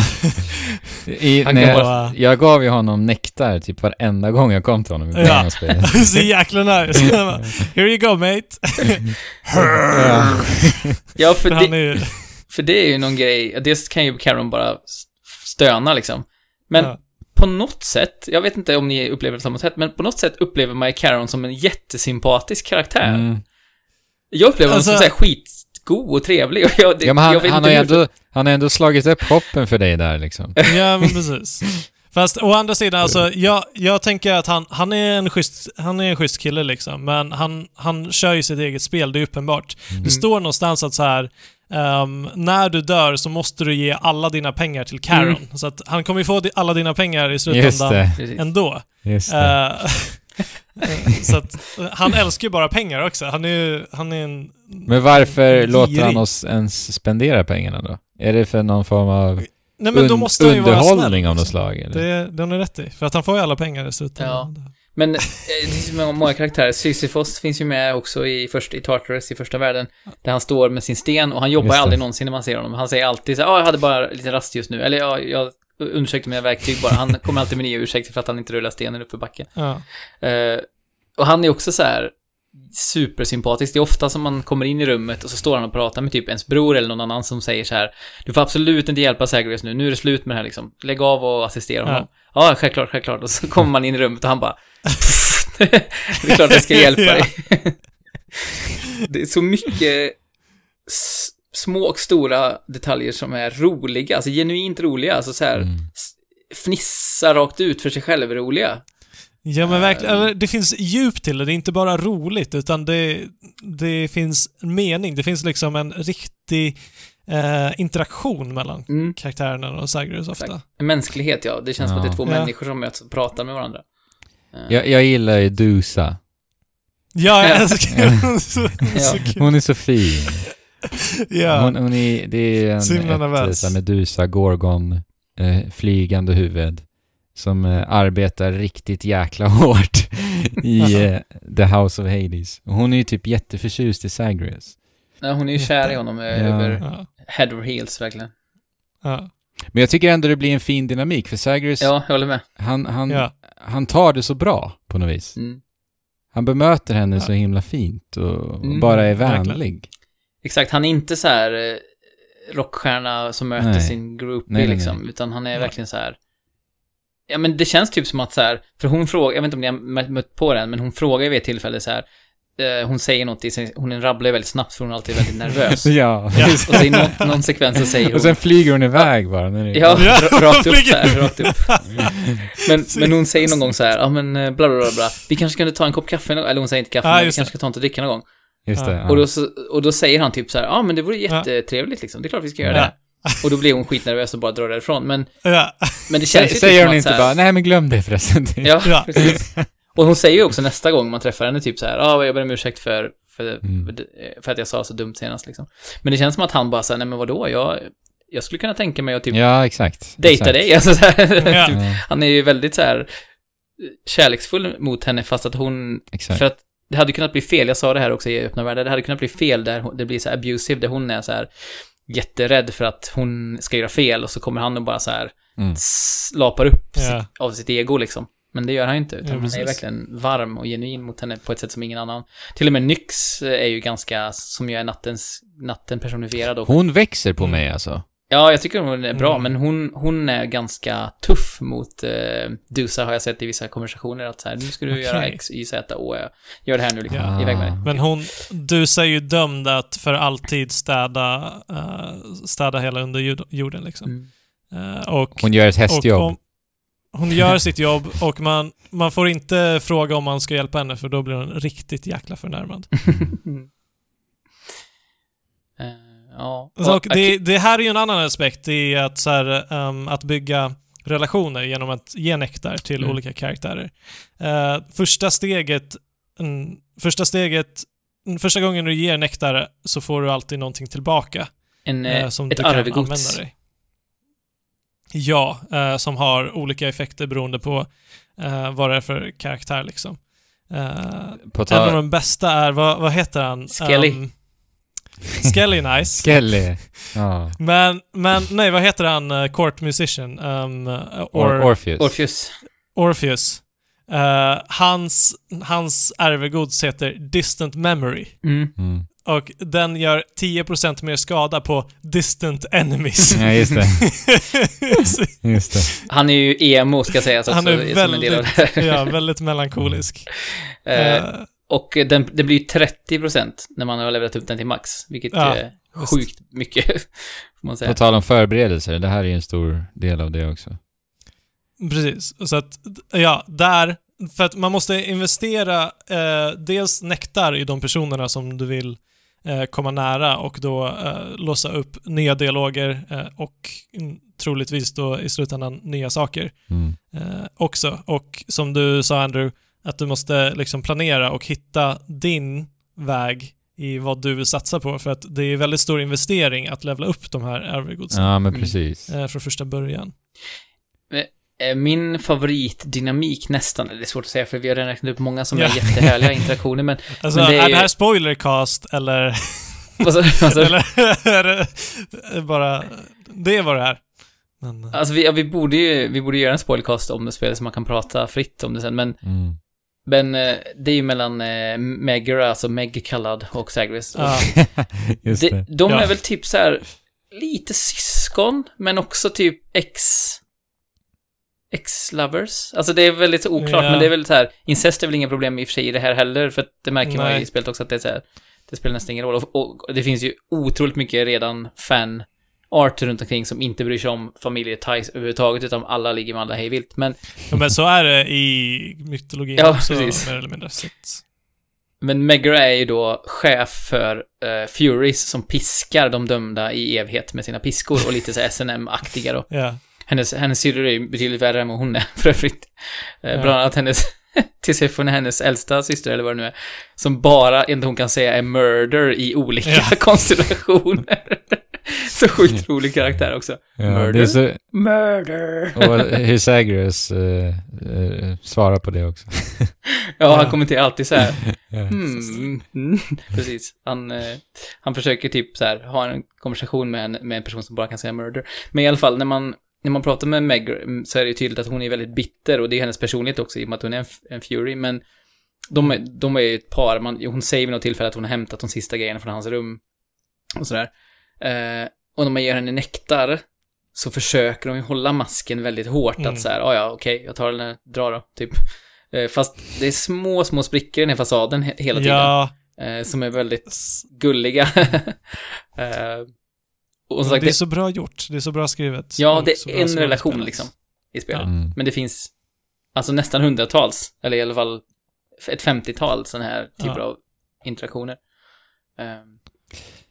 I, Han jag, bara- jag gav ju honom nektar typ varenda gång jag kom till honom i början Ja. av spelet. så jäkla nice. Here you go mate. Ja. Ja, för För det, är ju... för det är ju någon grej, dels kan ju Caron bara stöna liksom. Men Ja. på något sätt, jag vet inte om ni upplever det på samma sätt, men på något sätt upplever man ju Caron som en jättesympatisk karaktär. Mm. Jag upplever honom som Alltså- så skitgod och trevlig. Och jag, det, Ja, men jag han, vet han, har ändå, han har ändå slagit upp hoppen för dig där liksom. Ja, men precis. Fast å andra sidan, alltså, jag, jag tänker att han, han, är en schysst, han är en schysst kille liksom, men han, han kör ju sitt eget spel, det är uppenbart. Mm. Det står någonstans att så här. ehm, när du dör så måste du ge alla dina pengar till Caron. Så att han kommer ju få alla dina pengar i slutändan ändå. Just det. Eh, så att eh, han älskar ju bara pengar också. Han är ju, han är en... Men varför girig. låter han oss ens spendera pengarna då? Är det för någon form av Nej men då un- måste han ju vara snäll. underhållning av något liksom. slag? Eller? Det, det har ni rätt i. För att han får ju alla pengar i slutändan. Men eh, det finns många- många karaktärer. Sisyphos finns ju med också i, först, i Tartarus, i första världen. Där han står med sin sten och han jobbar Just ju det. aldrig någonsin när man ser honom. Han säger alltid så här, ja, jag hade bara lite rast just nu. Eller ja, jag undersökte mina verktyg bara. Han kommer alltid med nya ursäkter för att han inte rullar stenen upp för backen. Ja. Eh, och han är också så här supersympatisk. Det är ofta som man kommer in i rummet och så står han och pratar med typ ens bror eller någon annan som säger så här Du får absolut inte hjälpa Zagreus nu, nu är det slut med det här liksom. Lägg av och assistera honom. Ja, självklart, självklart. Och så kommer man in i rummet och han bara Det är klart jag ska hjälpa dig. det är så mycket små och stora detaljer som är roliga, alltså genuint roliga, alltså så här Mm. fnissa rakt ut för sig själv roliga. Ja men verkligen, Ehm. det finns djup till det. Det är inte bara roligt, utan det, det finns en mening. Det finns liksom en riktig eh, interaktion mellan Mm. karaktärerna och Zagreus ofta. Exakt. En mänsklighet, ja. Det känns som att det är två Ja. människor som möts och pratar med varandra. Eh, Jag, jag gillar ju Dusa. Ja, jag Ja. älskar Ja. kul. Hon är så fin. Ja. Hon, hon är, det är en ett, så här Medusa, Gorgon, eh, flygande huvud som eh, arbetar riktigt jäkla hårt i eh, The House of Hades. Och Hon är ju typ jätteförtjust i Zagreus. ja, hon är ju kär i honom eh, Ja. över Ja. head over heels, verkligen. Ja. Men jag tycker ändå det blir en fin dynamik, för Zagreus, Ja, jag håller med. han, han, Ja. han tar det så bra på något vis. Mm. Han bemöter henne Ja. så himla fint och Mm, bara är vänlig. Exakt, han är inte så här rockstjärna som möter Nej. sin groupie Nej, nej, liksom, utan han är Ja. verkligen så här. Ja, men det känns typ som att så här, för hon frågar, jag vet inte om ni har mött- på den, men hon frågar vid ett tillfälle så här, eh, hon säger något i sin, hon rabblar väldigt snabbt för hon är alltid väldigt nervös. Ja. Ja. Och så i någon, någon sekvens så säger hon, och sen flyger hon iväg bara. När det, ja, Ja, ra- rakt upp iväg. rakt upp. Men, men hon säger någon gång så här, ja men eh, bla bla bla bla, vi kanske kunde ta en kopp kaffe någon, eller hon säger inte kaffe, Ja, men vi kanske ska ta något att dricka någon gång. Just det. Ja. Och, då, och då säger han typ så här, ja men det vore jättetrevligt liksom, det är klart vi ska göra Ja. det. Och då blir hon skitnervös och bara drar därifrån, men, Ja. men det känns ju Säger typ hon som inte här, bara, nej men glöm det förresten. Ja, Ja. precis. Och hon säger ju också nästa gång man träffar henne typ så här, ja jag ber om ursäkt för, för, Mm. för, att jag sa så dumt senast liksom. Men det känns som att han bara säger, nej men vadå, jag, jag skulle kunna tänka mig att typ Ja, exakt. dejta exakt. dig, alltså så här, Ja. typ, Ja, Han är ju väldigt så här kärleksfull mot henne fast att hon, exakt. för att det hade kunnat bli fel, jag sa det här också i öppna världar, det hade kunnat bli fel där hon- det blir så här abusive, där hon är så här jätterädd för att hon ska göra fel och så kommer han och bara så här Mm. slapar upp Ja. sitt, av sitt ego liksom. Men det gör han ju inte, utan Ja, han är verkligen varm och genuin mot henne på ett sätt som ingen annan. Till och med Nyx är ju ganska, som ju är nattens, natten personifierad och Hon växer på mig alltså. Ja, jag tycker hon är bra, Mm. men hon, hon är ganska tuff mot eh, Dusa har jag sett i vissa konversationer att så här, nu ska du Okej. göra X, Y, Z, O, Ö. Gör det här nu liksom, Ja. iväg med dig. Men hon, du säger ju dömd att för alltid städa, eh, städa hela under jord- jorden liksom. Mm. Eh, och, Hon gör ett hästjobb. om- hon gör sitt jobb och man, man får inte fråga om man ska hjälpa henne för då blir hon riktigt jäkla förnärmad. Ja. Och Och- det, det här är ju en annan aspekt i att, så här, ehm, att bygga relationer genom att ge nektar till Mm. olika karaktärer. Eh, första steget, mm, första steget, första gången du ger nektar så får du alltid någonting tillbaka en, eh, som ett du kan arvegods. använda dig. Ja, eh, som har olika effekter beroende på vad det är för karaktär liksom. En av de bästa är, vad, vad heter han? Skelly. Um, Skelly nice. Skelly. Ja. Men, men nej, vad heter han? Uh, court musician? Um, uh, Or, or, Orpheus. Orpheus. Orpheus. Eh, hans, hans arvegods heter Distant Memory. Mm. Mm. Och den gör 10% mer skada på Distant Enemies. Ja, just det. Just det. Han är ju emo, ska sägas också, Han är som en del av väldigt, det här. ja, väldigt melankolisk. Eh, Eh, Och den, det blir 30% när man har levererat upp den till max, vilket Ja, är sjukt mycket, får man säga. På tal om förberedelser, det här är ju en stor del av det också. Precis. Så att, ja, där, för att man måste investera eh, dels nektar i de personerna som du vill eh, komma nära och då eh, låsa upp nya dialoger eh, och troligtvis då i slutändan nya saker Mm. eh, också. Och som du sa Andrew, att du måste liksom planera och hitta din väg i vad du vill satsa på för att det är väldigt stor investering att levla upp de här arvegodsen Ja, men precis. eh, från första början. Eh, Min favoritdynamik nästan, det är svårt att säga för vi har redan räknat upp många som Ja. är jättehärliga interaktioner, men Alltså, Men det är är, det ju- här spoilercast eller, du? eller är det bara... Det är vad det är. Men, eh, Alltså vi, ja, vi borde ju, vi borde göra en spoilercast om det spelet så man kan prata fritt om det sen, men, Mm. Men eh, det är ju mellan eh, Megara, alltså Meg kallad, och Zagreus. Och ja, Just det, det. de Ja. är väl typ så här lite syskon, men också typ ex... Ex-lovers? Alltså det är väldigt oklart, Ja. men det är väl så här, incest är väl inga problem i och för sig i det här heller, för det märker man ju Nej. i spelet också att det är så här, det spelar nästan ingen roll. Och, och det finns ju otroligt mycket redan fan art runt omkring som inte bryr sig om familjeties överhuvudtaget, utan alla ligger med alla hej vilt. Men, Ja, men så är det i mytologin Ja, också, precis. mer eller mindre. Så men Megara är ju då chef för uh, Furies som piskar de dömda i evighet med sina piskor och lite så här SNM-aktiga då. ja. Hennes, hennes syrror är ju betydligt värre än vad hon är, för övrigt. Eh, Ja. Bland annat hennes, Tissefon är hennes äldsta syster, eller vad det nu är, som bara, inte hon kan säga, är murder i olika Ja. konstellationer. så sjukt rolig karaktär också. Ja, Murder? så, Murder! och hur Zagreus uh, uh, svarar på det också. Ja, han Ja. kommenterar alltid så här. Mm, mm, precis. Han, eh, han försöker typ så här, ha en konversation med en, med en person som bara kan säga murder. Men i alla fall, när man, när man pratar med Meg mm, så är det ju tydligt att hon är väldigt bitter och det är hennes personlighet också i och med att hon är en, en Fury. Men de, är- de är ju ett par, man, hon säger vid något tillfälle att hon har hämtat de sista grejerna från hans rum och sådär. Eh, och när man ger henne nektar så försöker de ju hålla masken väldigt hårt Mm. att så här, "Ah, ja okej, jag tar den, dra då, typ. Eh, fast det är små, små sprickor i den här fasaden he- hela tiden. Ja, Eh, som är väldigt gulliga. eh, och sagt, det är så bra gjort. Det är så bra skrivet. ja, och det är en relation skådespelat. liksom i spelet. Mm. Men det finns alltså nästan hundratals, eller i alla fall ett femtiotal sådana här typer Ja. av interaktioner. Ehm,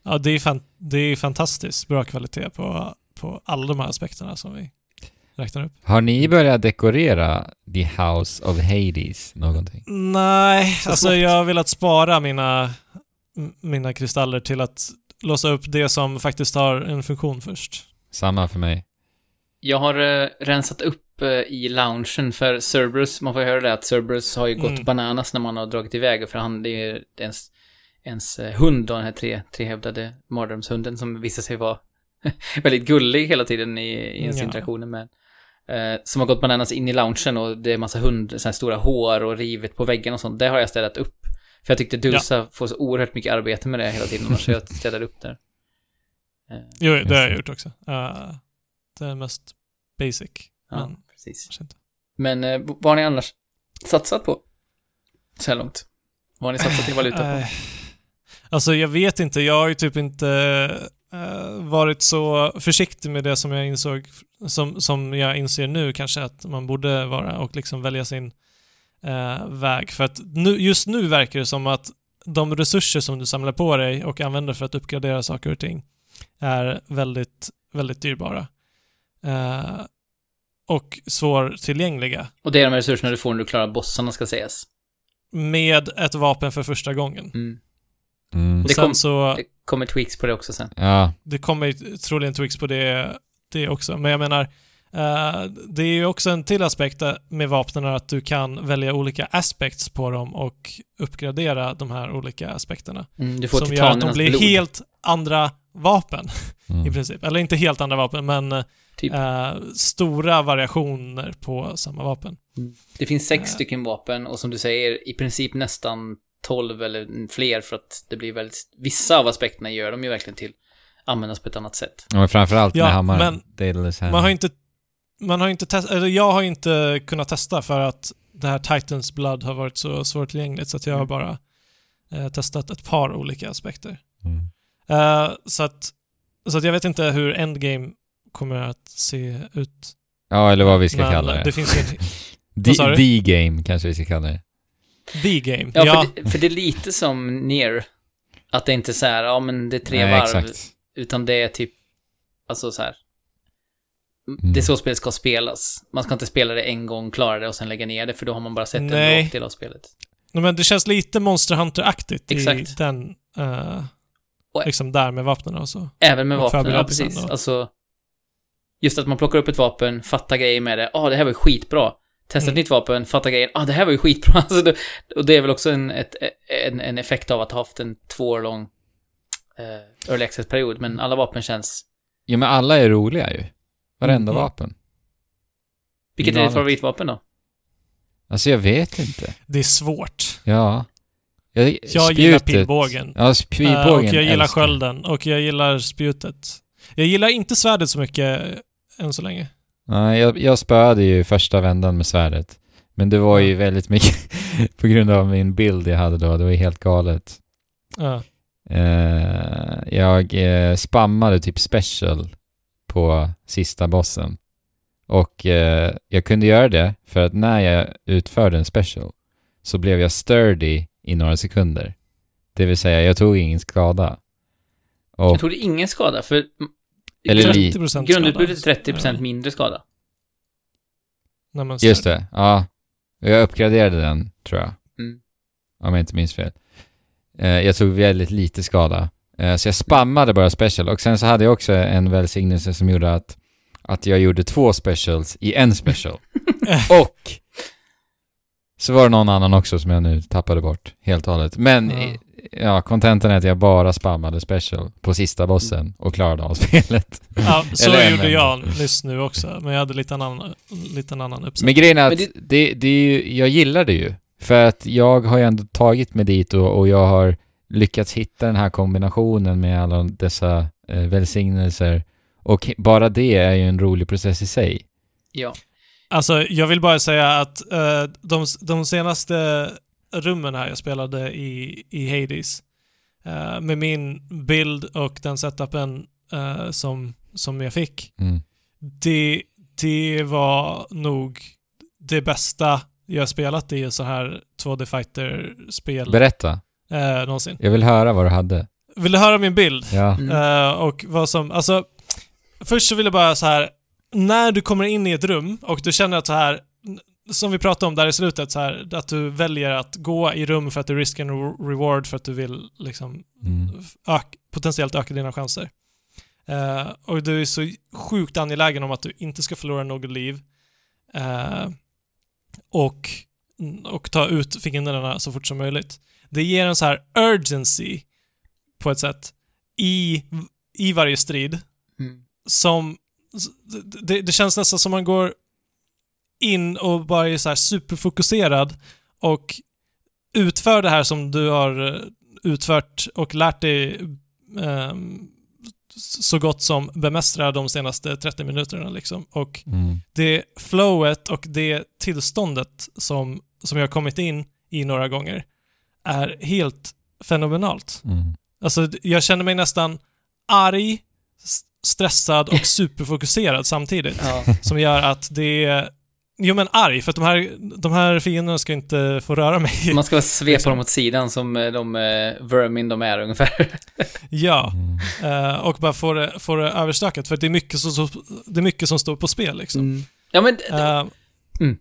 Ja, det är, fan, det är fantastiskt bra kvalitet på, på alla de här aspekterna som vi räknar upp. Har ni börjat dekorera The House of Hades någonting? Nej, Så alltså smått. jag har velat spara mina, mina kristaller till att låsa upp det som faktiskt har en funktion först. Samma för mig. jag har eh, rensat upp eh, i loungen för Cerberus, man får höra det att Cerberus har ju gått Mm. bananas när man har dragit iväg, för han, det är ens, ens eh, hund då, den här tre, trehövdade mardrömshunden som visar sig vara väldigt gullig hela tiden i, i ens Ja. interaktioner med eh, som har gått bananas in i loungen och det är massa hund, så här stora hår och rivet på väggen och sånt. Det har jag städat upp. För jag tyckte Dulsa får så oerhört mycket arbete med det hela tiden, annars så jag städade upp där. Eh, Jo, det har jag gjort också. Uh, det är mest basic. ja, Men precis. Men eh, vad har ni annars satsat på? Så här långt. Vad har ni satsat i valuta på? Alltså jag vet inte, jag har ju typ inte eh, varit så försiktig med det som jag insåg, som, som jag inser nu kanske att man borde vara och liksom välja sin eh, väg. För att nu, just nu verkar det som att de resurser som du samlar på dig och använder för att uppgradera saker och ting är väldigt, väldigt dyrbara. Eh, och svårtillgängliga. Och det är de resurserna du får när du klarar bossarna, ska sägas. Med ett vapen för första gången. Mm. Mm. Det kom- så... Det kommer tweaks på det också sen. Ja, det kommer ju troligen tweaks på det, det också. Men jag menar, eh, det är ju också en till aspekt med vapnen att du kan välja olika aspects på dem och uppgradera de här olika aspekterna. Mm, du får Som gör att de blir blod. helt andra vapen i mm. princip. Eller inte helt andra vapen, men Typ. eh, stora variationer på samma vapen. Det finns sex Eh. stycken vapen och som du säger, i princip nästan 12 eller fler för att det blir väldigt... Vissa av aspekterna gör de ju verkligen till användas på ett annat sätt. Ja, men framförallt med Ja, hammaren. Man har inte, man har inte test, eller jag har inte kunnat testa för att det här Titans Blood har varit så svårtillgängligt så att jag har Mm. bara eh, testat ett par olika aspekter. Mm. Eh, så, att, så att jag vet inte hur Endgame kommer att se ut. Ja, eller vad vi ska Men kalla det. det finns ju en The, sa du? the game kanske vi ska kalla det. The game. Ja, Ja, För, det, för det är lite som Near. Att det inte är så här, ja men det är tre Nej, varv. exakt. Utan det är typ, alltså så här. Mm. Det är så spelet ska spelas. Man ska inte spela det en gång, klara det och sen lägga ner det, för då har man bara sett en Nej. bråkdel av spelet. Nej, men det känns lite Monster Hunter-aktigt i Exakt. den, eh, Och- liksom där med vapnen och så. Även med vapnen, ja förberedelsen precis. då. Alltså, just att man plockar upp ett vapen, fattar grejer med det. Ja, ah, det här var ju skitbra. Testa Mm. ett nytt vapen, fattar grejer. Ja, ah, det här var ju skitbra. Alltså, det, och det är väl också en, ett, en, en effekt av att ha haft en två år lång eh, early access-period. Men alla vapen känns... Ja, men alla är roliga ju. Varenda Mm. vapen. Vilket är Galet. ditt favoritvapen då? Alltså jag vet inte. Det är svårt. Ja. Jag, Jag gillar pilbågen. Ja, Eh, pilbågen och jag gillar älskar skölden och jag gillar spjutet. Jag gillar inte svärdet så mycket eh, än så länge. Nej, jag, jag spöade ju första vändan med svärdet. Men det var ju väldigt mycket på grund av min bild jag hade då. Det var ju helt galet. Ja. Eh, jag eh, spammade typ special på sista bossen. Och eh, jag kunde göra det för att när jag utförde en special så blev jag sturdy i några sekunder. Det vill säga, jag tog ingen skada. Jag Och, det är ingen skada, för... Eller grund- li- 30% Grundutbudet är skada. 30% mindre skada. När man just det, ja. Jag uppgraderade den, tror jag. Mm. Om jag inte minns fel. Eh, jag tog väldigt lite skada. Eh, så jag spammade bara special. Och sen så hade jag också en välsignelse som gjorde att, att jag gjorde två specials i en special. och så var det någon annan också som jag nu tappade bort helt och hållet. Men Ja. ja, kontentan är att jag bara spammade special på sista bossen och klarade av spelet. Ja, så Eller gjorde jag nyss nu också, men jag hade lite annan, lite en annan uppsättning. Men grejen är att det- det, är ju, jag gillar det ju. För att jag har ju ändå tagit mig dit och, och jag har lyckats hitta den här kombinationen med alla dessa eh, välsignelser. Och bara det är ju en rolig process i sig. Ja. Alltså, jag vill bara säga att eh, de, de senaste rummen här jag spelade i, i Hades, eh, med min bild och den setupen eh, som, som jag fick, Mm. det, det var nog det bästa jag spelat i så här 2D Fighter-spel Berätta. eh, någonsin. Jag vill höra vad du hade. Vill du höra min bild? Ja. Mm. Eh, och vad som, alltså, först så vill jag bara så här, när du kommer in i ett rum och du känner att så här, som vi pratade om där i slutet, så här, att du väljer att gå i rum för att du risk and re- reward för att du vill liksom Mm. ök, potentiellt öka dina chanser. Eh, och du är så sjukt angelägen om att du inte ska förlora något liv. Eh, och, och ta ut fienderna så fort som möjligt. Det ger en så här urgency på ett sätt i, i varje strid Mm. som... Det, det känns nästan som man går in och bara är så superfokuserad och utför det här som du har eh, utfört och lärt dig ehm, så gott som bemästra de senaste 30 minuterna liksom. Och Mm. det flowet och det tillståndet som, som jag har kommit in i några gånger är helt fenomenalt. Mm. Alltså, jag känner mig nästan arg, stressad och superfokuserad samtidigt. Ja. Som gör att det är... Jo men arg, för att de här, de här fienderna ska inte få röra mig. Man ska svepa Liksom. dem åt sidan som eh, de eh, vermin de är ungefär. Ja, Mm. och bara få det, få det överstökat. För det är, mycket som, det är mycket som står på spel liksom. Mm. Ja men, Eh, Mm.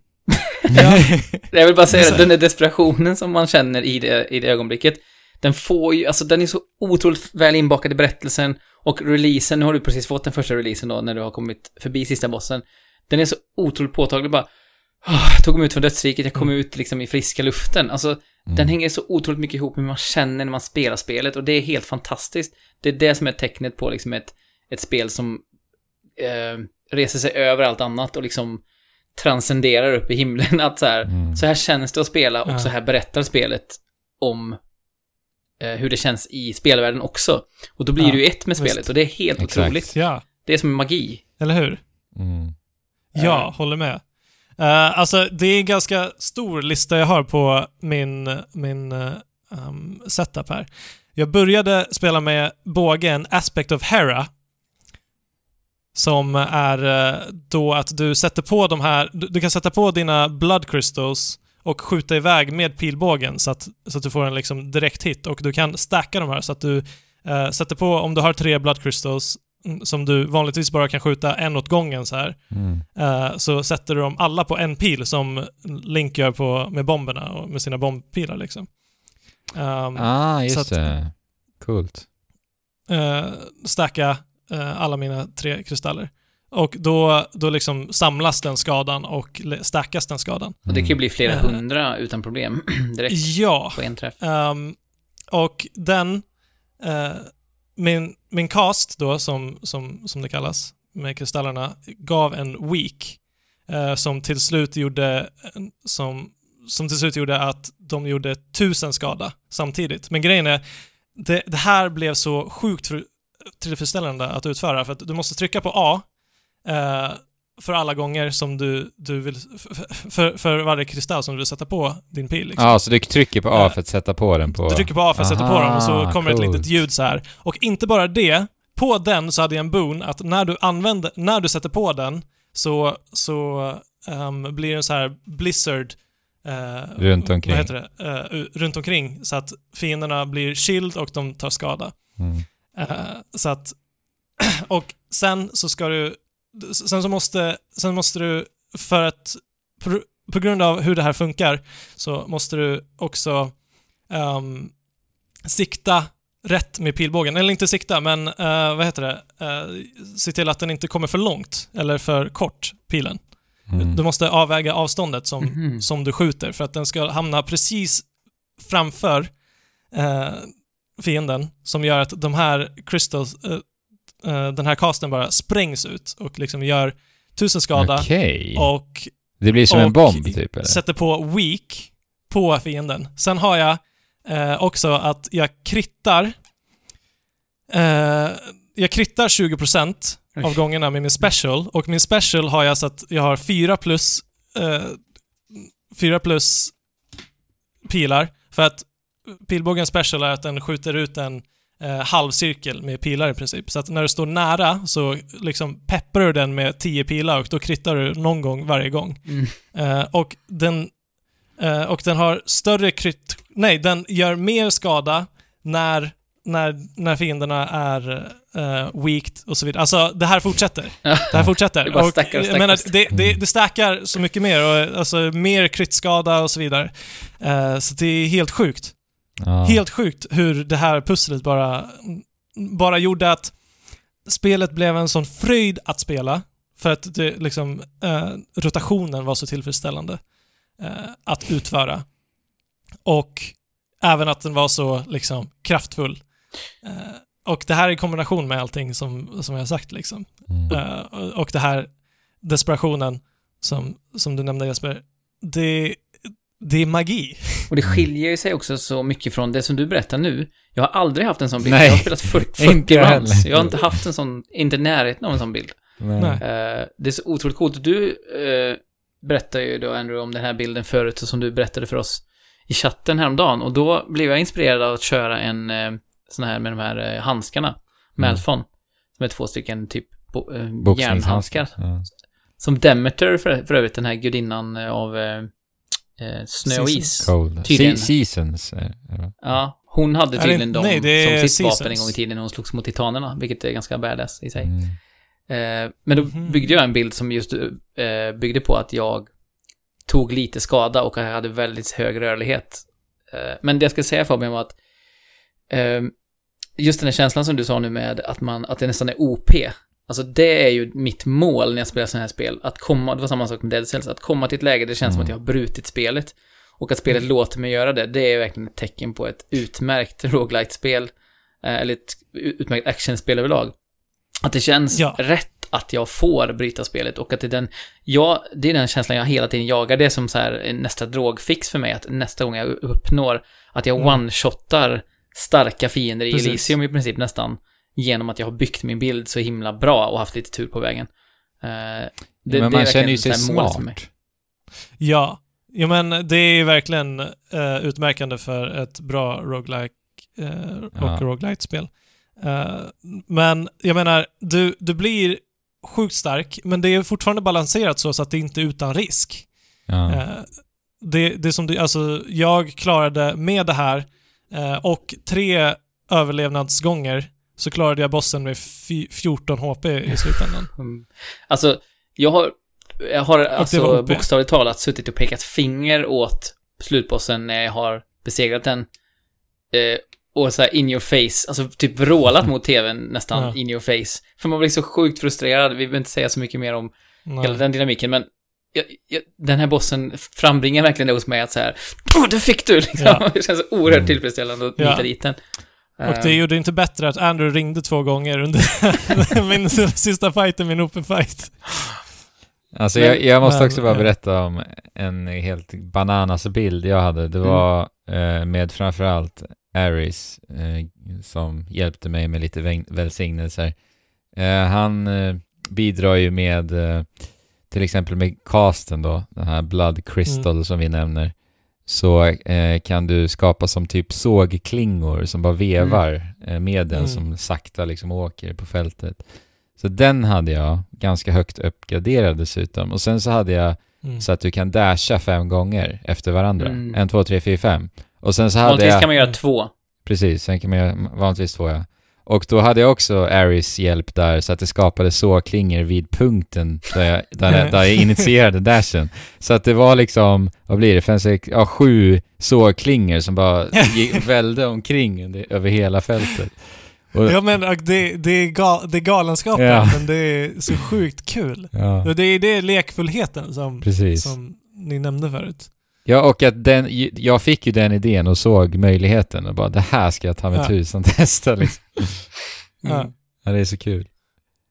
ja, jag vill bara säga att den där desperationen som man känner i det, i det ögonblicket, den får ju, alltså den är så otroligt väl inbakad i berättelsen och releasen, nu har du precis fått den första releasen då, när du har kommit förbi sista bossen. Den är så otroligt påtaglig bara, "Åh, jag tog mig ut från dödsriket, jag kom ut liksom i friska luften. Alltså, Mm. den hänger så otroligt mycket ihop med hur man känner när man spelar spelet och det är helt fantastiskt. Det är det som är tecknet på liksom ett, ett spel som eh, reser sig över allt annat och liksom transcenderar upp i himlen. Att så här, Mm. så här känns det att spela och Ja. så här berättar spelet om hur det känns i spelvärlden också. Och då blir Ja, du ett med visst. spelet och det är helt Exakt. otroligt. ja, Det är som magi. eller hur? Mm. Ja, Eh. håller med. Uh, alltså, det är en ganska stor lista jag har på min, min uh, um, setup här. Jag började spela med bågen Aspect of Hera. Som är eh, då att du sätter på de här, du, du kan sätta på dina blood crystals och skjuta iväg med pilbågen så att, så att du får en liksom direkt hit. Och du kan stacka de här så att du eh, sätter på, om du har tre blood crystals mm, som du vanligtvis bara kan skjuta en åt gången så här, Mm. eh, så sätter du dem alla på en pil som Link gör på, med bomberna och med sina bombpilar liksom. Um, Ah, just att- det. Coolt. eh, stacka eh, alla mina tre kristaller. Och då, då liksom samlas den skadan och stackas den skadan. Och det kan ju bli flera Mm. hundra utan problem direkt Ja. på en träff. Ehm, och den, eh, min, min cast då, som, som, som det kallas, med kristallerna, gav en weak. eh, som till slut gjorde, som, som till slut gjorde att de gjorde tusen skada samtidigt. Men grejen är, det, det här blev så sjukt tillfredsställande att utföra, för att du måste trycka på A eh, för alla gånger som du, du vill, för, för, varje kristall som du vill sätta på din pil. Liksom. Ja, så du trycker på A Eh, för att sätta på den på... Du trycker på A för att sätta på dem och så Aha, kommer ett coolt. litet ljud så här. Och inte bara det, på den så hade jag en boon att när du använder, när du sätter på den så, så ehm, blir det en så här blizzard eh, Runt omkring. Vad heter det? Eh, u- runt omkring så att fienderna blir shield och de tar skada. Mm. Eh, så att, och sen så ska du, sen så måste, sen måste du, för att, på, på grund av hur det här funkar, så måste du också ehm, sikta rätt med pilbågen. Eller inte sikta, men eh, vad heter det? Uh, se till att den inte kommer för långt eller för kort, pilen. Mm. Du måste avväga avståndet som, Mhm. som du skjuter för att den ska hamna precis framför eh, fienden som gör att de här crystals, eh, eh, den här casten bara sprängs ut och liksom gör tusen skada Okej. och Det blir som en bomb typ eller? sätter på weak på fienden. Sen har jag eh, också att jag krittar eh, jag krittar 20% av Oj. gångerna med min special och min special har jag så att jag har 4 plus eh, 4 plus pilar för att pilbågen special är att den skjuter ut en eh, halvcirkel med pilar i princip. Så att när du står nära så liksom pepprar du den med 10 pilar och då krittar du någon gång varje gång. Mm. Eh, och, den, eh, och den har större krit... Nej, den gör mer skada när, när, när fienderna är uh, weaked och så vidare. Alltså, det här fortsätter. Det här fortsätter. Det bara och, stackar jag menar, stackar. det, det, det stackar så mycket mer och alltså mer kritskada och så vidare. Eh, så det är helt sjukt. Ja. Helt sjukt hur det här pusslet bara, bara gjorde att spelet blev en sån fröjd att spela. För att det, liksom, eh, rotationen var så tillfredsställande eh, att utföra. Och även att den var så liksom, kraftfull. Eh, och det här i kombination med allting som, som jag har sagt. Liksom. Mm. Eh, och- och det här desperationen som, som du nämnde Jesper, det, det är magi. Och det skiljer ju sig också så mycket från det som du berättar nu. Jag har aldrig haft en sån bild. Nej. Jag har spelat 40, Inte 40 jag rounds. Jag har inte haft en sån, inte närheten av en sån bild. Nej. Eh, det är så otroligt coolt. Du uh, berättade ju då Andrew om den här bilden förut, som du berättade för oss i chatten häromdagen. Och då blev jag inspirerad av att köra en uh, sån här med de här uh, handskarna. Malfon. Som är två stycken typ bo, uh, järnhandskar. Ja. Som Demeter för, för övrigt, den här gudinnan eh, av eh, eh, snö och is. Tydligen. Se- seasons. det, va? Ja, hon hade tydligen dem nej, som sitt vapen Seasons. en gång i tiden när hon slogs mot titanerna, vilket är ganska badass i sig. Mm. Eh, men då Mhm. byggde jag en bild som just eh, byggde på att jag tog lite skada och jag hade väldigt hög rörlighet. Eh, men det jag ska säga Fabian var att eh, just den här känslan som du sa nu med att, man, att det nästan är OP. Alltså det är ju mitt mål när jag spelar sådana här spel. Att komma, det var samma sak med Dead Cells, att komma till ett läge där det känns som Mm. att jag har brutit spelet. Och att spelet låter mig göra det, det är verkligen ett tecken på ett utmärkt roguelite-spel. eh, Eller ett utmärkt actionspel överlag. Att det känns Ja. rätt att jag får bryta spelet och att det är den, ja, det är den känslan jag hela tiden jagar. Det är som så här nästa drogfix för mig, att nästa gång jag uppnår att jag Mm. one-shottar starka fiender i Precis. Elysium i princip nästan, genom att jag har byggt min bild så himla bra och haft lite tur på vägen. Eh, det, Men det är man känner ju sig så här målet för mig. smart. Ja, Jo men det är ju verkligen eh, utmärkande för ett bra roguelike eh, och Ja. roguelite-spel. Eh, men jag menar, du, du blir sjukt stark, men det är fortfarande balanserat så, så att det inte är utan risk. Ja. Det, det som du, alltså jag klarade med det här och tre överlevnadsgånger så klarade jag bossen med fy- 14 HP i slutändan. Mm. Alltså, jag har, jag har alltså bokstavligt talat suttit och pekat finger åt slutbossen när jag har besegrat den. Eh, och så här in your face, alltså typ vrålat mot tvn nästan Ja. in your face. För man blir så sjukt frustrerad, vi behöver inte säga så mycket mer om hela Nej. den dynamiken, men jag, jag, den här bossen frambringar verkligen det hos mig att så här, "Åh, det fick du! Liksom. Ja. Det känns så oerhört Mm. tillfredsställande att Ja. nita dit den. Och det Eh, gjorde inte bättre att Andrew ringde två gånger under min sista fight, min open fight. Alltså Men- jag, jag måste men, också bara berätta om en helt bananas bild jag hade. Det var eh, med framförallt Aris eh, som hjälpte mig med lite välsignelser. Eh, han bidrar ju med till exempel med casten då, den här Blood Crystal som vi nämner. Så eh, kan du skapa som typ sågklingor som bara vevar eh, med den Mm. som sakta liksom åker på fältet. Så den hade jag ganska högt uppgraderad dessutom. Och sen så hade jag Mm. så att du kan dasha fem gånger efter varandra. Mm. En, två, tre, fyra, fem. Och sen så hade Vanligtvis jag... kan man göra två. Precis, sen kan man göra vanligtvis två ja. Och då hade jag också Aris hjälp där så att det skapade såklingor vid punkten där jag, där, där jag initierade dashen. Så att det var liksom, vad blir det, fem, sex, ja sju såklingor som bara välde omkring över hela fältet. Och, Ja men det, det, är gal, det är galenskapen, Ja. men det är så sjukt kul. ja, Det är det är lekfullheten som, precis. som ni nämnde förut. Ja, och att den, jag fick ju den idén och såg möjligheten och bara det här ska jag ta med Ja. tusan testa liksom. Ja. Ja, det är så kul.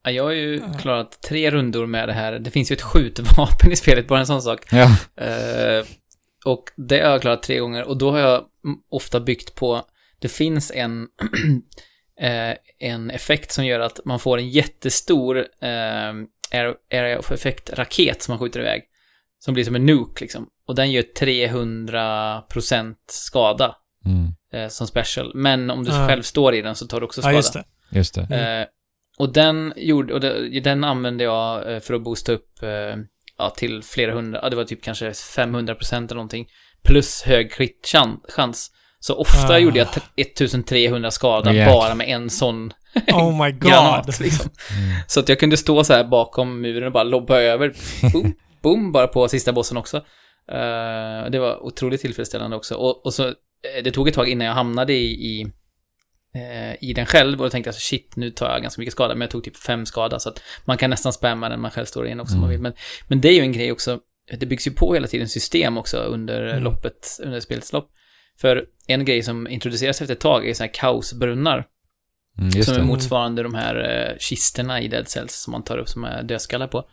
Ja, jag har ju Ja. klarat tre rundor med det här. Det finns ju ett skjutvapen i spelet, bara en sån sak. Ja, Eh, och det har jag klarat tre gånger och då har jag mm, ofta byggt på, det finns en, eh, en effekt som gör att man får en jättestor eh, air- area of effect-raket som man skjuter iväg. Som blir som en nuke liksom. Och den gör 300% skada mm, eh, som special. Men om du Ja. själv står i den så tar du också Ja, skada. just det. just det. Mm. Eh, och den gjorde, och det, den använde jag eh, för att boosta upp eh, ja, till flera hundra, ja, det var typ kanske 500% eller någonting. Plus hög crit-chans. Så ofta Ah. gjorde jag t- 1300 skada jäklar. bara med en sån Oh my god. granat. Liksom. Mm. Så att jag kunde stå så här bakom muren och bara lobba över. Boom, bara på sista bossen också. Eh, det var otroligt tillfredsställande också. Och, och så, eh, det tog ett tag innan jag hamnade i, i, eh, i den själv och då tänkte jag så shit, nu tar jag ganska mycket skada. Men jag tog typ fem skada så att man kan nästan spamma den man själv står in också om man Mm. vill. Men, men det är ju en grej också, det byggs ju på hela tiden system också under Mm. loppet, under spelets lopp. För en grej som introduceras efter ett tag är så här kaosbrunnar. Mm, Som är motsvarande de här eh, kisterna i Dead Cells som man tar upp som är dödskallar på.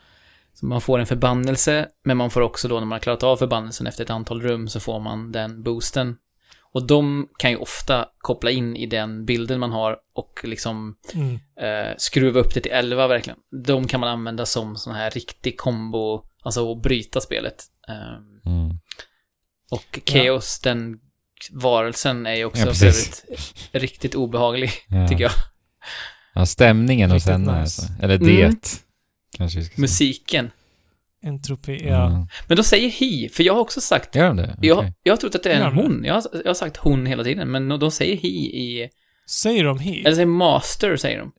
Så man får en förbannelse, men man får också då när man har klarat av förbannelsen efter ett antal rum så får man den boosten. Och de kan ju ofta koppla in i den bilden man har och liksom Mm. eh, skruva upp det till 11 verkligen. De kan man använda som sån här riktig kombo, alltså att bryta spelet. Eh, Mm. och Chaos, den varelsen är ju också Ja, riktigt obehaglig, Ja. tycker jag. Ja, stämningen Riktigt henne nice. alltså. Eller det, Mm. Musiken. Entropi, ja. Mm. Men de säger he, för jag har också sagt... Gör de det? Jag, Okej. jag har trott att det är en hon. Jag har, jag har sagt hon hela tiden, men de säger he i... Säger de he? Eller säger master, säger de.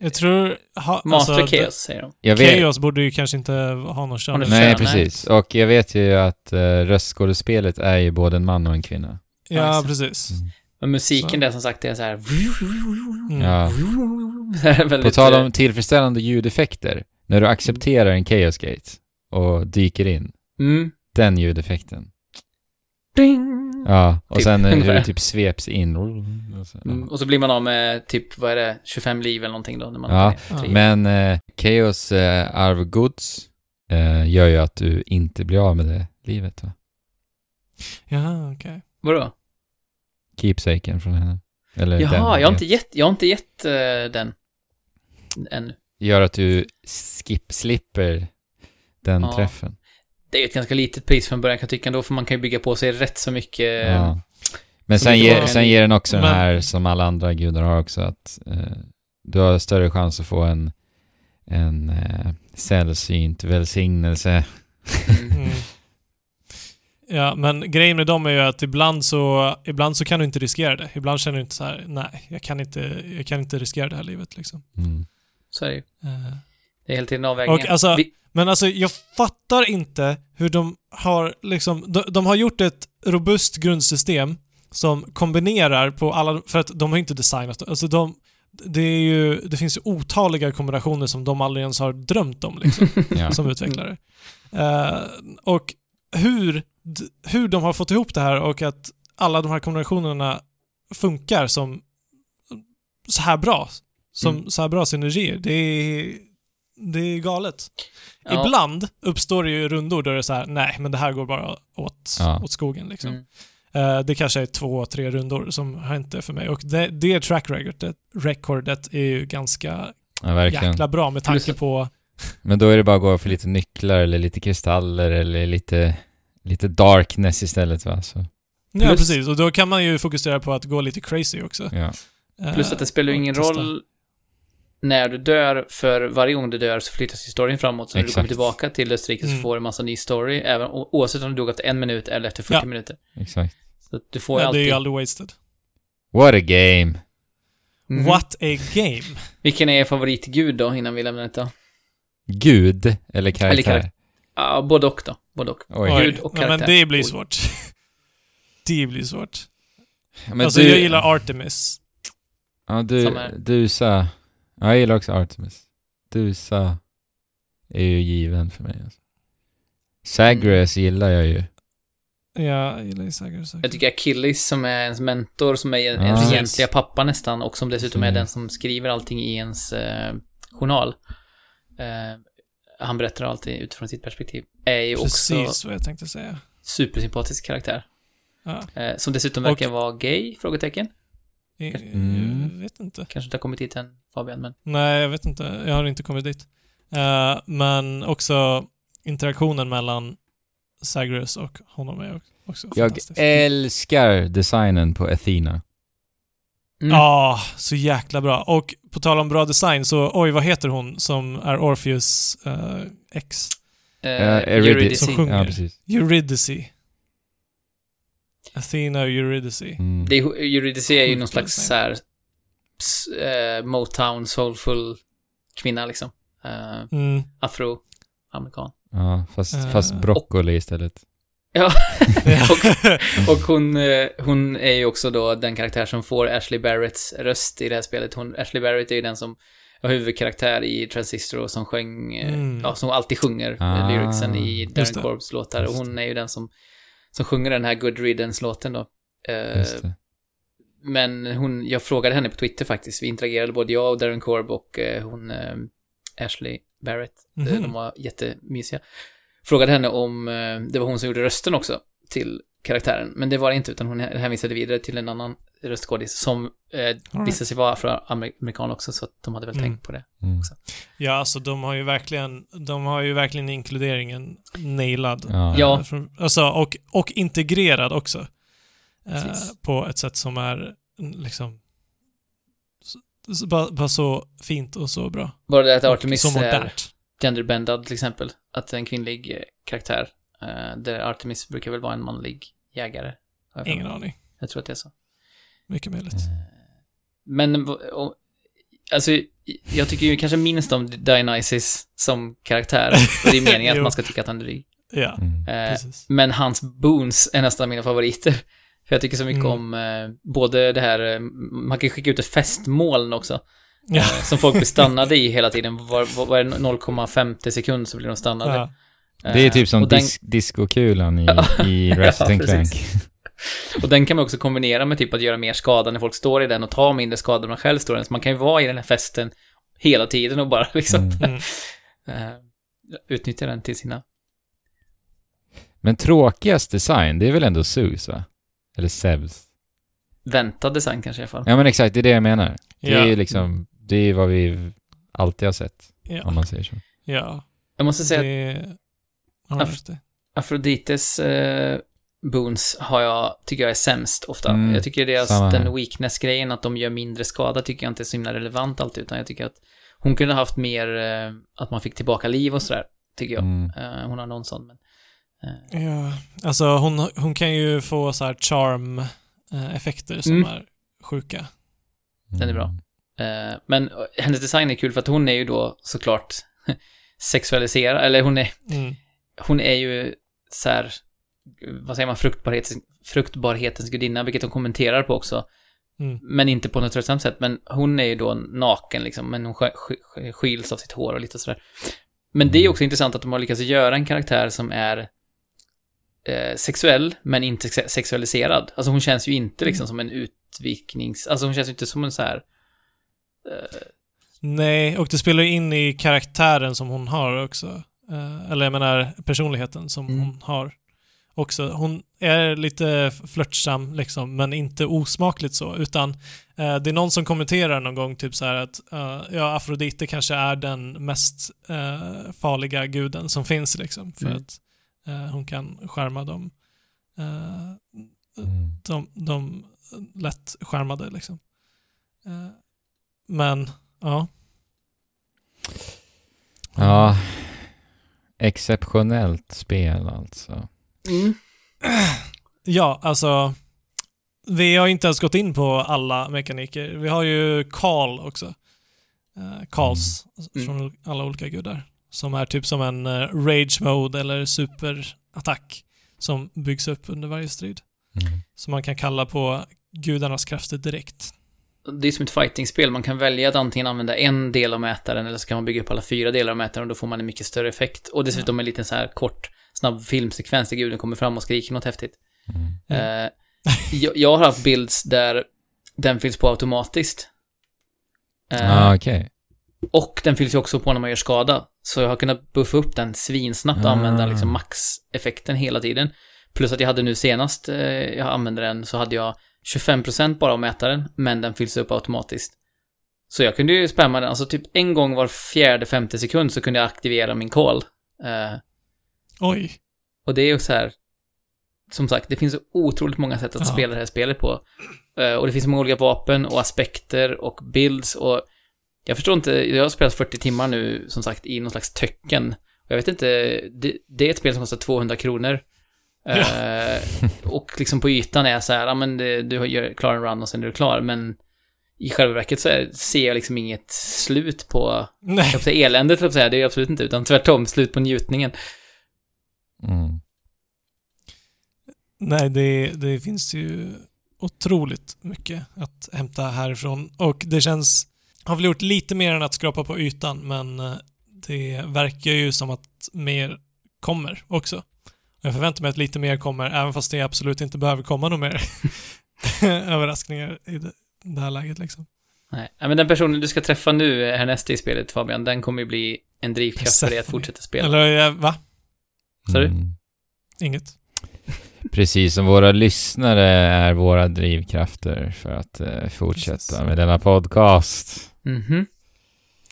Jag tror... Ha, Master alltså, chaos, säger de. Jag vet, Chaos borde ju kanske inte ha någon kön. Nej, precis. Och jag vet ju att uh, röstskådespelet är ju både en man och en kvinna. Ja, Nice. precis. Mm. Men musiken Så. där som sagt är så här... Mm. Ja. På tal eh, om tillfredsställande ljudeffekter. När du accepterar en Chaos Gate och dyker in. Mm. Den ljudeffekten. Ding. Ja, och Typ, sen hur det typ sveps in. Och så, ja. Mm. Och så blir man av med typ, vad är det, 25 liv eller någonting då, när man Ja. Men eh, Chaos eh, arvgods eh, gör ju att du inte blir av med det livet va? Ja, okej. Vadå? Keepsaken från henne. Eller Jaha, den, jag har inte gett, jag har inte gett eh, den ännu. Gör att du skip, slipper den Ja. träffen. det är ju ett ganska litet pris från början kan jag tycka ändå, för man kan ju bygga på sig rätt så mycket. Ja. Men så sen, mycket var- sen ger den också den Men- här, som alla andra gudar har också, att eh, du har större chans att få en, en eh, sällsynt välsignelse. Mm. Mm. Ja, men grejen med dem är ju att ibland så, ibland så kan du inte riskera det. Ibland känner du inte så här, nej, jag kan inte, jag kan inte riskera det här livet liksom. Mm. Så är det ju. Eh, Det är hela tiden avvägningar. Alltså- Vi, Men alltså, jag fattar inte hur de har liksom, de, de har gjort ett robust grundsystem som kombinerar på alla, för att de har inte designat, alltså de, det är ju, det finns ju otaliga kombinationer som de aldrig ens har drömt om liksom. Ja. som utvecklare. Eh, och hur, hur de har fått ihop det här och att alla de här kombinationerna funkar som så här bra. Som Mm. så här bra synergier. Det är, det är galet. ja, Ibland uppstår det ju rundor där det är så här, nej men det här går bara åt, Ja. åt skogen liksom. mm. Eh, det kanske är två, tre rundor som har inte för mig. Och det, det track recordet, recordet är ju ganska ja, jäkla bra med tanke Plus- på... Men då är det bara att gå för lite nycklar eller lite kristaller eller lite, lite darkness istället va? Så, Ja, precis. Och då kan man ju fokusera på att gå lite crazy också. ja. Plus att det spelar ju Eh, ingen roll när du dör, för varje gång du dör så flyttas ju storyn framåt. Så när du Exakt. kommer tillbaka till Österrike så Mm. får du en massa ny story, även, oavsett om du dog efter en minut eller efter 40 Ja. minuter. Exakt. Så att du får Ja, det är alltid... ju aldrig wasted. What a game! Mhm. What a game! Vilken är er favoritgud då, innan vi lämnar detta? Gud eller karaktär? karaktär. Ja, både och då. Både och. Oj. Gud och ja, men karaktär. det blir svårt. det blir svårt. Ja, men alltså du, jag gillar Artemis. Ja, du, Samma här. Ja, jag gillar också Artemis. Dusa är ju given för mig. Alltså. Zagreus gillar jag ju. Ja, jag gillar ju säkert. Jag tycker Achilles som är ens mentor, som är ens Precis. egentliga pappa nästan och som dessutom är Mm. den som skriver allting i ens eh, journal. Eh, han berättar alltid utifrån sitt perspektiv. Är ju också Precis vad jag tänkte säga. supersympatisk karaktär. Ja. Eh, som dessutom Och- verkar vara gay? Frågetecken. Jag, Mm. jag vet inte. Kanske inte har kommit hit än, Fabian, men... Nej, jag vet inte. Jag har inte kommit dit. Eh, men också interaktionen mellan Zagreus och honom är också Jag fantastisk. älskar designen på Athena. Mm. Ja, så jäkla bra. Och på tal om bra design så, oj vad heter hon som är Orpheus eh, ex? Eh, Eurydice. Eurydice. Som sjunger. Ja, precis. Eurydice. Athena och Eurydice. Mm. Det är, Eurydice är ju någon slags så här, s- eh, Motown, soulful kvinna liksom. Eh, Mm. Afro-amerikan. Ja, fast, Eh, fast broccoli istället. Ja, och, och hon, eh, hon är ju också då den karaktär som får Ashley Barretts röst i det här spelet. Hon, Ashley Barrett är ju den som var huvudkaraktär i Transistor och som sjöng, eh, Mm. ja, som alltid sjunger Ah, lyricsen i Darren. Corbs låtar. Och hon är ju den som, som sjunger den här Good Riddance-låten då. Eh, men hon, jag frågade henne på Twitter faktiskt. Vi interagerade både jag och Darren Korb och eh, hon, eh, Ashley Barrett. Eh, Mhm. De var jättemysiga. Frågade henne om eh, det var hon som gjorde rösten också till karaktären. Men det var det inte, utan hon hänvisade vidare till en annan röstskådis som eh, visade sig vara afroamerikan också, så att de hade väl Mm. tänkt på det. Mm. Ja, alltså de har ju verkligen, de har ju verkligen inkluderingen nailad. Ja. Ja. Eh, Alltså, och, och integrerad också. Eh, på ett sätt som är mm, liksom så, bara, bara så fint och så bra. Var det att Artemis är modernt. genderbendad till exempel? Att en kvinnlig eh, karaktär, eh, där Artemis brukar väl vara en manlig jägare? Ingen aning. Jag tror att det är så. Mycket möjligt. Men, och, alltså, jag tycker ju kanske minst om Dionysus som karaktär. Och det är meningen att man ska tycka att han är dryg. Ja, Mm. Eh, men hans boons är nästan mina favoriter. För jag tycker så mycket Mm. om eh, både det här, eh, man kan skicka ut ett festmoln också. Ja. Eh, som folk blir stannade i hela tiden. Var, var, var det 0,50 sekund så blir de stannade. Ja. Det är Eh, typ som och den, dis discokulan i, i Ratchet and Clank. Och den kan man också kombinera med typ att göra mer skada när folk står i den och ta mindre skada när man själv står i den. Så man kan ju vara i den här festen hela tiden och bara liksom Mm. Mm. eh, utnyttja den till sina... Men tråkigast design, det är väl ändå Zeus va? Eller Zeus. Väntad design kanske i alla fall. Ja men exakt, det är det jag menar. Det är Ja. ju liksom, det är vad vi alltid har sett, om Ja. man säger så. ja. Jag måste säga att Det... Ja, Ja. Afrodites eh, boons har jag, tycker jag är sämst ofta. Mm, jag tycker deras, samma den weakness-grejen, att de gör mindre skada, tycker jag inte är så himla relevant alltid, utan jag tycker att hon kunde ha haft mer, eh, att man fick tillbaka liv och sådär, tycker jag. Mm. Eh, hon har någon sån, men... Eh, Ja, alltså hon, hon kan ju få så här charm-effekter som Mm. är sjuka. Den är bra. Eh, men hennes design är kul för att hon är ju då såklart sexualiserad, eller hon är, Mm. hon är ju så här, vad säger man, fruktbarhetens, fruktbarhetens gudinna, vilket hon kommenterar på också. Mm. Men inte på något tröttsamt sätt, men hon är ju då naken liksom, men hon sk- sk- skiljs av sitt hår och lite sådär. Men det är också intressant att de har lyckats göra en karaktär som är eh, sexuell, men inte sex- sexualiserad. Alltså hon känns ju inte liksom som en utviknings... Alltså hon känns ju inte som en så här... Eh, Nej, och det spelar ju in i karaktären som hon har också. Eh, eller jag menar personligheten som Mm. hon har också. Hon är lite flörtsam liksom, men inte osmakligt så, utan eh, det är någon som kommenterar någon gång typ så här att eh, ja, Afrodite kanske är den mest eh, farliga guden som finns liksom, för Mm. att eh, hon kan skärma dem, eh, Mm. de, de lätt skärmade liksom. Eh, men, ja. Ja, exceptionellt spel alltså. Mm. Ja, alltså. Vi har inte ens gått in på alla mekaniker. Vi har ju Karl också. Uh, Karls Mm. från alla olika gudar. Som är typ som en eh, rage mode eller superattack som byggs upp under varje strid. Mm. Som man kan kalla på gudarnas krafter direkt. Det är som ett fightingspel, man kan välja att antingen använda en del av mätaren eller så kan man bygga upp alla fyra delar av mätaren och då får man en mycket större effekt. Och dessutom en liten så här kort, snabb filmsekvens där guden kommer fram och skriker något häftigt. Mm. Eh, jag, jag har haft builds där den fylls på automatiskt. Eh, Ah, okej. Och den fylls ju också på när man gör skada. Så jag har kunnat buffa upp den svinsnabbt och Ah. använda liksom max-effekten hela tiden. Plus att jag hade nu senast eh, jag använde den så hade jag 25% bara av mätaren, men den fylls upp automatiskt. Så jag kunde ju spamma den, alltså typ en gång var fjärde, femte sekund så kunde jag aktivera min call. Eh, Oj. och det är ju så här, som sagt, det finns så otroligt många sätt att Ja. spela det här spelet på. Eh, och det finns många olika vapen och aspekter och builds och jag förstår inte, jag har spelat 40 timmar nu, som sagt, i någon slags töcken. Och jag vet inte, det, det är ett spel som kostar 200 kronor. Eh, och liksom på ytan är så här, ja men det, du gör, klarar en run och sen är du klar, men i själva verket så är, ser jag liksom inget slut på, Nej. jag säga eländet, jag säga, det är absolut inte, utan tvärtom, slut på njutningen. Mm. Nej, det, det finns ju otroligt mycket att hämta härifrån. Och det känns... Har väl gjort lite mer än att skrapa på ytan, men eh, det verkar ju som att mer kommer också. Jag förväntar mig att lite mer kommer, även fast det absolut inte behöver komma några mer överraskningar i det, det här läget liksom. Nej, men den personen du ska träffa nu härnäst i spelet, Fabian, den kommer ju bli en drivkraft för dig att fortsätta spela. Eller, va? Sa du? Mm. Inget? Precis som våra lyssnare är våra drivkrafter för att eh, fortsätta Precis. med denna podcast. Mhm.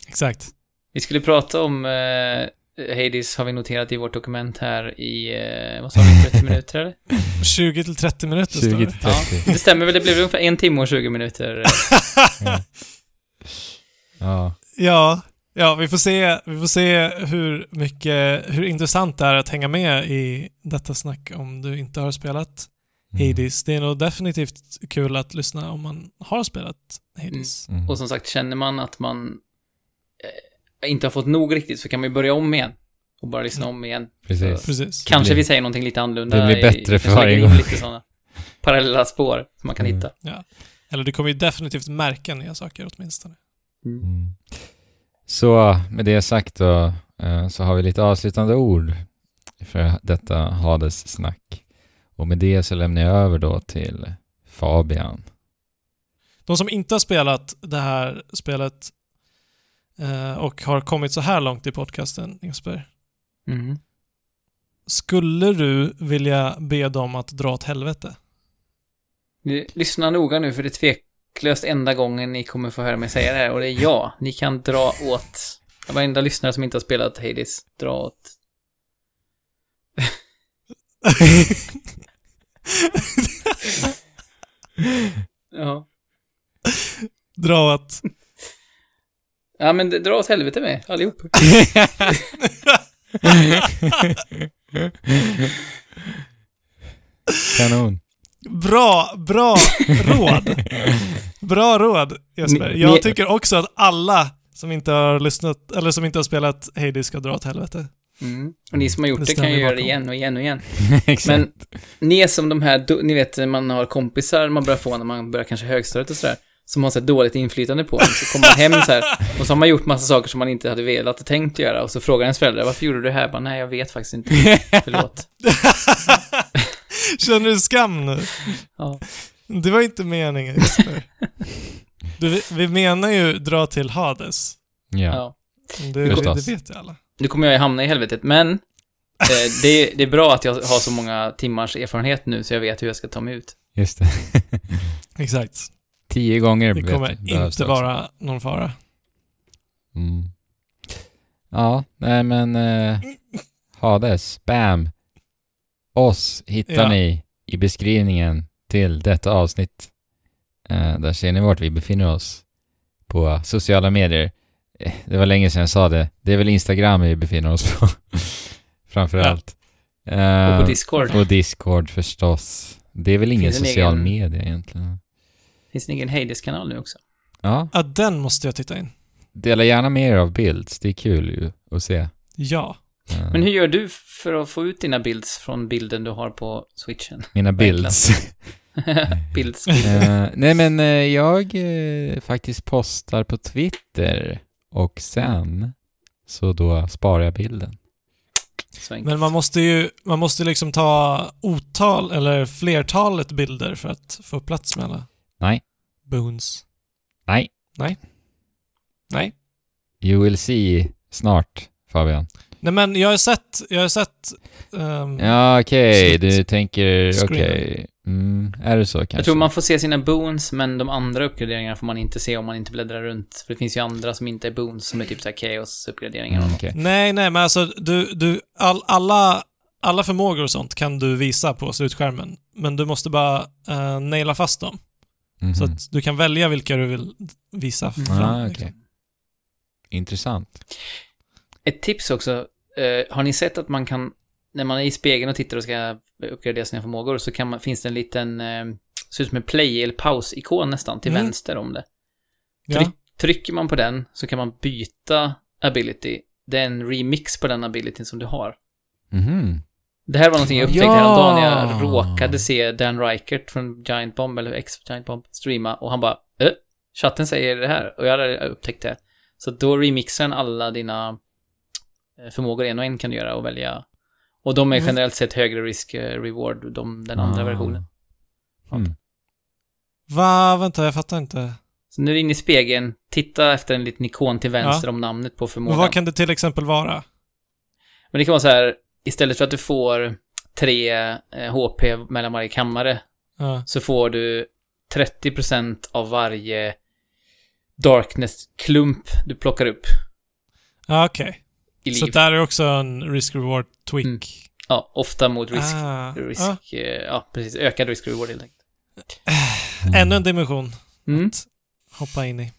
Exakt. Vi skulle prata om eh, Hades, har vi noterat i vårt dokument här i, eh, vad sa vi, 30 minuter eller? 20 till 30 minuter står 20 det. till Ja, 30. det stämmer väl, det blev ungefär en timme och 20 minuter. Ja. Ja, ja vi, får se, vi får se hur mycket, hur intressant det är att hänga med i detta snack om du inte har spelat Mm. Hades. Det är nog definitivt kul att lyssna om man har spelat Hades. Mm. Och som sagt, känner man att man eh, inte har fått nog riktigt så kan man ju börja om igen. Och bara lyssna om igen. Precis. Precis. Kanske blir- vi säger någonting lite annorlunda. det blir i- bättre för varje gång. lite sådana parallella spår som man kan Mm. hitta. Ja. Eller du kommer ju definitivt märka nya saker åtminstone. Mm. Så med det sagt då, eh, så har vi lite avslutande ord för detta Hades-snack. Och med det så lämnar jag över då till Fabian. De som inte har spelat det här spelet eh, och har kommit så här långt i podcasten, Jesper. Mm. Skulle du vilja be dem att dra åt helvete? Lyssna noga nu för det är tveklöst enda gången ni kommer få höra mig säga det här och det är ja. Ni kan dra åt varenda lyssnare som inte har spelat Hades. Dra åt... Ja. Dra åt... Ja, men dra åt helvete med allihop. Kanon. Bra, bra råd. Bra råd, Jesper. Jag tycker också att alla som inte har lyssnat, eller som inte har spelat Hades ska dra åt helvete. Mm. Och ni som har gjort Det det, kan ju göra det igen och igen och igen. Men ni är som de här, ni vet, man har kompisar man börjar få när man börjar kanske högstadiet och sådär, som har så dåligt inflytande på en. Så kommer man hem så här, och så har man gjort massa saker som man inte hade velat och tänkt göra, och så frågar ens föräldrar, varför gjorde du det här? Bara, nej, jag vet faktiskt inte. Förlåt. Känner du skam nu? Ja. Det var inte meningen. Du, vi- vi menar ju dra till Hades. ja. ja. Det, det, det vet ju alla. Nu kommer jag ju hamna i helvetet, men eh, det, det är bra att jag har så många timmars erfarenhet nu, så jag vet hur jag ska ta mig ut. Just det. Exakt. Tio gånger Det vet- kommer behövs inte också. vara någon fara. Mm. Ja, nej men... Eh, Hades, bam. Oss hittar Ja. ni i beskrivningen till detta avsnitt. Eh, där ser ni vart vi befinner oss på sociala medier. Eh, det var länge sedan jag sa det. Det är väl Instagram vi befinner oss på. Framförallt. Eh, Och på Discord. Och Discord förstås. Det är väl ingen social egen- media egentligen. Finns det en egen Hades-kanal nu också? Ja, Ja, den måste jag titta in. dela gärna med er av bilds. Det är kul ju att se. Ja. Eh, Men hur gör du för att få ut dina bilds från bilden du har på switchen? Mina bilds. bilds. Eh, nej men eh, jag eh, faktiskt postar på Twitter och sen så då sparar jag bilden. Men man måste ju, man måste liksom ta otal, eller flertalet bilder för att få plats med alla. Nej. Boons. Nej, Nej. you will see snart Fabian. Nej men jag har sett, jag har sett... ehm, Ja okej, Slut. du tänker, okej. Screenen. Mm, är det så kanske? Jag tror man får se sina boons, men de andra uppgraderingarna får man inte se om man inte bläddrar runt. För det finns ju andra som inte är boons, som är typ såhär chaos-uppgraderingar. Mm, okej. Nej, nej, men alltså du, du, all, alla, alla förmågor och sånt kan du visa på slutskärmen. Men du måste bara uh, naila fast dem. Mhm. Så att du kan välja vilka du vill visa Mm. fram. Ah, okej. liksom. Intressant. Ett tips också, eh, har ni sett att man kan, när man är i spegeln och tittar och ska uppgradera sina förmågor, så man, finns det en liten, eh, ser ut som en play eller paus-ikon nästan, till Mm. vänster om det. Ja. Tryck, trycker man på den så kan man byta ability. Det är en remix på den abilityn som du har. Mhm. Det här var någonting jag upptäckte Ja! häromdagen jag råkade se Dan Reichert från Giant Bomb, eller ex-Giant Bomb, streama och han bara äh, chatten säger det här och jag hade upptäckt det. Så då remixar han alla dina förmågor en och en kan du göra och välja. Och de är Mm. generellt sett högre risk eh, de, den andra Ah. versionen. Mm. Va? Vänta, jag fattar inte. Så nu är du inne i spegeln, titta efter en liten ikon till vänster om namnet på Men förmågan. vad kan det till exempel vara? Men det kan vara så här, istället för att du får tre eh, HP mellan varje kammare Ja. så får du 30% av varje darkness-klump du plockar upp Ja, okej. I liv. Så där är också en risk-reward tweak. Mm. Ja, ofta mot risk. Ah, risk ja. eh, ja, precis. Ökad risk-reward helt enkelt. Ännu en dimension Mm. att hoppa in i.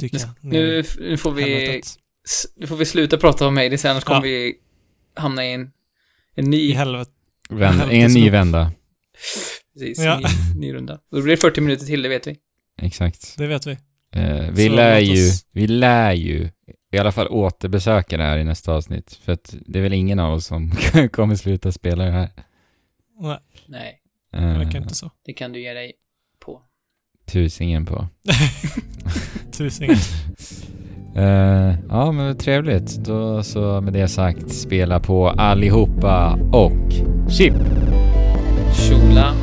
Dyka Nu, i nu, får vi, nu får vi sluta prata om Hades, annars kommer Ja. vi hamna i en, en I ny, helvete. Vända, Helvetes en ny vända. precis, Ja. ny, ny runda. Och då blir det 40 minuter till, det vet vi. Exakt. Det vet vi. Eh, vi Så lär ju, vi lär ju i alla fall återbesöka det här i nästa avsnitt. För att det är väl ingen av oss som kommer sluta spela det här. Nej, det Eh, verkar inte så. det kan du ge dig på. Tusingen på. Tusingen. Eh, ja, men trevligt. Då så med det sagt, spela på allihopa och chip! Shula